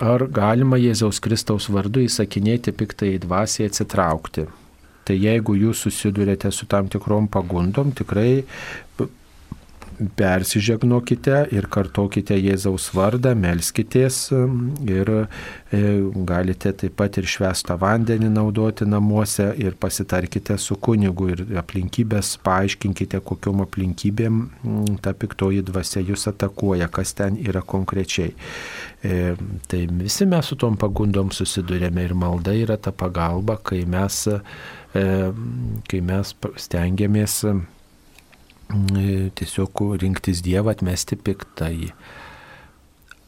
Ar galima Jėzaus Kristaus vardu įsakinėti piktai dvasiai atsitraukti? Tai jeigu jūs susidurėte su tam tikrom pagundom, tikrai persižegnokite ir kartokite Jėzaus vardą, melskitės um, ir e, galite taip pat ir švestą vandenį naudoti namuose ir pasitarkite su kunigu ir aplinkybės paaiškinkite, kokiom aplinkybėm mm, ta piktoji dvasia jūs atakuoja, kas ten yra konkrečiai. E, tai visi mes su tom pagundom susidurėme ir malda yra ta pagalba, kai mes, e, kai mes stengiamės tiesiog rinktis Dievą, atmesti piktąjį.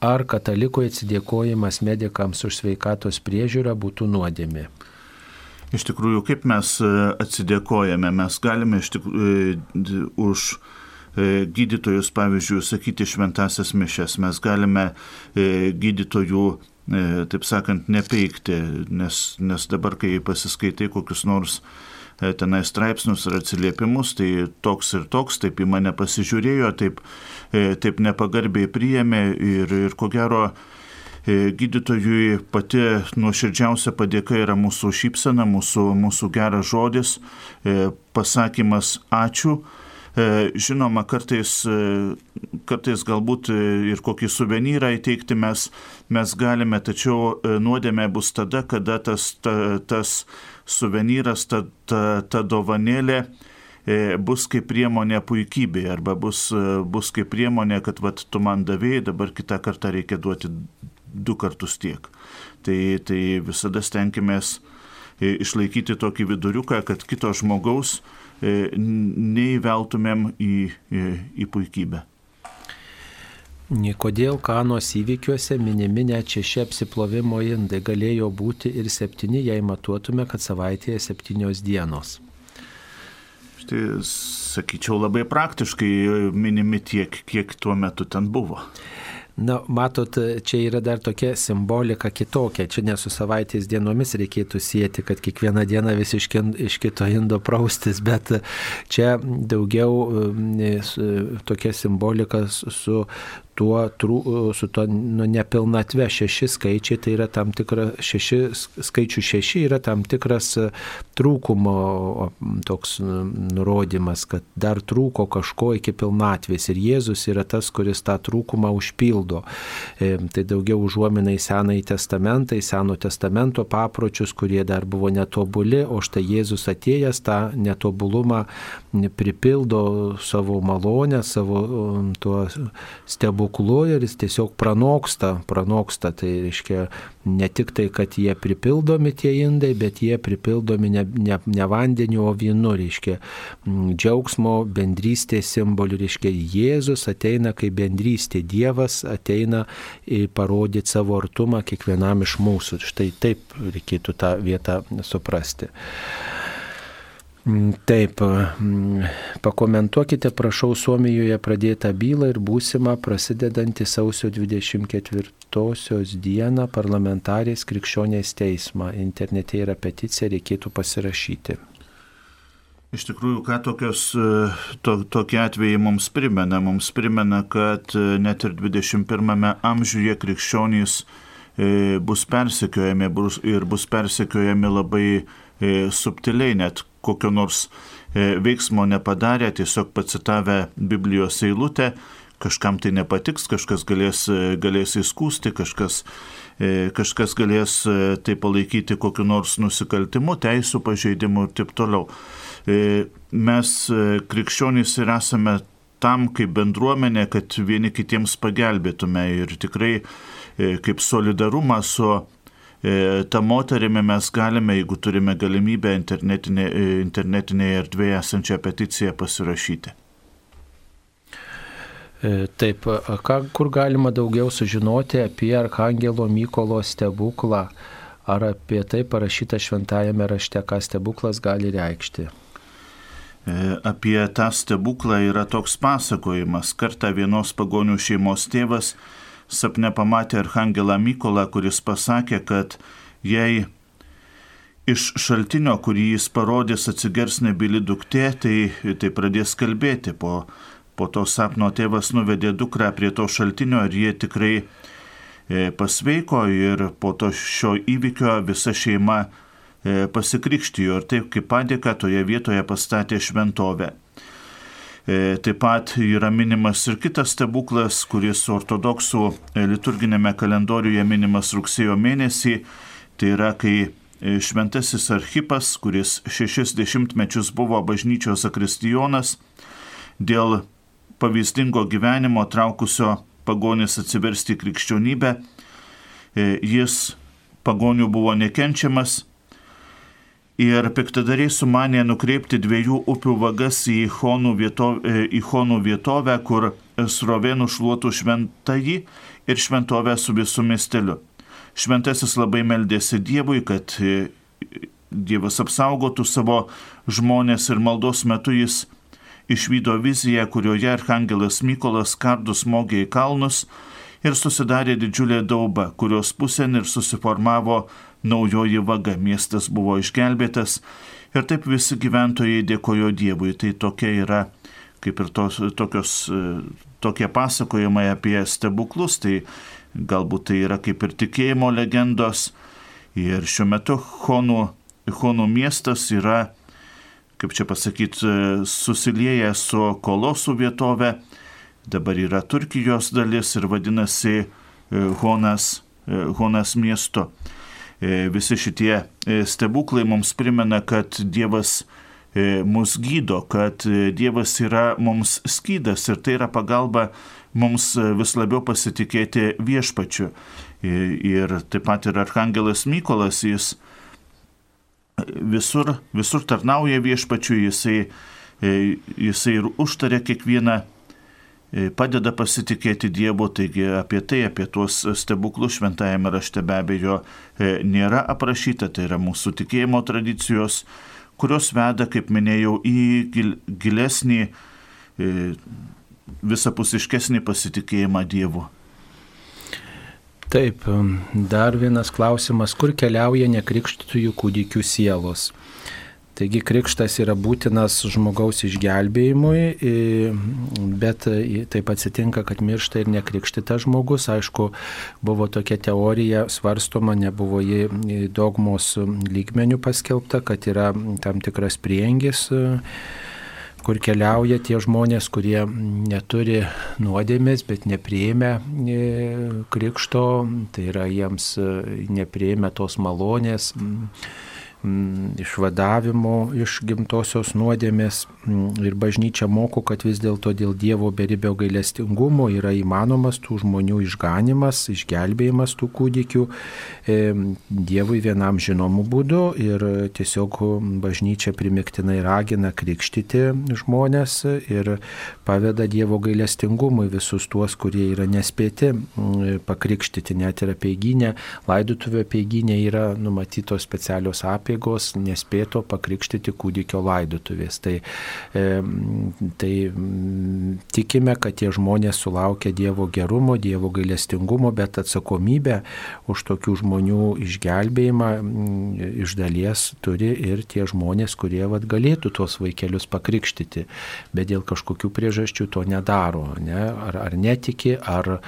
Ar katalikui atsidėkojimas medikams už sveikatos priežiūrą būtų nuodėmė? Iš tikrųjų, kaip mes e, atsidėkojame, mes galime iš tikrųjų e, už gydytojus, pavyzdžiui, sakyti šventasias mišes, mes galime gydytojų, taip sakant, nepeikti, nes, nes dabar, kai pasiskaitai kokius nors E, tenai straipsnius ir atsiliepimus, tai toks ir toks, taip į mane pasižiūrėjo, taip, e, taip nepagarbiai priėmė ir, ir ko gero e, gydytojui pati nuoširdžiausia padėka yra mūsų šypsena, mūsų, mūsų geras žodis, pasakymas ačiū. Žinoma, kartais, kartais galbūt ir kokį suvenyrą įteikti mes, mes galime, tačiau nuodėmė bus tada, kada tas, ta, tas suvenyras, ta, ta, ta dovanėlė e, bus kaip priemonė puikybė arba bus, e, bus kaip priemonė, kad vat, tu man davėjai, dabar kitą kartą reikia duoti du kartus tiek. Tai, tai visada stenkimės e, išlaikyti tokį viduriuką, kad kito žmogaus neįveltumėm į, į, į puikybę. Kodėl kanos įvykiuose minimi net šeši apsiplovimo indai galėjo būti ir septyni, jei matuotume, kad savaitėje septynios dienos? Tai sakyčiau labai praktiškai minimi tiek, kiek tuo metu ten buvo. Na, matot, čia yra dar tokia simbolika kitokia. Čia ne su savaitės dienomis reikėtų sieti, kad kiekvieną dieną vis iš, iš kito indo praustis, bet čia daugiau tokia simbolika su tuo, trū, su to nu, nepilnatve šeši skaičiai, tai yra tam tikras, šeši, skaičių šeši yra tam tikras e, trūkumo toks nurodymas, kad dar trūko kažko iki pilnatvės ir Jėzus yra tas, kuris tą trūkumą užpildo. E, tai daugiau užuomina į Senąjį testamentą, į Seno testamento papročius, kurie dar buvo netobuli, o štai Jėzus atėjęs tą netobulumą pripildo savo malonę, savo tuo stebuklą stebuklu ir jis tiesiog pranoksta, pranoksta. Tai reiškia ne tik tai, kad jie pripildomi tie indai, bet jie pripildomi ne, ne, ne vandeniu, o vynu, reiškia džiaugsmo, bendrystės simbolių, reiškia Jėzus ateina kaip bendrystė, Dievas ateina parodyti savo artumą kiekvienam iš mūsų. Štai taip reikėtų tą vietą suprasti. Mm, Taip, mm, pakomentuokite, prašau, Suomijoje pradėtą bylą ir būsimą prasidedantį sausio 24 dieną parlamentarės krikščionės teismą. Internete yra peticija, reikėtų pasirašyti. Iš tikrųjų, ką tokios, to, tokie atvejai mums primena? Mums primena, kad e, net ir 21 amžiuje krikščionys e, bus persekiojami ir bus persekiojami labai e, subtiliai, net kokio nors veiksmo nepadarę, tiesiog pacitavę Biblijos eilutę, kažkam tai nepatiks, kažkas galės, galės įskūsti, kažkas, kažkas galės tai palaikyti kokiu nors nusikaltimu, teisų pažeidimu ir taip toliau. E, mes e, krikščionys ir esame tam kaip bendruomenė, kad vieni kitiems pagelbėtume ir tikrai e, kaip solidarumą su tą moterimi mes galime, jeigu turime galimybę internetinė, internetinėje erdvėje esančią peticiją pasirašyti. Taip, ką, kur galima daugiau sužinoti apie Arkangelo Mykolo stebuklą, ar apie tai parašyta šventajame rašte, ką stebuklas gali reikšti? E, apie tą stebuklą yra toks pasakojimas. Kartą vienos pagonių šeimos tėvas sapne pamatė Arhangelą Mykolą, kuris pasakė, kad jei iš šaltinio, kurį jis parodys, atsigers nebili duktė, tai, tai pradės kalbėti. Po, po to sapno tėvas nuvedė dukrą prie to šaltinio ir jie tikrai e, pasveiko ir po to šio įvykio visa šeima E, pasikrikštijo ir taip kaip padėka toje vietoje pastatė šventovę. E, taip pat yra minimas ir kitas stebuklas, kuris ortodoksų e, liturginėme kalendoriuje minimas rugsėjo mėnesį. Tai yra, kai šventasis Archipas, kuris šešis dešimtmečius buvo bažnyčios zakristijonas, dėl pavyzdingo gyvenimo traukusio pagonis atsiversti krikščionybę, jis pagonių buvo nekenčiamas ir piktadariai sumanė nukreipti dviejų upių vagas į Honų, vietovę, į Honų vietovę, kur srovė nušluotų šventąjį ir šventovę su visų miesteliu. Šventasis labai meldėsi Dievui, kad e, Dievas apsaugotų savo žmonės ir maldos metu jis išvydo viziją, kurioje Arhangelas Mykolas kardus smogė į kalnus ir susidarė didžiulė dauba, kurios pusėn ir susiformavo naujoji vaga, miestas buvo išgelbėtas ir taip visi gyventojai dėkojo Dievui. Tai tokia yra kaip ir tos, tokios, tokie pasakojimai apie stebuklus, tai galbūt tai yra kaip ir tikėjimo legendos. Ir šiuo metu Honų, Honų miestas yra, kaip čia pasakyti, susilieję su Kolosų vietove, dabar yra Turkijos dalis ir vadinasi Honas, Honas miesto. E, visi šitie e, stebuklai mums primena, kad Dievas e, mus gydo, kad Dievas yra mums skydas ir tai yra pagalba mums vis labiau pasitikėti viešpačiu. Ir taip pat ir Arhangelas Mykolas, jis visur, visur tarnauja viešpačiu, jisai, jisai ir užtarė kiekvieną padeda pasitikėti Dievu, taigi apie tai, apie tuos stebuklus šventajame rašte be abejo e, nėra aprašyta, tai yra mūsų tikėjimo tradicijos, kurios veda, kaip minėjau, į gil, gilesnį, e, visapusiškesnį pasitikėjimą Dievu. Taip, dar vienas klausimas, kur keliauja nekrikštytųjų kūdikių sielos? Taigi krikštas yra būtinas žmogaus išgelbėjimui, bet taip atsitinka, kad miršta ir nekrikštytas žmogus. Aišku, buvo tokia teorija svarstoma, nebuvo ji dogmos lygmenių paskelbta, kad yra tam tikras priengis kur keliauja tie žmonės, kurie neturi nuodėmės, bet neprieėmė krikšto, tai yra jiems neprieėmė tos malonės Mm, išvadavimo iš gimtosios nuodėmės ir bažnyčia moko, kad vis dėlto dėl Dievo beribio gailestingumo yra įmanomas tų žmonių išganimas, išgelbėjimas tų kūdikių e, Dievui vienam žinomų būdų ir tiesiog bažnyčia primiktinai ragina krikštyti žmonės ir paveda Dievo gailestingumui visus tuos, kurie yra nespėti pakrikštyti, net ir apeiginė, laidutuvio apeiginė yra numatytos specialios apeiginės apėgos nespėto pakrikštyti kūdikio laidotuvės. Tai, e, tai tikime, kad tie žmonės sulaukia Dievo gerumo, Dievo gailestingumo, bet atsakomybę už tokių žmonių išgelbėjimą iš dalies turi ir tie žmonės, kurie vat, galėtų tuos vaikelius pakrikštyti, bet dėl kažkokių priežasčių to nedaro. Ne? Ar, ar netiki, ar,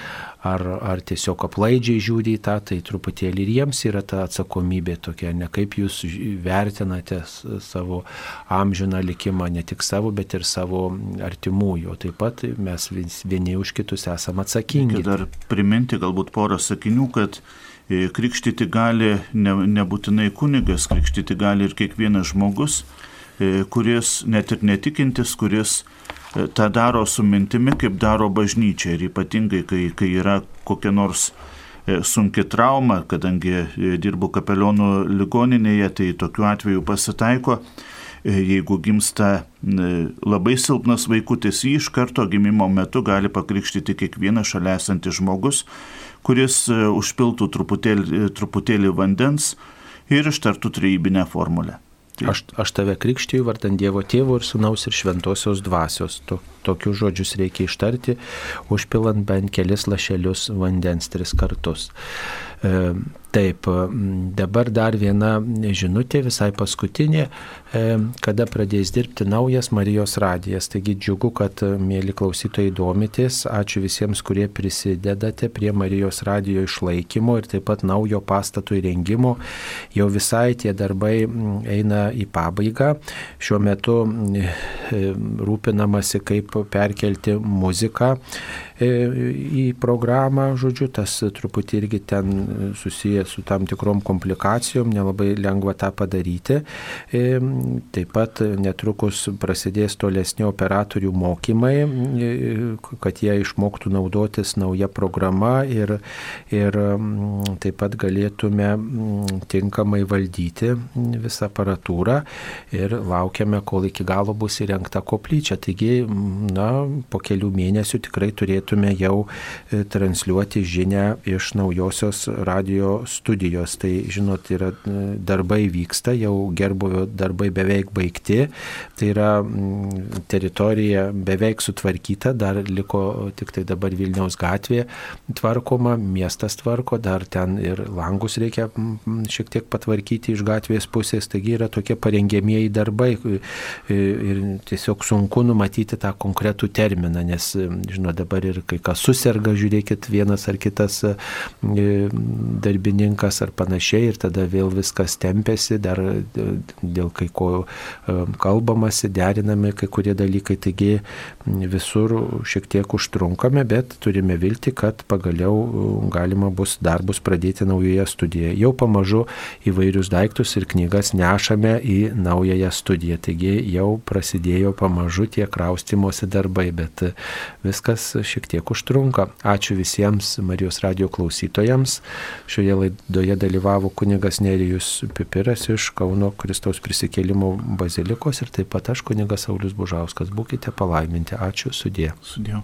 ar, ar tiesiog aplaidžiai žiūri į tą, tai truputėlį ir jiems yra ta atsakomybė tokia, ne kaip jūs vertinate savo amžiną likimą, ne tik savo, bet ir savo artimųjų. Taip pat mes vieni už kitus esame atsakingi. Reikia dar priminti galbūt porą sakinių, kad e, krikštyti gali ne, nebūtinai kunigas, krikštyti gali ir kiekvienas žmogus, e, kuris net ir netikintis, kuris e, tą daro su mintimi, kaip daro bažnyčia ir ypatingai, kai, kai yra kokia nors sunki trauma, kadangi dirbu kapelionų ligoninėje, tai tokiu atveju pasitaiko, jeigu gimsta labai silpnas vaikutis, jį iš karto gimimo metu gali pakrikštyti kiekvienas šalia esantis žmogus, kuris užpiltų truputėlį, truputėlį vandens ir ištartų trejybinę formulę. Aš, aš tave krikštyju vardant Dievo tėvo ir sunaus ir šventosios dvasios. To, tokius žodžius reikia ištarti, užpilant bent kelis lašelius vandens tris kartus. E, taip, dabar dar viena žinutė, visai paskutinė, e, kada pradės dirbti naujas Marijos radijas. Taigi džiugu, kad, mėly klausytojai, domitės. Ačiū visiems, kurie prisidedate prie Marijos radijo išlaikymo ir taip pat naujo pastato įrengimo. Jau visai tie darbai eina į pabaigą. Šiuo metu e, rūpinamasi, kaip perkelti muziką į programą, žodžiu, tas truputį irgi ten susijęs su tam tikrom komplikacijom, nelabai lengva tą padaryti. Taip pat netrukus prasidės tolesni operatorių mokymai, kad jie išmoktų naudotis nauja programa ir, ir taip pat galėtume tinkamai valdyti visą aparatūrą ir laukiame, kol iki galo bus įrengta koplyčia. Taigi, na, po kelių mėnesių tikrai turėtų galėtume jau e, transliuoti žinę iš naujosios radio studijos. Tai, žinot, yra e, darbai vyksta, jau gerbuvio darbai beveik baigti, tai yra teritorija beveik sutvarkyta, dar liko tik tai dabar Vilniaus gatvė tvarkoma, miestas tvarko, dar ten ir langus reikia šiek tiek patvarkyti iš gatvės pusės, taigi yra tokie parengėmieji darbai e, ir tiesiog sunku numatyti tą konkretų terminą, nes, žinot, dabar ir kai kas susirga, žiūrėkit, vienas ar kitas e, darbininkas ar panašiai ir tada vėl viskas tempėsi, dar dėl kai ko kalbamasi, derinami kai kurie dalykai, taigi visur šiek tiek užtrunkame, bet turime vilti, kad pagaliau galima bus darbus pradėti naujoje studijoje. Jau pamažu įvairius daiktus ir knygas nešame į naująją studiją, taigi jau prasidėjo pamažu tie kraustimosi darbai, bet viskas šiek tiek užtrunka. Ačiū visiems Marijos radio klausytojams. Šioje laidoje dalyvavo kunigas Nerijus Pipiras iš Kauno Kristaus prisikėlimo bazilikos ir taip pat aš kunigas Saulis Bužauskas. Būkite palaiminti. Ačiū sudė. Sudėjau.